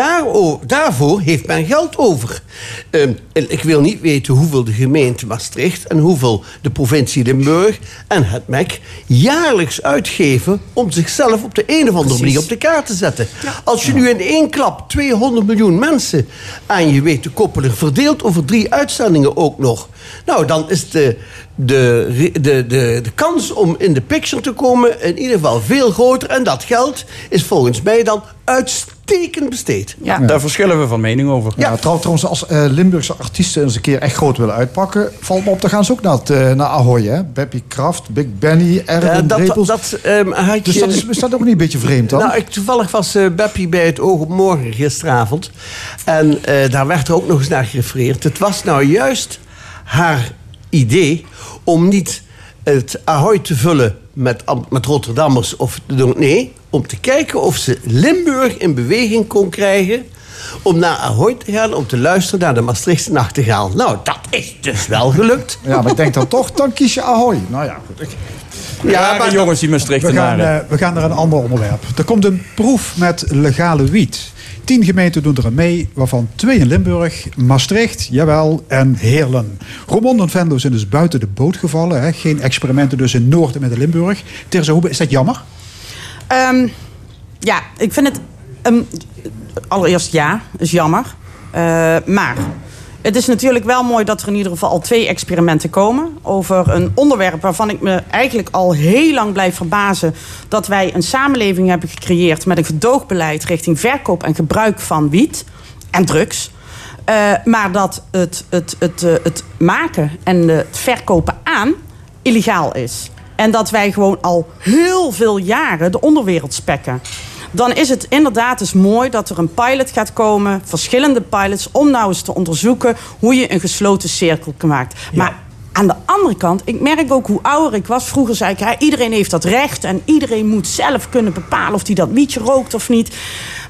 daarvoor heeft men geld over. Ehm, en ik wil niet weten hoeveel de gemeente Maastricht... en hoeveel de provincie Limburg en het MEC... jaarlijks uitgeven om zichzelf op de een of andere manier op de kaart te zetten. Als je nu in één klap 200 miljoen mensen aan je weet te koppelen... verdeeld over drie uitzendingen ook nog... nou, dan is de, de, de, de, de kans om in de picture te komen in ieder geval veel groter. En dat geld is volgens mij dan uitstekend uitstekend besteed. Ja, daar verschillen we van mening over. Ja, trouw- trouwens, als eh, Limburgse artiesten eens een keer echt groot willen uitpakken... valt me op, dan gaan ze ook naar, het, eh, naar Ahoy, hè? Beppie Kraft, Big Benny, Erwin Ja, dat, dat, ehm, had Dus dat is, is dat ook niet een beetje vreemd dan? Nou, ik, toevallig was eh Beppie bij het Oog op Morgen gisteravond. En eh, daar werd er ook nog eens naar gerefereerd. Het was nou juist haar idee om niet het Ahoy te vullen met, met Rotterdammers. Of, nee, om te kijken of ze Limburg in beweging kon krijgen... om naar Ahoy te gaan, om te luisteren naar de Maastrichtse Nachtegaal. Nou, dat is dus wel gelukt. Ja, maar ik denk dan toch, dan kies je Ahoy. Nou ja, goed. Ja, maar jongens, die We gaan, Maastrichtenaren. eh, we gaan naar een ander onderwerp. Er komt een proef met legale wiet. Tien gemeenten doen er aan mee, waarvan twee in Limburg, Maastricht, jawel, en Heerlen. Roermond en Venlo zijn dus buiten de boot gevallen. Hè. Geen experimenten dus in Noord en Midden-Limburg. Terza, hoe is dat jammer? Ehm, ja, ik vind het... ehm, allereerst ja, is jammer. Eh, maar het is natuurlijk wel mooi dat er in ieder geval al twee experimenten komen... over een onderwerp waarvan ik me eigenlijk al heel lang blijf verbazen... dat wij een samenleving hebben gecreëerd met een gedoogbeleid... richting verkoop en gebruik van wiet en drugs... Eh, maar dat het, het, het, eh, het maken en het verkopen aan illegaal is. En dat wij gewoon al heel veel jaren de onderwereld spekken. Dan is het inderdaad dus mooi dat er een pilot gaat komen, verschillende pilots, om nou eens te onderzoeken hoe je een gesloten cirkel maken. Maar aan de andere kant, ik merk ook hoe ouder ik was. Vroeger zei ik, iedereen heeft dat recht en iedereen moet zelf kunnen bepalen of hij dat wietje rookt of niet.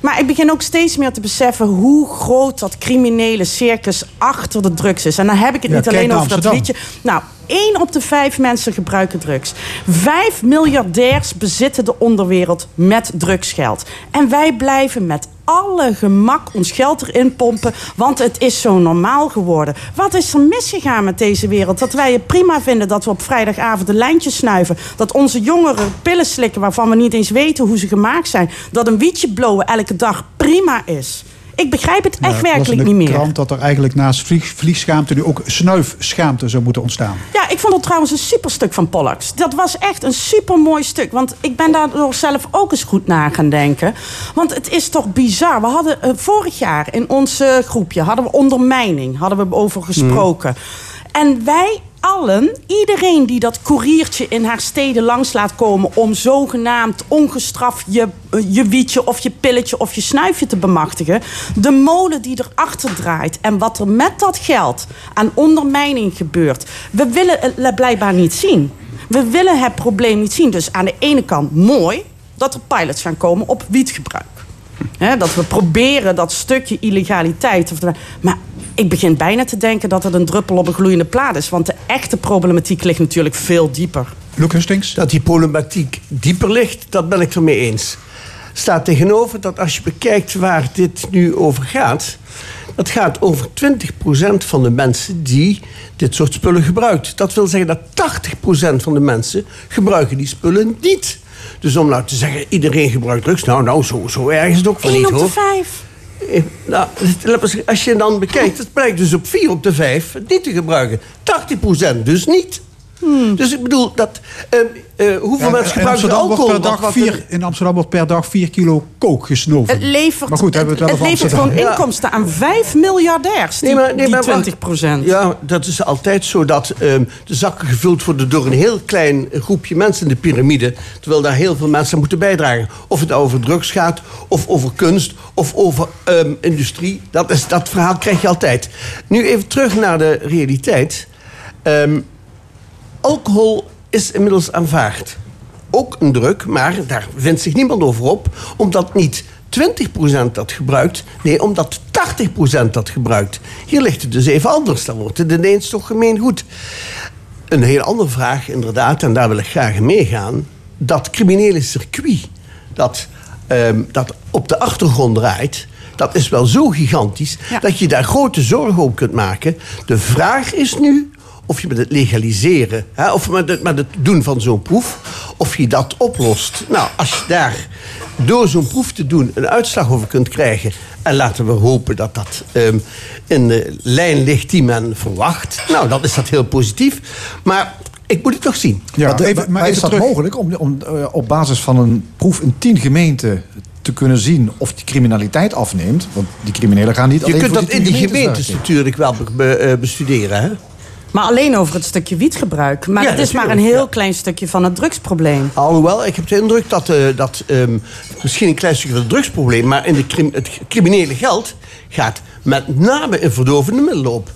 Maar ik begin ook steeds meer te beseffen hoe groot dat criminele circus achter de drugs is. En dan heb ik het Ja, niet alleen over dat wietje. Nou, één op de vijf mensen gebruiken drugs. Vijf miljardairs bezitten de onderwereld met drugsgeld. En wij blijven met alle gemak ons geld erin pompen, want het is zo normaal geworden. Wat is er misgegaan met deze wereld? Dat wij het prima vinden dat we op vrijdagavond een lijntje snuiven. Dat onze jongeren pillen slikken waarvan we niet eens weten hoe ze gemaakt zijn. Dat een wietje blowen elke dag prima is. Ik begrijp het echt Ja, werkelijk niet meer. krant dat er eigenlijk naast vlieg, vliegschaamte nu ook snuifschaamte zou moeten ontstaan. Ja, ik vond het trouwens een superstuk van Pollux. Dat was echt een supermooi stuk. Want ik ben daardoor zelf ook eens goed na gaan denken. Want het is toch bizar. We hadden eh, vorig jaar in ons eh, groepje hadden we ondermijning. Hadden we over gesproken. En wij allen, iedereen die dat koeriertje in haar steden langs laat komen... om zogenaamd ongestraft je, eh, je wietje of je pilletje of je snuifje te bemachtigen... de molen die erachter draait en wat er met dat geld aan ondermijning gebeurt... we willen het blijkbaar niet zien. We willen het probleem niet zien. Dus aan de ene kant mooi dat er pilots gaan komen op wietgebruik. Dat we proberen dat stukje illegaliteit. te verdwijnen. Maar ik begin bijna te denken dat het een druppel op een gloeiende plaat is. Want de echte problematiek ligt natuurlijk veel dieper. Lucas Dat die problematiek dieper ligt, dat ben ik ermee eens. Staat tegenover dat als je bekijkt waar dit nu over gaat... dat gaat over 20% van de mensen die dit soort spullen gebruikt. Dat wil zeggen dat 80% van de mensen gebruiken die spullen niet. Dus om nou te zeggen, iedereen gebruikt drugs... nou, nou, zo, zo erg is het ook wel niet, hoor. op de 5. Nou, maar zeggen, als je dan bekijkt, het blijkt dus op 4 op de 5 het niet te gebruiken. 80% dus niet. Dus ik bedoel, dat, eh, eh, hoeveel Ja, mensen in gebruiken alcohol? per dag vier, in Amsterdam wordt per dag 4 kilo kook gesnoven. Het levert, maar goed, hebben we het wel het over levert Amsterdam. gewoon inkomsten aan 5 miljardairs. Die, die wacht. 20% Ja, dat is altijd zo dat ehm, de zakken gevuld worden door een heel klein groepje mensen in de piramide. Terwijl daar heel veel mensen aan moeten bijdragen. Of het nou over drugs gaat, of over kunst, of over ehm, industrie. Dat, is, dat verhaal krijg je altijd. Nu even terug naar de realiteit. Ehm, alcohol is inmiddels aanvaard. Ook een druk, maar daar vindt zich niemand over op. Omdat niet 20% dat gebruikt, nee, omdat 80% dat gebruikt. Hier ligt het dus even anders. Dan wordt het ineens toch gemeen goed. Een heel andere vraag, inderdaad, en daar wil ik graag meegaan. Dat criminele circuit, dat, ehm, dat op de achtergrond draait... dat is wel zo gigantisch dat je daar grote zorgen op kunt maken. De vraag is nu of je met het legaliseren... Hè, of met het, met het doen van zo'n proef, of je dat oplost. Nou, als je daar door zo'n proef te doen een uitslag over kunt krijgen... en laten we hopen dat dat ehm, in de lijn ligt die men verwacht... nou, dan is dat heel positief. Maar ik moet het toch zien. maar, de- maar is dat mogelijk om, om eh, op basis van een proef in tien gemeenten te kunnen zien of die criminaliteit afneemt. Want die criminelen gaan niet Je alleen kunt voor dat in die gemeentes natuurlijk wel be- eh, bestuderen. Hè? Maar alleen over het stukje wietgebruik. Maar Ja, dat is maar een heel klein stukje van het drugsprobleem. Alhoewel, ik heb de indruk dat, eh, dat ehm, misschien een klein stukje van het drugsprobleem... maar in de crim- het criminele geld gaat met name in verdovende middelen op.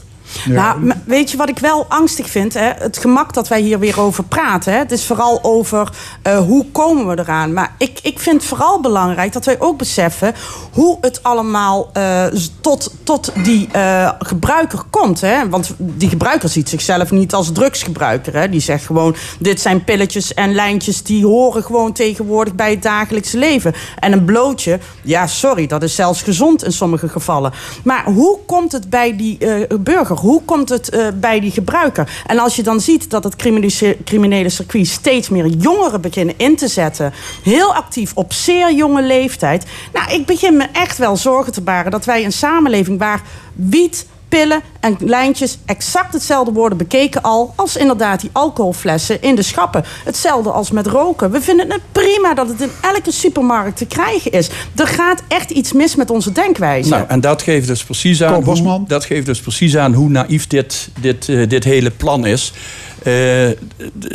Nou, weet je wat ik wel angstig vind? Hè? Het gemak dat wij hier weer over praten. Hè? Het is vooral over eh, hoe komen we eraan. Maar ik, ik vind vooral belangrijk dat wij ook beseffen... hoe het allemaal eh, tot, tot die eh, gebruiker komt. Hè? Want die gebruiker ziet zichzelf niet als drugsgebruiker. Hè? Die zegt gewoon, dit zijn pilletjes en lijntjes... die horen gewoon tegenwoordig bij het dagelijkse leven. En een blootje, ja sorry, dat is zelfs gezond in sommige gevallen. Maar hoe komt het bij die burger? Hoe komt het eh, bij die gebruiker? En als je dan ziet dat het criminele, criminele circuit steeds meer jongeren beginnen in te zetten, heel actief op zeer jonge leeftijd. Nou, ik begin me echt wel zorgen te baren dat wij een samenleving waar wiet, pillen en lijntjes exact hetzelfde worden bekeken al als inderdaad die alcoholflessen in de schappen. Hetzelfde als met roken. We vinden het prima dat het in elke supermarkt te krijgen is. Er gaat echt iets mis met onze denkwijze. Nou, en dat geeft dus precies aan, hoe, dat geeft dus precies aan hoe naïef dit, dit, eh, dit hele plan is. Eh,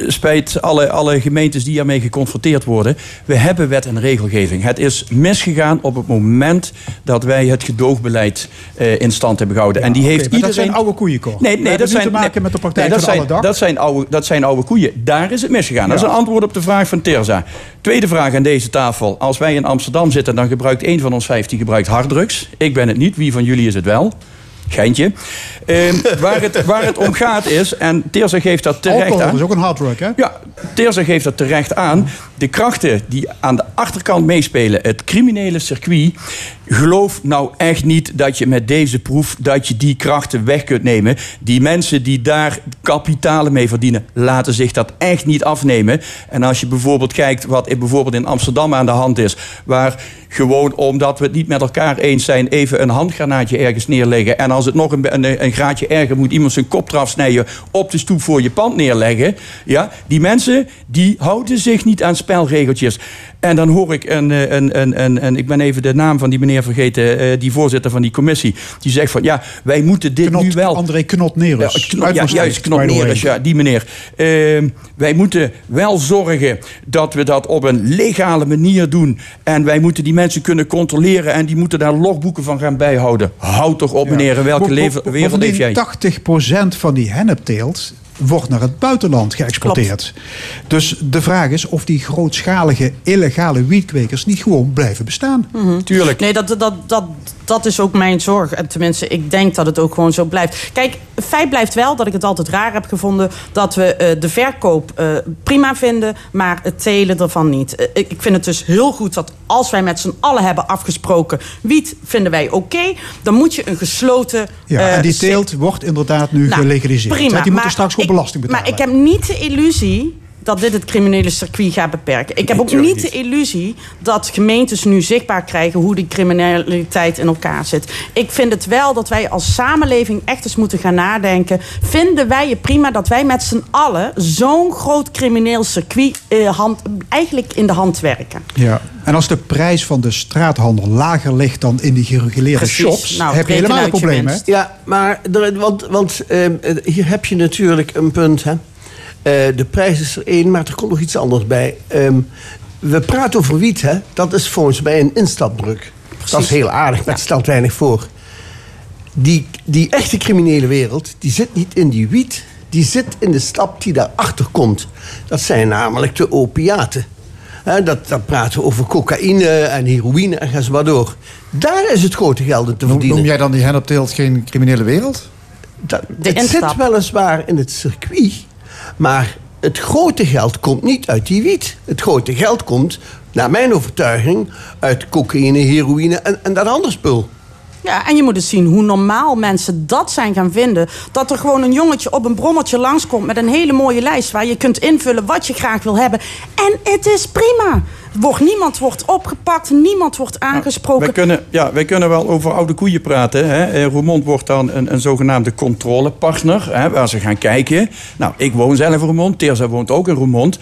spijt alle, alle gemeentes die ermee geconfronteerd worden. We hebben wet en regelgeving. Het is misgegaan op het moment dat wij het gedoogbeleid eh, in stand hebben gehouden. en die heeft iedereen. dat zijn oude koeien, Cor. Nee, nee, dat zijn te maken nee, met de praktijk nee, dat van zijn, alle dag. Dat zijn, oude, dat zijn oude koeien. Daar is het misgegaan. Dat is een antwoord op de vraag van Terza. Tweede vraag aan deze tafel. Als wij in Amsterdam zitten, dan gebruikt één van ons 15 gebruikt harddrugs. Ik ben het niet. Wie van jullie is het wel? Geintje. Ehm, waar, het, waar het om gaat is, en Teerza geeft dat terecht Alcohol aan. is ook een harddrug, hè? Ja, Teerza geeft dat terecht aan. De krachten die aan de achterkant meespelen, het criminele circuit. Geloof nou echt niet dat je met deze proef dat je die krachten weg kunt nemen. Die mensen die daar kapitalen mee verdienen, laten zich dat echt niet afnemen. En als je bijvoorbeeld kijkt wat er bijvoorbeeld in Amsterdam aan de hand is, waar gewoon omdat we het niet met elkaar eens zijn, even een handgranaatje ergens neerleggen. En als het nog een, een, een graadje erger moet iemand zijn kop eraf snijden, op de stoep voor je pand neerleggen. Ja, die mensen die houden zich niet aan spelregeltjes. En dan hoor ik een, eh, een, een, een, een ik ben even de naam van die meneer vergeten, eh, die voorzitter van die commissie. Die zegt van ja, wij moeten dit nu wel. André. Ja, Knot- ja, juist, way. Knot-Nerus, ja, die meneer. Ehm, wij moeten wel zorgen dat we dat op een legale manier doen. En wij moeten die mensen kunnen controleren en die moeten daar logboeken van gaan bijhouden. Houd toch op, meneer, in welke bo- wereld leef jij? bovendien 80% van die hennepteelt wordt naar het buitenland geëxporteerd. Dus de vraag is of die grootschalige illegale wietkwekers niet gewoon blijven bestaan. Tuurlijk. Nee, dat, dat, dat, dat is ook mijn zorg. En tenminste, ik denk dat het ook gewoon zo blijft. Kijk, feit blijft wel dat ik het altijd raar heb gevonden... dat we eh, de verkoop eh, prima vinden, maar het telen ervan niet. Eh, ik vind het dus heel goed dat als wij met z'n allen hebben afgesproken... wiet vinden wij oké, dan moet je een gesloten... Ja, en die teelt wordt inderdaad nu Nou, gelegaliseerd. prima, die moeten straks gewoon ik- belasting betalen. Maar ik heb niet de illusie dat dit het criminele circuit gaat beperken. Ik heb ook niet de illusie dat gemeentes nu zichtbaar krijgen hoe die criminaliteit in elkaar zit. Ik vind het wel dat wij als samenleving echt eens moeten gaan nadenken. Vinden wij het prima dat wij met z'n allen zo'n groot crimineel circuit eh, hand, eigenlijk in de hand werken? Ja. En als de prijs van de straathandel lager ligt dan in die gereguleerde Precies. shops, Nou, heb je helemaal een probleem. Hè? Ja, maar er- want, want ehm, eh, hier heb je natuurlijk een punt. Hè? Eh, de prijs is er één, maar er komt nog iets anders bij. Ehm, we praten over wiet, hè? dat is volgens mij een instapdruk. Dat is heel aardig, maar het stelt weinig voor. Die, die echte criminele wereld, die zit niet in die wiet. Die zit in de stap die daarachter komt. Dat zijn namelijk de opiaten. Hè, dat, dat praten we over cocaïne en heroïne en ga zo maar door. Daar is het grote geld in te verdienen. noem jij dan die hennepteelt geen criminele wereld? Dat, het zit weliswaar in het circuit, maar het grote geld komt niet uit die wiet. Het grote geld komt, naar mijn overtuiging, uit cocaïne, heroïne en, en dat andere spul. Ja, en je moet eens zien hoe normaal mensen dat zijn gaan vinden. Dat er gewoon een jongetje op een brommertje langskomt met een hele mooie lijst waar je kunt invullen wat je graag wil hebben. En het is prima. Wordt, niemand wordt opgepakt, niemand wordt aangesproken. Wij kunnen, ja, wij kunnen wel over oude koeien praten. Hè. Eh, Roermond wordt dan een, een zogenaamde controlepartner, hè, waar ze gaan kijken. Nou, ik woon zelf in Roermond, Teerza woont ook in Roermond.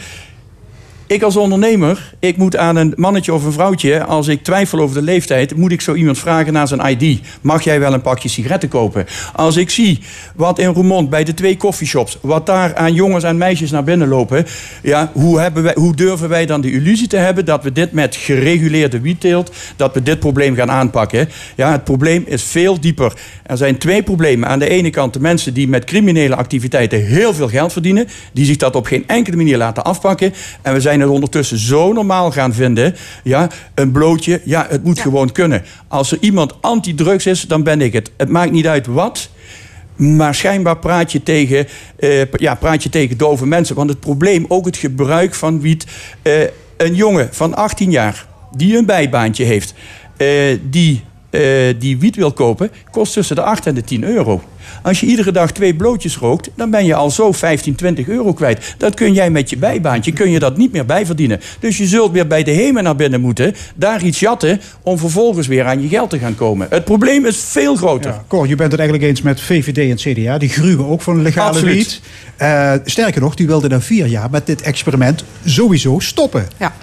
Ik als ondernemer, ik moet aan een mannetje of een vrouwtje... als ik twijfel over de leeftijd... moet ik zo iemand vragen naar zijn ID. Mag jij wel een pakje sigaretten kopen? Als ik zie wat in Roermond bij de twee koffieshops... wat daar aan jongens en meisjes naar binnen lopen... Ja, hoe, hebben wij, hoe durven wij dan de illusie te hebben... dat we dit met gereguleerde wietteelt... dat we dit probleem gaan aanpakken? Ja, het probleem is veel dieper. Er zijn twee problemen. Aan de ene kant de mensen die met criminele activiteiten... heel veel geld verdienen... die zich dat op geen enkele manier laten afpakken. En we zijn het ondertussen zo normaal gaan vinden. Ja, een blootje, ja, het moet gewoon kunnen. Als er iemand anti-drugs is, dan ben ik het. Het maakt niet uit wat. Maar schijnbaar praat je, tegen, eh, ja, praat je tegen dove mensen. Want het probleem, ook het gebruik van wiet. eh, een jongen van 18 jaar die een bijbaantje heeft, eh, die, die wiet wil kopen, kost tussen de 8 en de 10 euro. Als je iedere dag twee blootjes rookt, dan ben je al zo 15, 20 euro kwijt. Dat kun jij met je bijbaantje, kun je dat niet meer bijverdienen. Dus je zult weer bij de HEMA naar binnen moeten, daar iets jatten, om vervolgens weer aan je geld te gaan komen. Het probleem is veel groter. Ja, Cor, je bent het eigenlijk eens met VVD en CDA. Die gruwen ook van legale Absoluut. wiet. Eh, sterker nog, die wilden na vier jaar met dit experiment sowieso stoppen. Ja.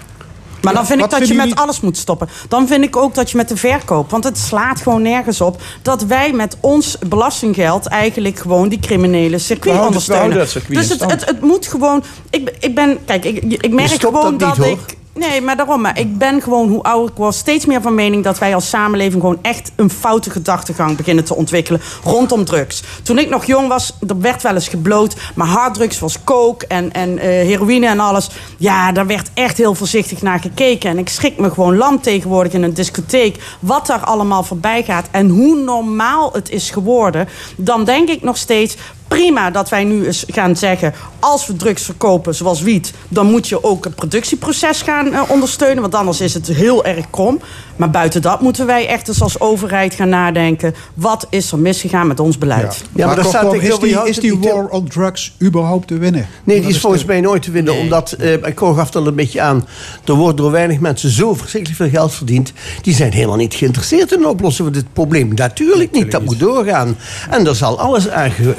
Maar dan vind ik dat je met alles moet stoppen. Dan vind ik ook dat je met de verkoop. Want het slaat gewoon nergens op dat wij met ons belastinggeld eigenlijk gewoon die criminele circuit ondersteunen. dus het, het, het moet gewoon. Ik, ik ben. Kijk, ik, ik merk gewoon dat dat hoor. ik. Nee, maar daarom. Maar ik ben gewoon, hoe ouder ik word, steeds meer van mening dat wij als samenleving gewoon echt een foute gedachtegang beginnen te ontwikkelen rondom drugs. Toen ik nog jong was, er werd wel eens gebloot, maar harddrugs was coke en, en eh, heroïne en alles. Ja, daar werd echt heel voorzichtig naar gekeken. En ik schrik me gewoon lam tegenwoordig in een discotheek wat daar allemaal voorbij gaat en hoe normaal het is geworden. Dan denk ik nog steeds, prima dat wij nu eens gaan zeggen... als we drugs verkopen, zoals wiet... dan moet je ook het productieproces gaan eh, ondersteunen... want anders is het heel erg krom. Maar buiten dat moeten wij echt eens als overheid gaan nadenken... wat is er misgegaan met ons beleid? Ja, maar staat is die, is die war on drugs überhaupt te winnen? Nee, die is volgens mij nooit te winnen. Omdat, eh ik gaf dat een beetje aan, er wordt door weinig mensen zo verschrikkelijk veel geld verdiend. Die zijn helemaal niet geïnteresseerd in het oplossen van dit probleem. Natuurlijk niet, dat moet doorgaan. En er zal alles aan ge-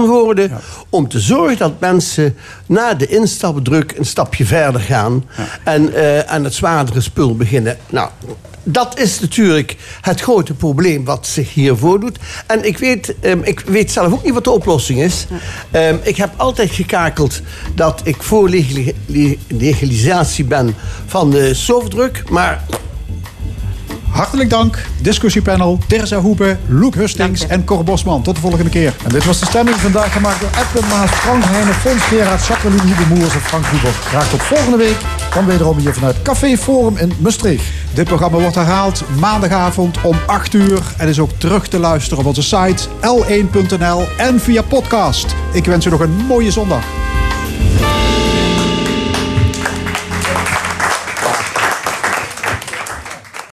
gedaan worden om te zorgen dat mensen na de instapdruk een stapje verder gaan. En eh, aan het zwaardere spul beginnen. Nou, dat is natuurlijk het grote probleem wat zich hier voordoet. En ik weet, ehm, ik weet zelf ook niet wat de oplossing is. Ehm, ik heb altijd gekakeld dat ik voor legali- le- legalisatie ben van de softdruk. Maar Hartelijk dank, discussiepanel, Terza Hoebe, Loek Hustings en Cor Bosman. Tot de volgende keer. En dit was de stemming vandaag gemaakt door Edwin Maas, Frank Heijnen, Fons Gerard, Jacqueline Hoebemoers en Frank Huber. Graag tot volgende week. Dan wederom hier vanuit Café Forum in Maastricht. Dit programma wordt herhaald maandagavond om 8 uur en is ook terug te luisteren op onze site l1.nl en via podcast. Ik wens u nog een mooie zondag.